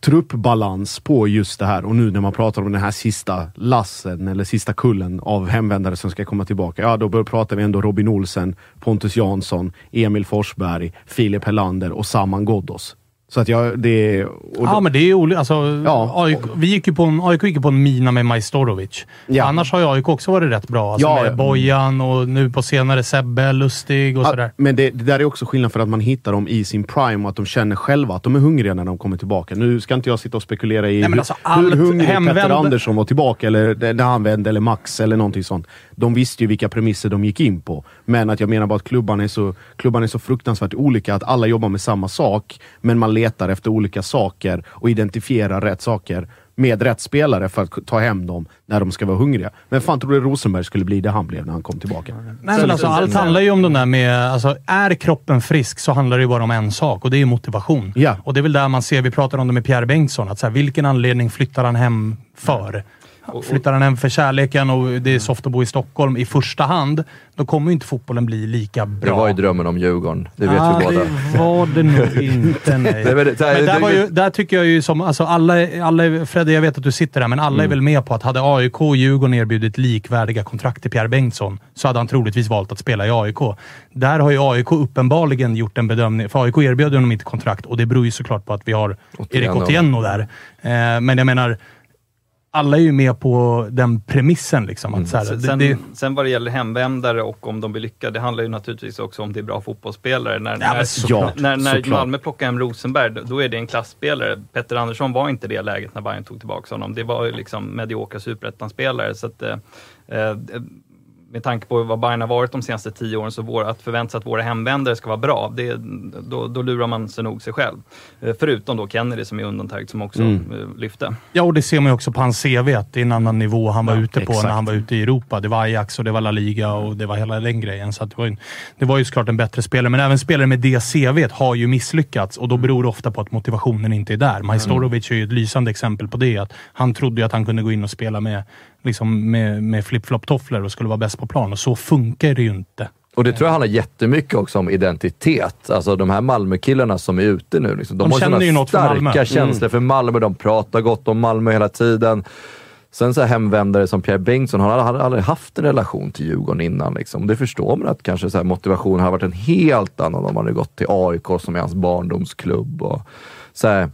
truppbalans på just det här. Och nu när man pratar om den här sista lassen eller sista kullen av hemvändare som ska komma tillbaka. Ja, då pratar vi ändå Robin Olsen, Pontus Jansson, Emil Forsberg, Filip Helander och Saman Ghoddos. Så att jag, det... Ja, men det är olika. Alltså, Ja. AIK, vi gick ju på en, AIK gick ju på en mina med Majstorovic. Ja. Annars har ju AIK också varit rätt bra. Alltså Ja, med ja. Bojan och nu på senare Sebbe, Lustig och Ja, sådär. men det, det där är också skillnad för att man hittar dem i sin prime och att de känner själva att de är hungriga när de kommer tillbaka. Nu ska inte jag sitta och spekulera i Nej, hur, alltså, allt hur hungrig hemvänd- Petter Andersson var tillbaka, eller när han vände, eller Max, eller någonting sånt. De visste ju vilka premisser de gick in på. Men att jag menar bara att klubban är så, klubban är så fruktansvärt olika, att alla jobbar med samma sak, men man letar efter olika saker och identifierar rätt saker med rätt spelare för att ta hem dem när de ska vara hungriga. Men fan tror du Rosenberg skulle bli det han blev när han kom tillbaka? Nej, men alltså, allt handlar ju om den där med... Alltså, är kroppen frisk så handlar det ju bara om en sak och det är motivation. Ja. Och det är väl där man ser, vi pratade om det med Pierre Bengtsson, att så här, vilken anledning flyttar han hem för? Flyttar han hem för kärleken och det är soft att bo i Stockholm i första hand, då kommer ju inte fotbollen bli lika bra. Det var ju drömmen om Djurgården. Det vet ah, vi båda. det var det nog inte, nej. Det så här, men där, det- var ju, där tycker jag ju som... Alltså alla, alla, Fredde, jag vet att du sitter där, men alla Mm. är väl med på att hade AIK och Djurgården erbjudit likvärdiga kontrakt till Pierre Bengtsson, så hade han troligtvis valt att spela i AIK. Där har ju AIK uppenbarligen gjort en bedömning, för AIK erbjöd honom inte kontrakt och det beror ju såklart på att vi har Erik. Otieno där. Eh, men jag menar, alla är ju med på den premissen. Liksom, att så här, Sen, det, det, sen vad det gäller hemvändare och om de blir lyckade, det handlar ju naturligtvis också om det är bra fotbollsspelare. När, Ja, när, såklart. när, när. Malmö plockar hem Rosenberg, då- är det en klassspelare. Petter Andersson var inte det läget när Bayern tog tillbaka honom. Det var ju liksom mediokra superettan-spelare. Så att, eh, eh, med tanke på vad Bayern har varit de senaste tio åren, så vår, att förvänta sig att våra hemvändare ska vara bra, det, då, då lurar man sig nog sig själv. Eh, förutom då Kennedy som är undantaget, som också Mm. eh, lyfte. Ja, och det ser man ju också på hans CV, att det är en annan nivå han var Ja, ute på exakt. när han var ute i Europa. Det var Ajax och det var La Liga och det var hela den grejen. Så det, var ju, det var ju såklart en bättre spelare, men även spelare med det CVt har ju misslyckats och då beror det ofta på att motivationen inte är där. Majstorovic är ju ett lysande exempel på det. Att han trodde ju att han kunde gå in och spela med, liksom med, med flip-flop-tofflor och skulle vara bäst på plan och så funkar det ju inte. Och det tror jag handlar jättemycket också om identitet. Alltså de här Malmökillarna som är ute nu. Liksom, de, De har ju något för starka Malmö. Mm. känslor för Malmö. De pratar gott om Malmö hela tiden. Sen så hemvändare som Pierre Bengtsson, han hade aldrig haft en relation till Djurgården innan. Liksom. Det förstår man att kanske så här motivationen har varit en helt annan om man hade gått till AIK som är hans barndomsklubb. Och så här,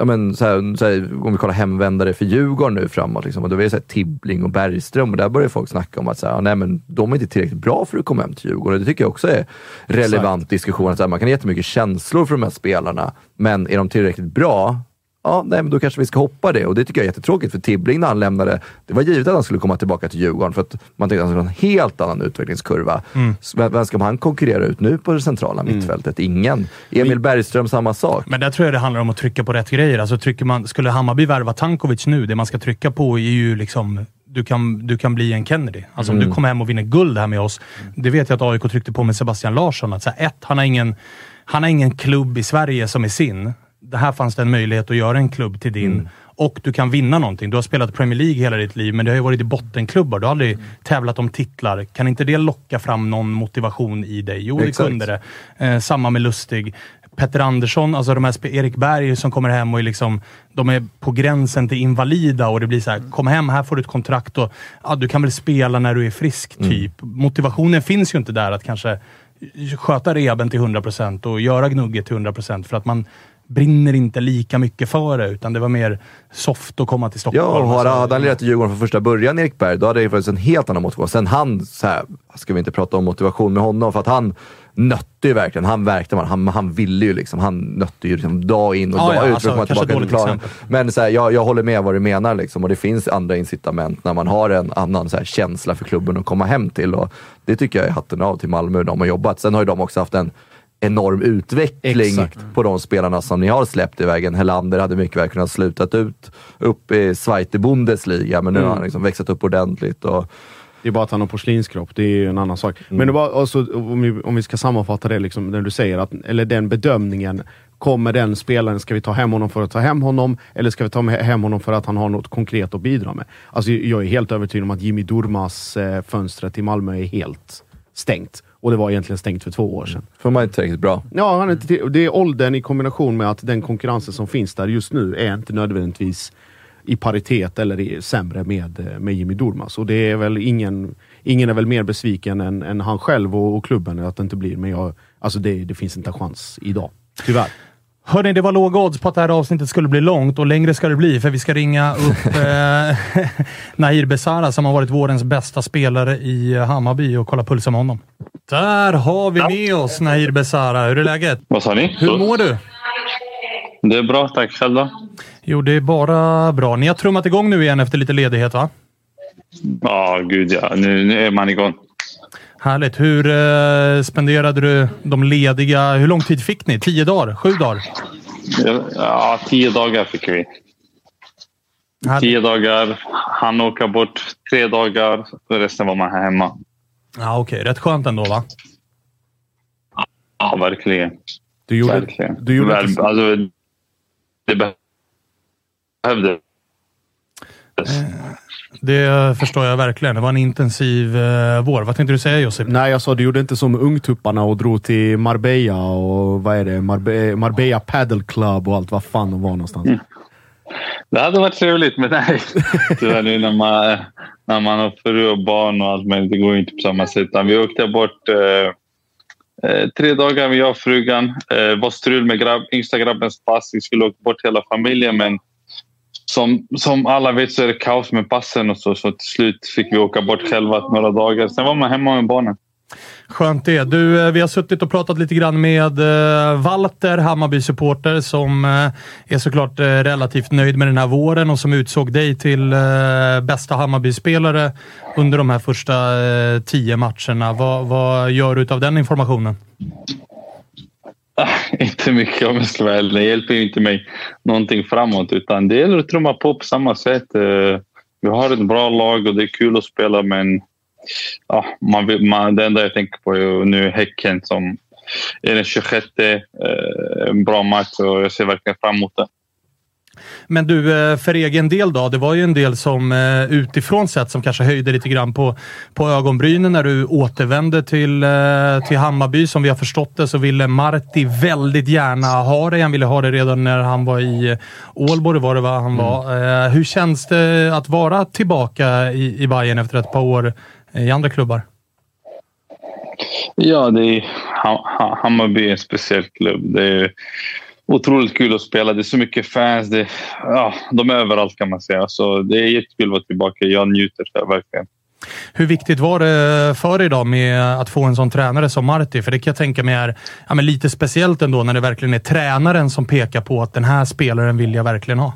ja, men, så här, så här, om vi kollar hemvändare för Djurgården nu framåt, liksom, och då är det så här, Tibbling och Bergström och där börjar folk snacka om att så här, nej, men, de är inte tillräckligt bra för att komma hem till Djurgården. Det tycker jag också är relevant diskussion. Att, så man kan ha jättemycket känslor för de här spelarna, men är de tillräckligt bra? Ja, nej, men då kanske vi ska hoppa det och det tycker jag är jättetråkigt för Tibbling när han lämnade, det var givet att han skulle komma tillbaka till Djurgården för att man tänkte att han skulle ha en helt annan utvecklingskurva. Mm. Vem ska han konkurrera ut nu på det centrala mittfältet? Ingen. Emil Bergström, samma sak. Men där tror jag det handlar om att trycka på rätt grejer. Alltså trycker man, skulle Hammarby värva Tankovic nu, det man ska trycka på är ju liksom du kan, du kan bli en Kennedy. Alltså om Mm. du kommer hem och vinner guld här med oss. Det vet jag att AIK tryckte på med Sebastian Larsson. Att så här, ett, han har, ingen, han har ingen klubb i Sverige som är sin. Det här fanns det en möjlighet att göra en klubb till din. Och du kan vinna någonting. Du har spelat Premier League hela ditt liv, men det har ju varit i bottenklubbar. Du har aldrig tävlat om titlar. Kan inte det locka fram någon motivation i dig? Jo, det Exakt. kunde det. Eh, samma med Lustig. Petter Andersson, alltså de här Erik Berg som kommer hem och är liksom, de är på gränsen till invalida och det blir så här, kom hem, här får du ett kontrakt och ja, du kan väl spela när du är frisk, typ. Motivationen finns ju inte där att kanske sköta rehaben till 100% och göra gnugget till 100% för att man brinner inte lika mycket för det, utan det var mer soft att komma till Stockholm. Ja, och hade, Alltså, han lirat i Djurgården från första början, Erik Berg, då hade det funnits en helt annan motivation. Sen han, så här, ska vi inte prata om motivation med honom, för att han nötte ju verkligen. Han verkligen, han, han ville ju liksom, han nötte ju liksom dag in och Ja, dag ja, ut alltså, för att komma tillbaka till dåligt planen. exempel. Men så här, jag, jag håller med vad du menar liksom, och det finns andra incitament när man har en annan här, känsla för klubben att komma hem till. Och det tycker jag är hatten av till Malmö, de har jobbat. Sen har ju de också haft en enorm utveckling Exakt. på de spelarna som ni har släppt i vägen. Helander hade mycket väl kunnat slutat ut upp i Zweite Bundesliga, men nu Mm. har han liksom växlat upp ordentligt. Och, Det är bara att han har porslinskropp, det är ju en annan sak. Men det var, alltså, om, vi, om vi ska sammanfatta det, liksom, när du säger att, eller den bedömningen. Kommer den spelaren, ska vi ta hem honom för att ta hem honom? Eller ska vi ta hem honom för att han har något konkret att bidra med? Alltså, jag är helt övertygad om att Jimmy Durmas eh, fönstret i Malmö är helt stängt. Och det var egentligen stängt för två år sedan. för man är inte tillräckligt bra. Ja, han är inte till, det är åldern i kombination med att den konkurrensen som finns där just nu är inte nödvändigtvis i paritet eller i, sämre med, eh, med Jimmy Durmaz. Och det är väl ingen, ingen är väl mer besviken än, än han själv och, och klubben att det inte blir. Men jag, alltså det, det finns inte en chans idag. Tyvärr. Hörni, det var låga odds på att det här avsnittet skulle bli långt och längre ska det bli, för vi ska ringa upp eh, Nahir Besara som har varit vårens bästa spelare i Hammarby och kolla pulsen med honom. Där har vi med oss Nahir Besara. Hur är läget? Vad sa ni? Hur mår du? Det är bra, tack. Själv då? Jo, det är bara bra. Ni har trummat igång nu igen efter lite ledighet, va? Ja, gud ja. Nu, nu är man igång. Härligt. Hur eh, spenderade du de lediga... Hur lång tid fick ni? Tio dagar? Sju dagar? Ja, tio dagar fick vi. Tio dagar. Han åka bort tre dagar. Resten var man här hemma. Ja, Okej, rätt skönt ändå, va? Ja, verkligen. Du gjorde, verkligen. du gjorde Väl, inte- alltså, det behövde. Det förstår jag verkligen. Det var en intensiv eh, vår. Vad tänkte du säga Josip? Nej, jag sa du gjorde inte som ungtupparna och drog till Marbella och vad är det? Marbe Marbella Paddle Club och allt vad fan de var någonstans. Mm. Det hade varit trevligt, men nej. Tyvärr nu när man, när man har fru och barn och allt men det går inte på samma sätt. Vi åkte bort eh, eh, tre dagar med jag och frugan. Eh, var strul med grabb, yngsta grabbens pass. Vi skulle åka bort hela familjen, men som, som alla vet så är det kaos med passen och så, så till slut fick vi åka bort själva några dagar. Sen var man hemma med barnen. Skönt det. Du, eh, vi har suttit och pratat lite grann med eh, Walter, Hammarby-supporter, som eh, är såklart relativt nöjd med den här våren och som utsåg dig till bästa Hammarby-spelare under de här första tio matcherna. Vad, vad gör du av den informationen? inte mycket om jag ska vara ärlig. Det hjälper ju inte mig någonting framåt utan det gäller att trumma på på samma sätt. Eh, vi har ett bra lag och det är kul att spela men ja, man, man, det enda jag tänker på är nu Häcken som är den 26. Eh, en bra match och jag ser verkligen fram emot den. Men du, eh, för egen del då? Det var ju en del som eh, utifrån sett som kanske höjde lite grann på, på ögonbrynen när du återvände till, eh, till Hammarby. Som vi har förstått det så ville Marti väldigt gärna ha dig. Han ville ha dig redan när han var i Ålborg, var det vad han var. Mm. Hur känns det att vara tillbaka i, i Bayern efter ett par år i andra klubbar? Ja, det är, Hammarby är en speciell klubb. Det är, otroligt kul att spela. Det är så mycket fans. Det, ja, de är överallt kan man säga. Så det är jättekul att vara tillbaka. Jag njuter verkligen. Hur viktigt var det för dig då med att få en sån tränare som Marti? För det kan jag tänka mig är ja, lite speciellt ändå när det verkligen är tränaren som pekar på att den här spelaren vill jag verkligen ha.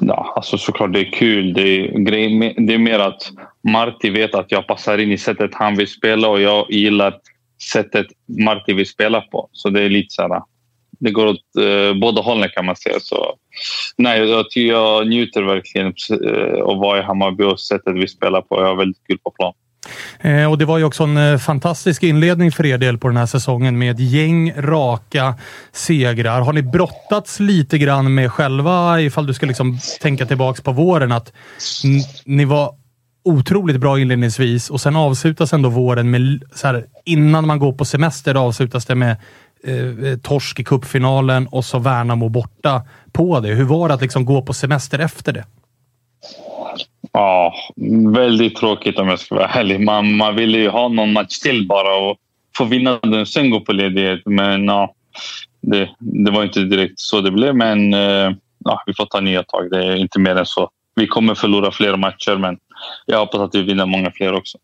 Ja, alltså såklart det är kul. Det är, det är mer att Marti vet att jag passar in i sättet han vill spela och jag gillar sättet Marti vill spela på. Så det är lite så här, det går åt eh, båda hållen kan man säga. Så, nej, jag, jag njuter verkligen eh, av att vara i Hammarby och sättet vi spelar på. Jag har väldigt kul på plan. Eh, och Det var ju också en eh, fantastisk inledning för er del på den här säsongen med ett gäng raka segrar. Har ni brottats lite grann med själva, ifall du ska liksom tänka tillbaka på våren, att ni var otroligt bra inledningsvis och sen avslutas ändå våren med, så här, innan man går på semester avslutas det med eh, eh, torsk i cupfinalen och så Värnamo borta på det. Hur var det att liksom gå på semester efter det? Ja, väldigt tråkigt om jag ska vara ärlig. Man, man ville ju ha någon match till bara och få vinna den och sen gå på ledighet. Men ja, det, det var inte direkt så det blev. Men eh, ja, vi får ta nya tag. Det är inte mer än så. Vi kommer förlora fler matcher, men jag hoppas att vi vinner många fler också.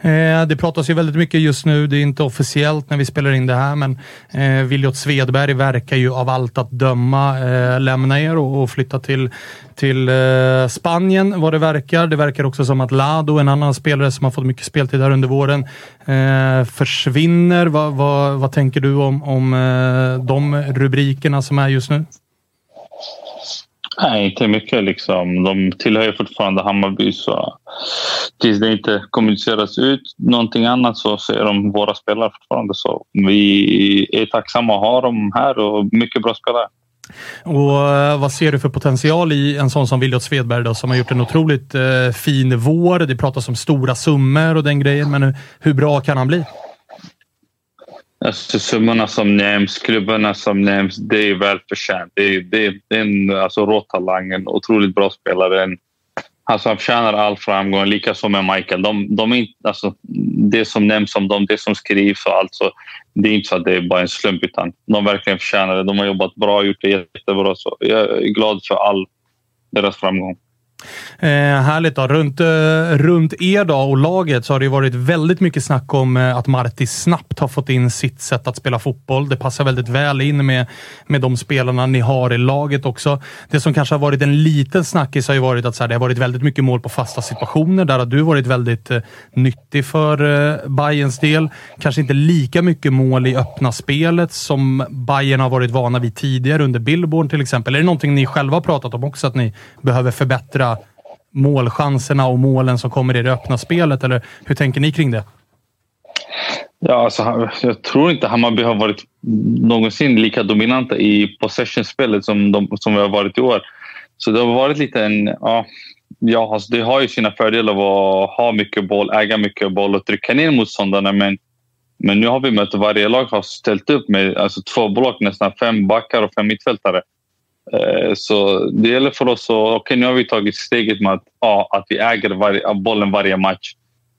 Eh, det pratas ju väldigt mycket just nu, det är inte officiellt när vi spelar in det här, men eh, Viljot Svedberg verkar ju av allt att döma eh, lämna er och, och flytta till, till eh, Spanien vad det verkar. Det verkar också som att Lado, en annan spelare som har fått mycket speltid här under våren, eh, försvinner. Va, va, vad tänker du om, om eh, de rubrikerna som är just nu? Nej, inte mycket. Liksom. De tillhör ju fortfarande Hammarby. Så tills det inte kommuniceras ut någonting annat så är de våra spelare fortfarande. Så vi är tacksamma att ha dem här och mycket bra spelare. Och eh, Vad ser du för potential i en sån som Williot Svedberg då, som har gjort en otroligt eh, fin vår? Det pratas om stora summor och den grejen, men hur, hur bra kan han bli? Alltså, summorna som nämns, klubbarna som nämns, det är välförtjänt. Det är, det det är en alltså, råtalang, en otroligt bra spelare. En, alltså, han förtjänar all framgång, likaså med Michael. De, de är alltså, det som nämns om dem, det som skrivs och allt, så, det är inte så att det är bara en slump, utan de verkligen förtjänar det. De har jobbat bra, gjort det jättebra. Så jag är glad för all deras framgång. Eh, härligt då. Runt, eh, runt er då och laget så har det varit väldigt mycket snack om eh, att Marti snabbt har fått in sitt sätt att spela fotboll. Det passar väldigt väl in med, med de spelarna ni har i laget också. Det som kanske har varit en liten snackis har ju varit att så här, det har varit väldigt mycket mål på fasta situationer. Där har du varit väldigt eh, nyttig för eh, Bayerns del. Kanske inte lika mycket mål i öppna spelet som Bayern har varit vana vid tidigare under Billborn till exempel. Är det någonting ni själva har pratat om också, att ni behöver förbättra målchanserna och målen som kommer i det öppna spelet? Eller hur tänker ni kring det? Ja, alltså, jag tror inte Hammarby har varit någonsin lika dominanta i possession-spelet som, de, som vi har varit i år. Så det har varit lite en... Ja, ja, alltså det har ju sina fördelar att ha mycket boll, äga mycket boll och trycka ner motståndarna. Men, men nu har vi mött varje lag har ställt upp med alltså två block, nästan fem backar och fem mittfältare. Eh, så det gäller för oss att... Okej, nu har vi tagit steget med att, ja, att vi äger varje, bollen varje match.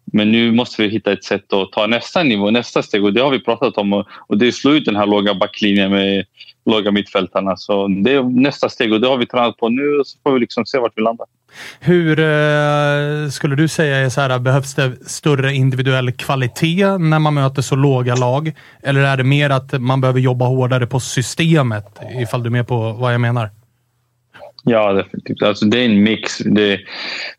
Men nu måste vi hitta ett sätt att ta nästa nivå, nästa steg. Och det har vi pratat om. Och, det är slå ut den här låga backlinjen med låga mittfältarna. Så det är nästa steg och det har vi tränat på nu. Så får vi liksom se vart vi landar. Hur eh, skulle du säga är så här, behövs det större individuell kvalitet när man möter så låga lag? Eller är det mer att man behöver jobba hårdare på systemet? Ifall du är med på vad jag menar. Ja, definitivt. Alltså, det är en mix. Det,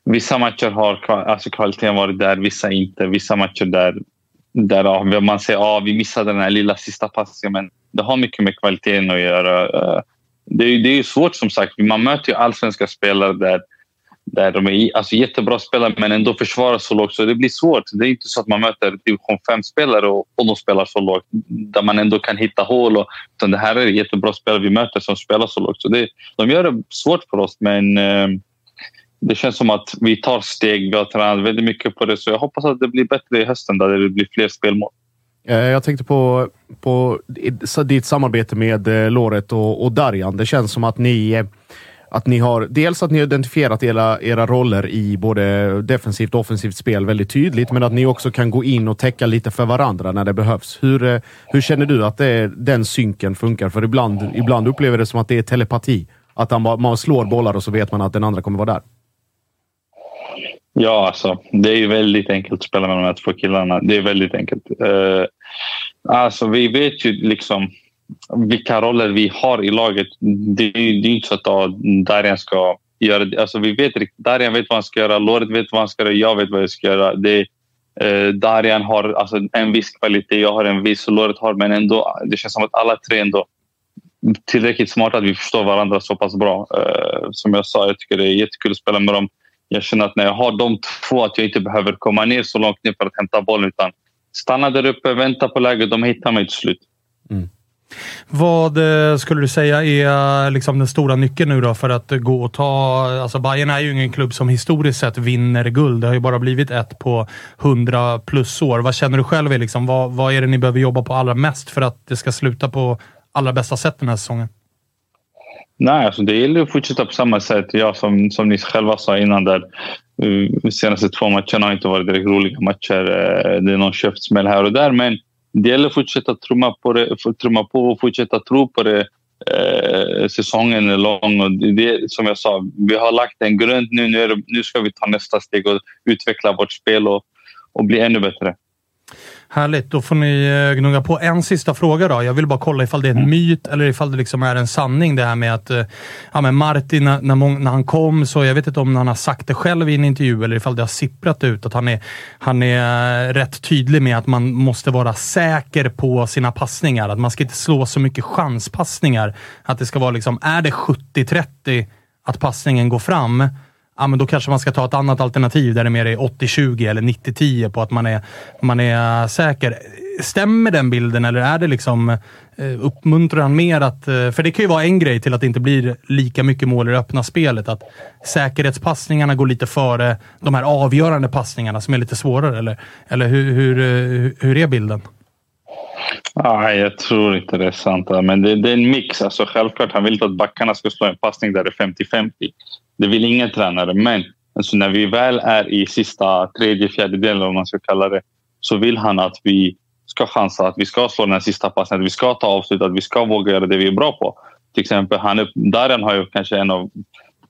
vissa matcher har alltså, kvaliteten varit där, vissa inte. Vissa matcher där, där man säger att ah, vi missade den här lilla sista passningen. Men det har mycket med kvaliteten att göra. Eh, det är, det är ju svårt som sagt. Man möter ju allsvenska spelare där, där de är alltså, jättebra spelare men ändå försvarar så lågt. Så det blir svårt. Det är inte så att man möter division 5-spelare och, och de spelar så lågt. Där man ändå kan hitta hål. Och, utan det här är jättebra spelare vi möter som spelar så lågt. Så det, de gör det svårt för oss men eh, det känns som att vi tar steg. Vi har tränat väldigt mycket på det. Så jag hoppas att det blir bättre i hösten där det blir fler spelmål. Eh, jag tänkte på, på ditt samarbete med eh, Loret och, och Darjan. Det känns som att ni, eh, att ni har dels att ni har identifierat era, era roller i både defensivt och offensivt spel väldigt tydligt, men att ni också kan gå in och täcka lite för varandra när det behövs. Hur, eh, hur känner du att det, den synken funkar? För ibland, ibland upplever det som att det är telepati. Att man, man slår bollar och så vet man att den andra kommer vara där. Ja, alltså, det är ju väldigt enkelt att spela med de här två killarna. Det är väldigt enkelt. Uh, alltså, vi vet ju liksom vilka roller vi har i laget. Det är det är inte så att Darian Darjan ska göra det. Alltså, vi vet riktigt. Darjan vet vad han ska göra, Loret vet vad han ska göra, jag vet vad jag ska göra. Det, eh, Darjan har alltså, en viss kvalitet, jag har en viss och Loret har, men ändå, det känns som att alla tre ändå tillräckligt smarta att vi förstår varandra så pass bra. Eh, som jag sa, jag tycker det är jättekul att spela med dem. Jag känner att när jag har de två, att jag inte behöver komma ner så långt ner för att hämta bollen utan stanna där uppe, vänta på läget. De hittar mig till slut. Mm. Vad eh, skulle du säga är eh, liksom den stora nyckeln nu då för att gå och ta... Alltså Bayern är ju ingen klubb som historiskt sett vinner guld. Det har ju bara blivit ett på 100 plus år. Vad känner du själv är liksom, vad, vad är det ni behöver jobba på allra mest för att det ska sluta på allra bästa sätt den här säsongen? Nej, alltså det gäller att fortsätta på samma sätt. Ja, som, som ni själva sa innan, där, eh, de senaste två matcherna har inte varit direkt roliga matcher. Det är någon käftsmäll här och där, men det gäller att fortsätta trumma på, det, trumma på och fortsätta tro på det. Eh, säsongen är e lång och det, det, som jag sa, vi har lagt en grund nu. Nu, är det, nu ska vi ta nästa steg och utveckla vårt spel och, och bli ännu bättre. Härligt. Då får ni eh, gnugga på. En sista fråga då. Jag vill bara kolla ifall det är en myt eller ifall det liksom är en sanning det här med att eh, ja, men Martin, när, när han kom, så jag vet inte om han har sagt det själv i en intervju eller ifall det har sipprat ut, att han är, han är eh, rätt tydlig med att man måste vara säker på sina passningar. Att man ska inte slå så mycket chanspassningar. Att det ska vara liksom, är det 70-30 att passningen går fram, ja, men då kanske man ska ta ett annat alternativ där det mer är 80-20 eller 90-10 på att man är, man är säker. Stämmer den bilden eller är det liksom eh, uppmuntrar han mer att... Eh, för det kan ju vara en grej till att det inte blir lika mycket mål i det öppna spelet. Att säkerhetspassningarna går lite före de här avgörande passningarna som är lite svårare. Eller, eller hur, hur, eh, hur är bilden? Nej, jag tror inte det är sant. Men det, det är en mix. Alltså, självklart han vill inte att backarna ska slå en passning där det är 50-50. Det vill ingen tränare. Men alltså, när vi väl är i sista tredje, fjärdedelen, om man ska kalla det, så vill han att vi ska chansa, att vi ska slå den här sista passningen, att vi ska ta avslut, att vi ska våga göra det vi är bra på. Till exempel, han är, Darren har ju kanske en av,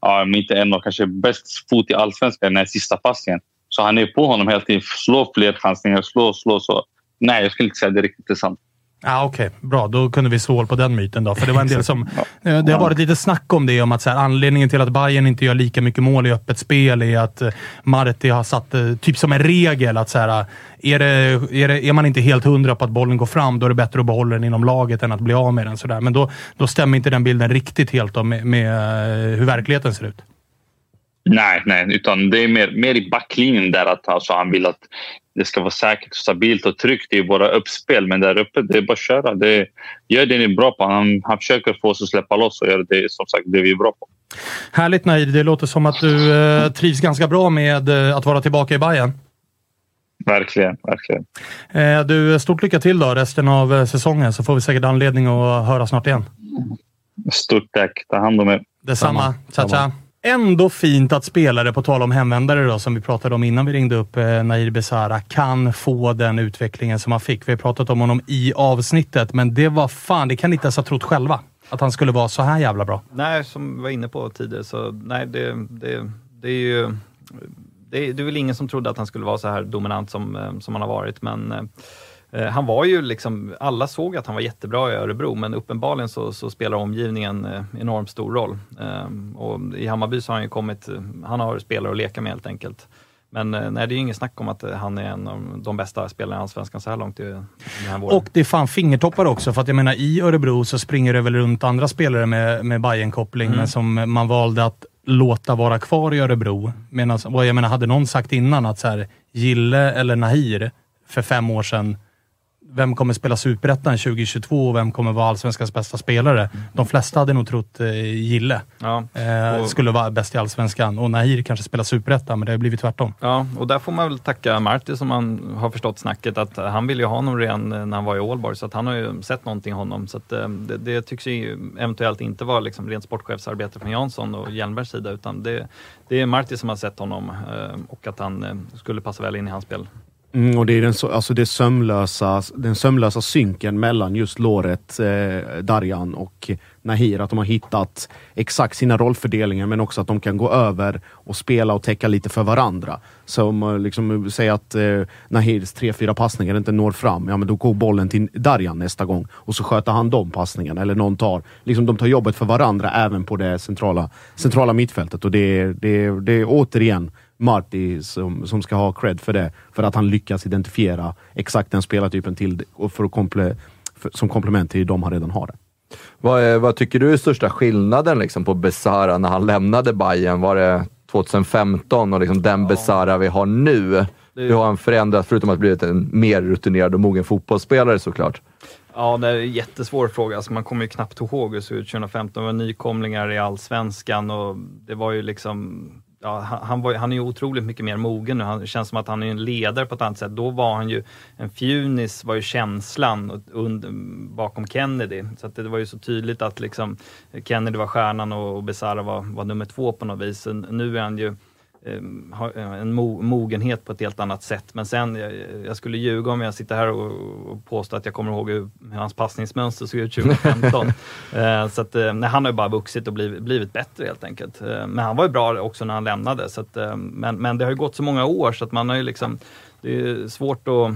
ja, inte en av, kanske bäst fot i allsvenskan, den här sista passningen. Så han är på honom hela tiden. Slå fler chansningar, slå, slå. Så. Nej, jag skulle inte säga att det är riktigt sant. Ja, Okej, bra. Då kunde vi slå hål på den myten. då. För Det var en del som... eh, Det har varit lite snack om det, om att så här, anledningen till att Bayern inte gör lika mycket mål i öppet spel är att eh, Marti har satt, eh, typ som en regel, att så här, är, det, är, det, är man inte helt hundra på att bollen går fram, då är det bättre att behålla den inom laget än att bli av med den. Så där. Men då, då stämmer inte den bilden riktigt helt då, med, med hur verkligheten ser ut. Nej, nej, utan det är mer, mer i backlinjen där att alltså, han vill att det ska vara säkert, och stabilt och tryggt i våra uppspel. Men där uppe, det är bara att köra. Det, gör det ni är bra på. Han, han försöker få oss att släppa loss och göra det som sagt det vi är bra på. Härligt Nair, det låter som att du eh, trivs ganska bra med eh, att vara tillbaka i Bayern. Verkligen, verkligen. Eh, du, stort lycka till då resten av eh, säsongen så får vi säkert anledning att höra snart igen. Stort tack. Ta hand om er. Detsamma. Tja, tja. Ändå fint att spelare, på tal om hemvändare då, som vi pratade om innan vi ringde upp eh, Nair Besara, kan få den utvecklingen som han fick. Vi har pratat om honom i avsnittet, men det var fan, det kan ni inte ens ha trott själva. Att han skulle vara så här jävla bra. Nej, som vi var inne på tidigare, så nej, det, det, det är ju... Det är, det är väl ingen som trodde att han skulle vara så här dominant som, eh, som han har varit, men eh, han var ju liksom, alla såg att han var jättebra i Örebro, men uppenbarligen så, så spelar omgivningen eh, enormt stor roll. Eh, och I Hammarby så har han ju kommit, han har spelare att leka med helt enkelt. Men eh, nej, det är ju inget snack om att eh, han är en av de bästa spelarna i Allsvenskan så här långt i den här våren. Och det är fan fingertoppar också, för att jag menar i Örebro så springer det väl runt andra spelare med, med bayern koppling Mm. men som man valde att låta vara kvar i Örebro. Medan, jag menar, hade någon sagt innan att så här, Gille eller Nahir för fem år sedan, vem kommer spela Superettan 2022 och vem kommer vara Allsvenskans bästa spelare? De flesta hade nog trott eh, Gille Ja, eh, skulle vara bäst i Allsvenskan och Nahir kanske spelar Superettan, men det har blivit tvärtom. Ja, och där får man väl tacka Marti som man har förstått snacket att han ville ju ha honom redan när han var i Ålborg, så att han har ju sett någonting i honom. Så att, eh, det, det tycks ju eventuellt inte vara liksom rent sportchefsarbete från Jansson och Hjelmbergs sida, utan det, det är Marti som har sett honom eh, och att han eh, skulle passa väl in i hans spel. Mm, och det är den, alltså det sömlösa, den sömlösa synken mellan just låret, eh, Darjan och Nahir. Att de har hittat exakt sina rollfördelningar men också att de kan gå över och spela och täcka lite för varandra. Så om liksom säger att eh, Nahirs tre, fyra passningar inte når fram, ja men då går bollen till Darjan nästa gång och så sköter han de passningarna. Eller någon tar, liksom de tar jobbet för varandra även på det centrala, centrala mittfältet. Och det det det är återigen Marti som, som ska ha cred för det. För att han lyckas identifiera exakt den spelartypen till och för att komple, för, som komplement till de han redan har. Det. Vad, är, vad tycker du är största skillnaden liksom, på Besara när han lämnade Bayern? Var det 2015 och liksom den Besara vi har nu? Hur har han förändrats, förutom att blivit en mer rutinerad och mogen fotbollsspelare såklart? Ja, det är en jättesvår fråga. Alltså, man kommer ju knappt ihåg hur det såg ut 2015. Det var nykomlingar i Allsvenskan och det var ju liksom Ja, han, var, han är ju otroligt mycket mer mogen nu. Han, det känns som att han är en ledare på ett annat sätt. Då var han ju, en fjunis var ju känslan under, bakom Kennedy. Så att det var ju så tydligt att liksom Kennedy var stjärnan och, och Besara var, var nummer två på något vis. Nu är han ju en mo mogenhet på ett helt annat sätt. Men sen, jag, jag skulle ljuga om jag sitter här och, och påstår att jag kommer ihåg hur, hur hans passningsmönster såg ut 2015. eh, så att, eh, nej, han har ju bara vuxit och blivit, blivit bättre helt enkelt. Eh, men han var ju bra också när han lämnade. Så att, eh, men, men det har ju gått så många år så att man har ju liksom, det är svårt att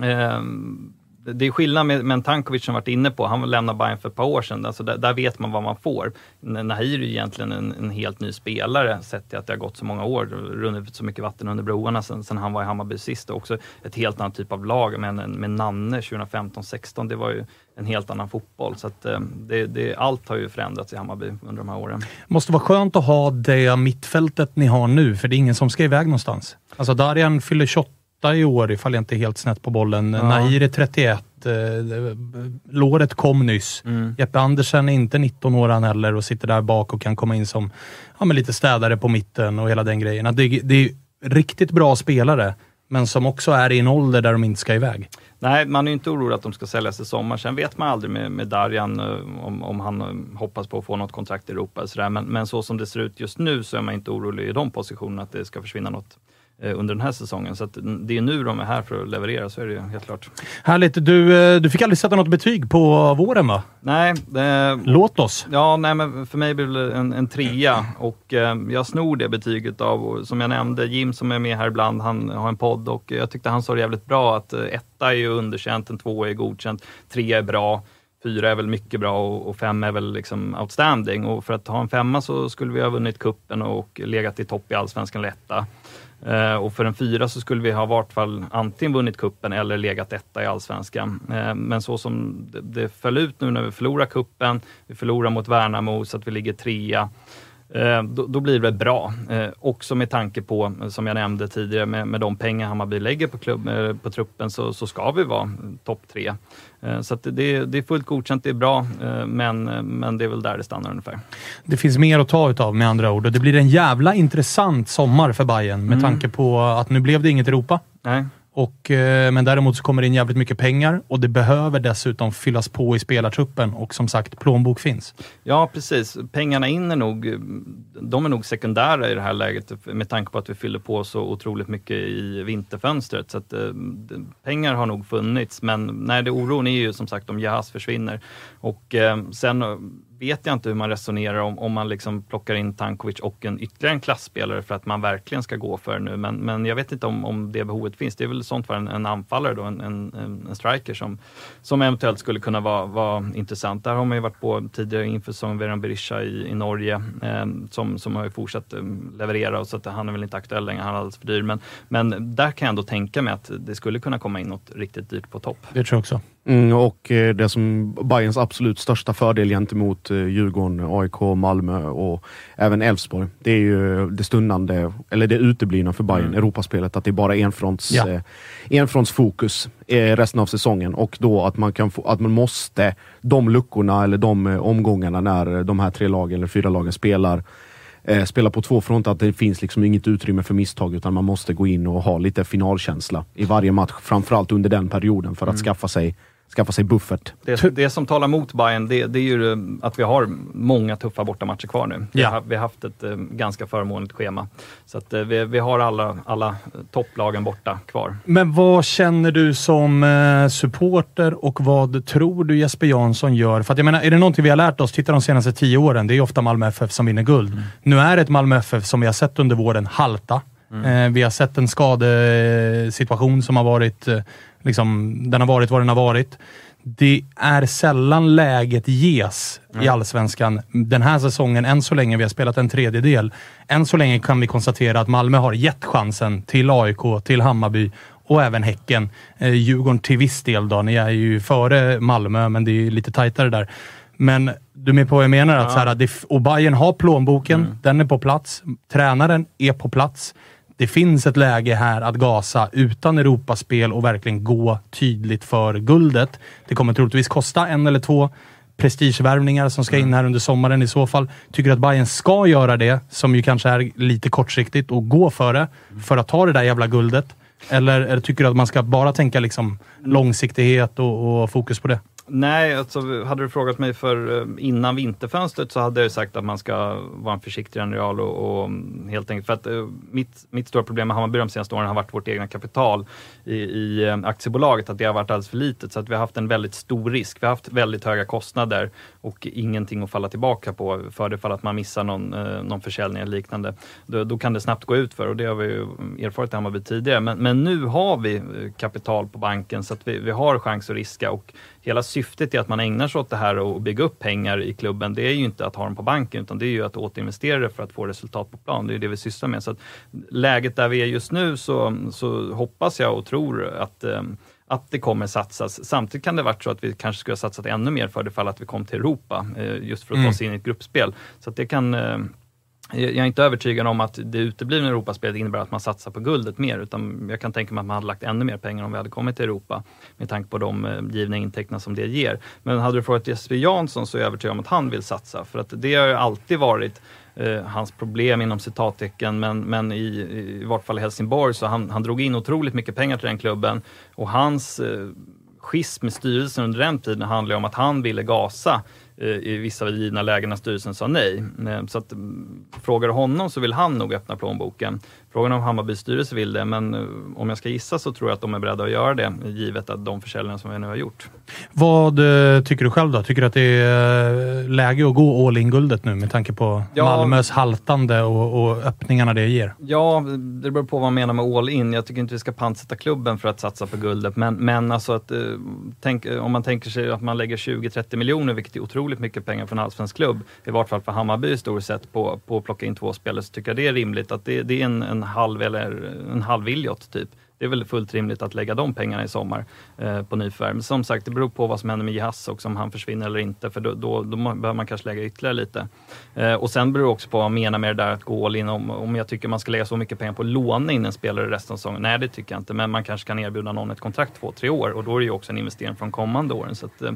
Ehm, det är skillnad med, med en Tankovic som varit inne på, han lämnade Bayern för ett par år sedan. Alltså där, där vet man vad man får. Nahir är ju egentligen en, en helt ny spelare, sett till att det har gått så många år, runnit så mycket vatten under broarna sen, sen han var i Hammarby sist. Och också ett helt annat typ av lag, men med Nanne 2015-16, det var ju en helt annan fotboll. Så att, eh, det, det, allt har ju förändrats i Hammarby under de här åren. måste vara skönt att ha det mittfältet ni har nu, för det är ingen som ska iväg någonstans. Alltså Darjan fyller 28 i år, ifall jag inte är helt snett på bollen. Ja. Nahir är 31. Eh, låret kom nyss. Mm. Jeppe Andersen är inte 19 år han heller och sitter där bak och kan komma in som ja, men lite städare på mitten och hela den grejen. Det, det är riktigt bra spelare, men som också är i en ålder där de inte ska iväg. Nej, man är ju inte orolig att de ska säljas i sommar. Sen vet man aldrig med, med Darjan eh, om, om han eh, hoppas på att få något kontrakt i Europa. Så. Men, men så som det ser ut just nu så är man inte orolig i de positionerna att det ska försvinna något under den här säsongen. Så det är nu de är här för att leverera, så är det ju helt klart. Härligt. Du, eh, du fick aldrig sätta något betyg på våren va? Nej. Eh, Låt oss. Ja, nej, men för mig blir det en, en trea och eh, jag snor det betyget av, och som jag nämnde, Jim som är med här ibland, han har en podd och jag tyckte han sa det jävligt bra att eh, etta är ju underkänt, en tvåa är godkänt, trea är bra, fyra är väl mycket bra och, fem är väl liksom outstanding. Och för att ha en femma så skulle vi ha vunnit kuppen och legat i topp i Allsvenskan. Eh, Eh, och för en fyra så skulle vi ha i vart fall antingen vunnit kuppen eller legat etta i Allsvenskan. Eh, men så som det, det föll ut nu när vi förlorar kuppen, vi förlorar mot Värnamo så att vi ligger trea. Eh, då, då, blir det bra. Eh, också med tanke på, som jag nämnde tidigare, med, med de pengar Hammarby lägger på, klubb, eh, på truppen så, så ska vi vara topp tre. Eh, så det, det, är fullt godkänt, det är bra, eh, men, men det är väl där det stannar ungefär. Det finns mer att ta utav med andra ord och det blir en jävla intressant sommar för Bayern med mm. tanke på att nu blev det inget Europa. Nej. Och, eh, men däremot så kommer det in jävligt mycket pengar och det behöver dessutom fyllas på i spelartruppen och som sagt, plånbok finns. Ja, precis. Pengarna in är nog, eh, de är nog sekundära i det här läget med tanke på att vi fyller på så otroligt mycket i vinterfönstret. Så att, eh, pengar har nog funnits, men nej, det oron är ju som sagt om Jahas försvinner. Och eh, sen eh, vet jag inte hur man resonerar om, om man liksom plockar in Tankovic och en ytterligare en klassspelare för att man verkligen ska gå för nu. Men, men jag vet inte om, om det behovet finns. Det är väl sånt för en, en anfallare då, en, en, en, striker som, som eventuellt skulle kunna vara, vara intressant. Där har man ju varit på tidigare inför säsongen, Veran Berisha i, i Norge, eh, som, som har ju fortsatt eh, leverera och så att han är väl inte aktuell längre, han är alldeles för dyr. Men, men där kan jag ändå tänka mig att det skulle kunna komma in något riktigt dyrt på topp. Det tror jag också. Mm, och eh, det som Bayerns absolut största fördel gentemot eh, Djurgården, AIK, Malmö och även Elfsborg. Det är ju det stundande, eller det uteblivna för Bayern, mm. Europaspelet. Att det är bara enfronts, ja. eh, enfrontsfokus eh, resten av säsongen och då att man, kan få, att man måste, de luckorna eller de eh, omgångarna när de här tre lagen eller fyra lagen spelar eh, spela på två fronter, att det finns liksom inget utrymme för misstag utan man måste gå in och ha lite finalkänsla i varje match. Framförallt under den perioden för att mm. skaffa sig skaffa sig buffert. Det, det som talar mot Bayern det, det, är ju att vi har många tuffa bortamatcher kvar nu. Ja. Vi, har, vi har haft ett eh, ganska förmånligt schema. Så att, eh, vi, vi har alla, alla topplagen borta kvar. Men vad känner du som eh, supporter och vad tror du Jesper Jansson gör? För att jag menar, är det någonting vi har lärt oss, titta de senaste tio åren, det är ofta Malmö FF som vinner guld. Mm. Nu är det ett Malmö FF som vi har sett under våren halta. Mm. Vi har sett en skadesituation som har varit liksom, den har varit vad den har varit. Det är sällan läget ges mm. i Allsvenskan den här säsongen, än så länge. Vi har spelat en tredjedel. Än så länge kan vi konstatera att Malmö har gett chansen till AIK, till Hammarby och även Häcken. Eh, Djurgården till viss del då. Ni är ju före Malmö, men det är lite tajtare där. Men du är med på vad jag menar? Att ja. så här, och Bayern har plånboken, mm. den är på plats. Tränaren är på plats det finns ett läge här att gasa utan Europaspel och verkligen gå tydligt för guldet. Det kommer troligtvis kosta en eller två prestigevärvningar som ska in mm. här under sommaren i så fall. Tycker att Bayern ska göra det, som ju kanske är lite kortsiktigt, och gå för det, för att ta det där jävla guldet? Eller, eller tycker du att man ska bara tänka liksom långsiktighet och, och fokus på det? Nej, alltså, hade du frågat mig för eh, innan vinterfönstret så hade jag sagt att man ska vara en försiktig general och, och mm, helt enkelt för att eh, mitt, mitt stora problem med Hammarby de senaste åren har varit vårt egna kapital i, i eh, aktiebolaget, att det har varit alldeles för litet. Så att vi har haft en väldigt stor risk. Vi har haft väldigt höga kostnader och ingenting att falla tillbaka på för det fall att man missar någon, någon försäljning eller liknande. Då, då, kan det snabbt gå ut för och det har vi ju erfarit i Hammarby tidigare. Men, men nu har vi kapital på banken så att vi, vi har chans att riska och hela syftet är att man ägnar sig åt det här och bygga upp pengar i klubben. Det är ju inte att ha dem på banken utan det är ju att återinvestera det för att få resultat på plan. Det är det vi sysslar med. Så att läget där vi är just nu så, så hoppas jag och tror att um, att det kommer satsas. Samtidigt kan det varit så att vi kanske skulle ha satsat ännu mer för det fall att vi kom till Europa, eh, just för att mm. ta oss in i ett gruppspel. Så det kan eh, jag är inte övertygad om att det uteblivna Europaspelet innebär att man satsar på guldet mer, utan jag kan tänka mig att man hade lagt ännu mer pengar om vi hade kommit till Europa, med tanke på de eh, givna intäkterna som det ger. Men hade du frågat Jesper Jansson så är jag övertygad om att han vill satsa, för att det har alltid varit eh, hans problem inom citattecken, men, men i, i vart fall i Helsingborg så han, han drog in otroligt mycket pengar till den klubben och hans eh, schism med styrelsen under den tiden handlade om att han ville gasa Eh, i vissa givna lägen när styrelsen sa nej. Eh, så att mm, frågar du honom så vill han nog öppna plånboken. Frågan om Hammarbys styrelse vill det, men eh, om jag ska gissa så tror jag att de är beredda att göra det, givet att de försäljningar som vi nu har gjort. Vad tycker du själv då? Tycker du att det är läge att gå all in-guldet nu med tanke på ja, Malmös haltande och, och, öppningarna det ger? Ja, det beror på vad man menar med all in. Jag tycker inte vi ska pantsätta klubben för att satsa på guldet, men, men alltså att, tänk, om man tänker sig att man lägger 20-30 miljoner, vilket är otroligt mycket pengar för en allsvensk klubb, i vart fall för Hammarby i stort sett, på, på att plocka in två spelare, så tycker jag det är rimligt att det, det är en, en halv eller en halv Williot typ det är väl fullt rimligt att lägga de pengarna i sommar eh, på nyförvärv. Men som sagt, det beror på vad som händer med Jihas också, om han försvinner eller inte, för då, då, då behöver man kanske lägga ytterligare lite. Eh, och sen beror det också på vad man menar med det där att gå all in. Om, om jag tycker man ska lägga så mycket pengar på att låna in en spelare resten av säsongen. Nej, det tycker jag inte, men man kanske kan erbjuda någon ett kontrakt två, tre år och då är det ju också en investering från kommande åren. Så att, eh,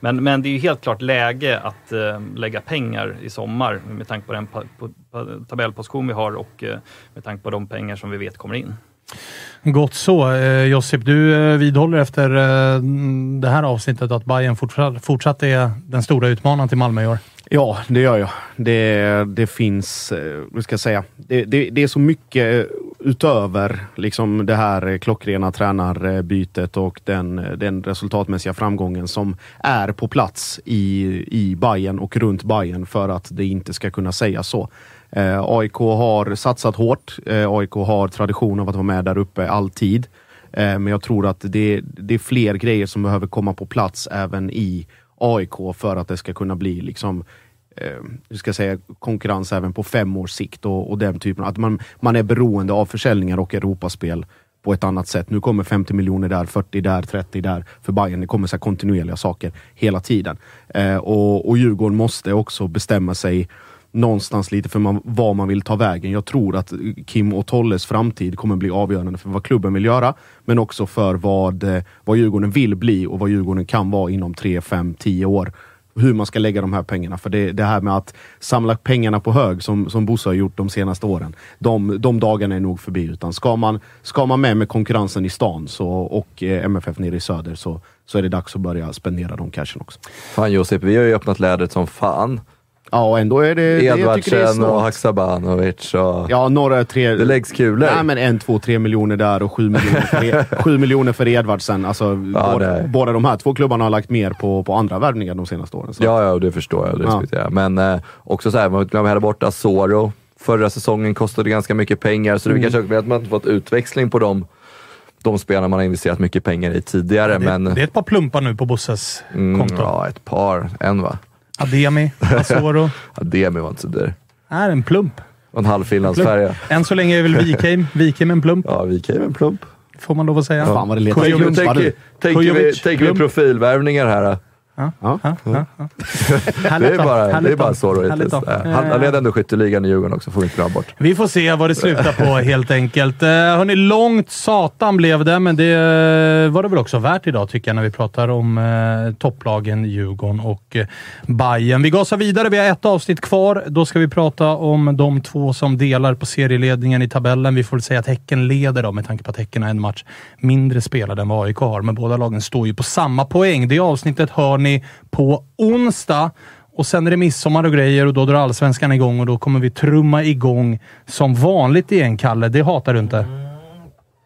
men, men det är ju helt klart läge att eh, lägga pengar i sommar med tanke på den på, på, tabellposition vi har och eh, med tanke på de pengar som vi vet kommer in. Gott så. Eh, Josip, du eh, vidhåller efter eh, det här avsnittet att Bayern fortsatt, fortsatt är den stora utmanaren till Malmö i år? Ja, det gör jag. Det, det finns, eh, hur ska jag säga, det, det, det, är så mycket eh, utöver liksom det här klockrena tränarbytet och den, den resultatmässiga framgången som är på plats i, i Bayern och runt Bayern för att det inte ska kunna sägas så. Eh, AIK har satsat hårt. Eh, AIK har tradition av att vara med där uppe alltid. Eh, men jag tror att det, det är fler grejer som behöver komma på plats även i AIK för att det ska kunna bli liksom eh, ska säga, konkurrens även på fem års sikt och, och den typen. Att man, man är beroende av försäljningar och Europaspel på ett annat sätt. Nu kommer 50 miljoner där, 40 där, 30 där för Bayern. Det kommer så kontinuerliga saker hela tiden. Eh, och, och Djurgården måste också bestämma sig någonstans lite för man, vad man vill ta vägen. Jag tror att Kim och Tolles framtid kommer bli avgörande för vad klubben vill göra, men också för vad, eh, vad Djurgården vill bli och vad Djurgården kan vara inom 3, 5, 10 år. Hur man ska lägga de här pengarna. För det, det här med att samla pengarna på hög, som, som Bosse har gjort de senaste åren, de, de dagarna är nog förbi. Utan ska man, ska man med med konkurrensen i stan så, och eh, MFF nere i söder så, så är det dags att börja spendera de cashen också. Fan Josip, vi har ju öppnat lädret som fan. Ja, och ändå är det... Edvardsen och Haksabanovic och... Ja, några tre... Det läggs kulor. Nej, men en, två, tre miljoner där och sju miljoner för, e- sju miljoner för Edvardsen. Alltså, ja, båda, båda de här två klubbarna har lagt mer på, på andra värvningar de senaste åren. Så. Ja, ja, det förstår jag. Det respekterar jag. Men eh, också så här, man hade borta Soro. Förra säsongen kostade ganska mycket pengar, så det mm. kanske att man inte fått utväxling på dem de spelarna man har investerat mycket pengar i tidigare. Ja, det, men... det är ett par plumpar nu på Bosses mm, konto. Ja, ett par. En va? Ademi, Asoro. Ademi var inte så dyr. Är en plump. Och en halv finlandsfärja. Än så länge är väl Wikheim, Wikheim en plump. Ja, Wikheim en plump. Får man lov att säga. Fan vad det letar Tänker, tänker, tänker, vi, tänker vi profilvärvningar här? Ja, ja, ja, ja. det är bara, det är bara så då hittills. Han, leder ändå skytteligan i Djurgården också, får vi inte glömma bort. Vi får se vad det slutar på helt enkelt. Uh, hörni, långt satan blev det, men det uh, var det väl också värt idag tycker jag när vi pratar om uh, topplagen Djurgården och uh, Bayern. Vi gasar vidare. Vi har ett avsnitt kvar. Då ska vi prata om de två som delar på serieledningen i tabellen. Vi får väl säga att Häcken leder då, med tanke på att Häcken har en match mindre spelad än vad AIK har, men båda lagen står ju på samma poäng. Det avsnittet hör ni på onsdag. Och sen är det midsommar och grejer och då drar allsvenskan igång och då kommer vi trumma igång som vanligt igen, Kalle. Det hatar du inte?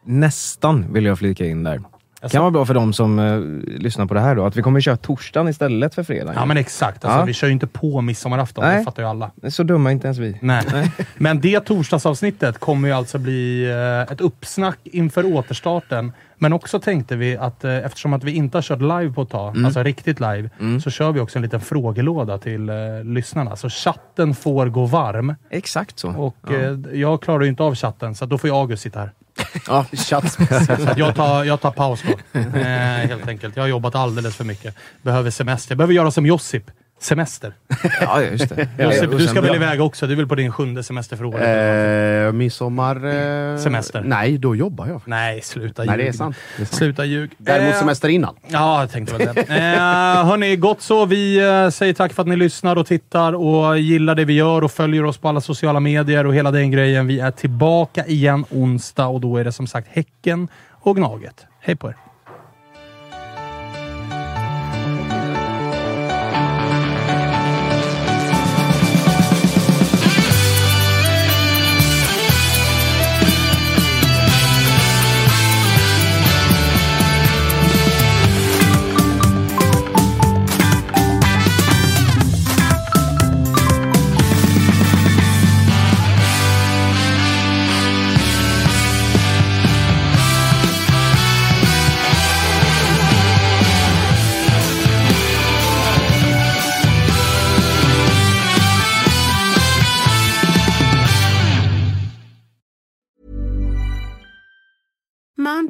Nästan, vill jag flika in där. Det kan vara bra för de som uh, lyssnar på det här då, att vi kommer köra torsdagen istället för fredag. Ja, men exakt. Alltså, ja. Vi kör ju inte på midsommarafton, Nej. det fattar ju alla. Så dumma inte ens vi. Nej. Nej. men det torsdagsavsnittet kommer ju alltså bli uh, ett uppsnack inför återstarten men också tänkte vi att eh, eftersom att vi inte har kört live på ett tag, mm. alltså riktigt live, mm. så kör vi också en liten frågelåda till eh, lyssnarna. Så chatten får gå varm. Exakt så. Och ja. eh, jag klarar ju inte av chatten, så då får jag August sitta här. Ja, chatt. jag, tar, jag tar paus då, eh, helt enkelt. Jag har jobbat alldeles för mycket. Behöver semester. Jag behöver göra som Josip semester. Ja, just det. Josef, du ska väl iväg också? Du är väl på din sjunde semester för året? Eh, midsommar... Eh, semester? Nej, då jobbar jag. Nej, sluta ljug. Nej, det är sant. Det är sant. Sluta ljug. Däremot eh, semester innan. Ja, jag tänkte väl det. eh, hörni, gott så. Vi eh, säger tack för att ni lyssnar och tittar och gillar det vi gör och följer oss på alla sociala medier och hela den grejen. Vi är tillbaka igen onsdag och då är det som sagt Häcken och Gnaget. Hej på er!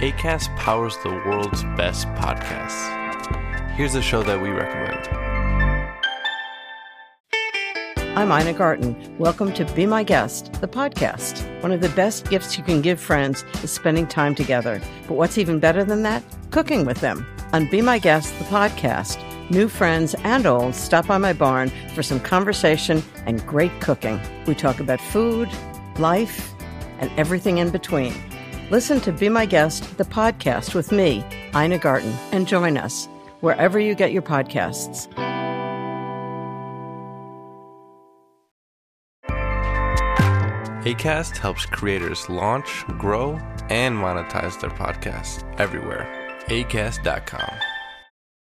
ACAST powers the world's best podcasts. Here's a show that we recommend. I'm Ina Garten. Welcome to Be My Guest, the podcast. One of the best gifts you can give friends is spending time together. But what's even better than that? Cooking with them. On Be My Guest, the podcast, new friends and old stop by my barn for some conversation and great cooking. We talk about food, life, and everything in between. Listen to Be My Guest, the podcast with me, Ina Garten, and join us wherever you get your podcasts. ACAST helps creators launch, grow, and monetize their podcasts everywhere. ACAST.com.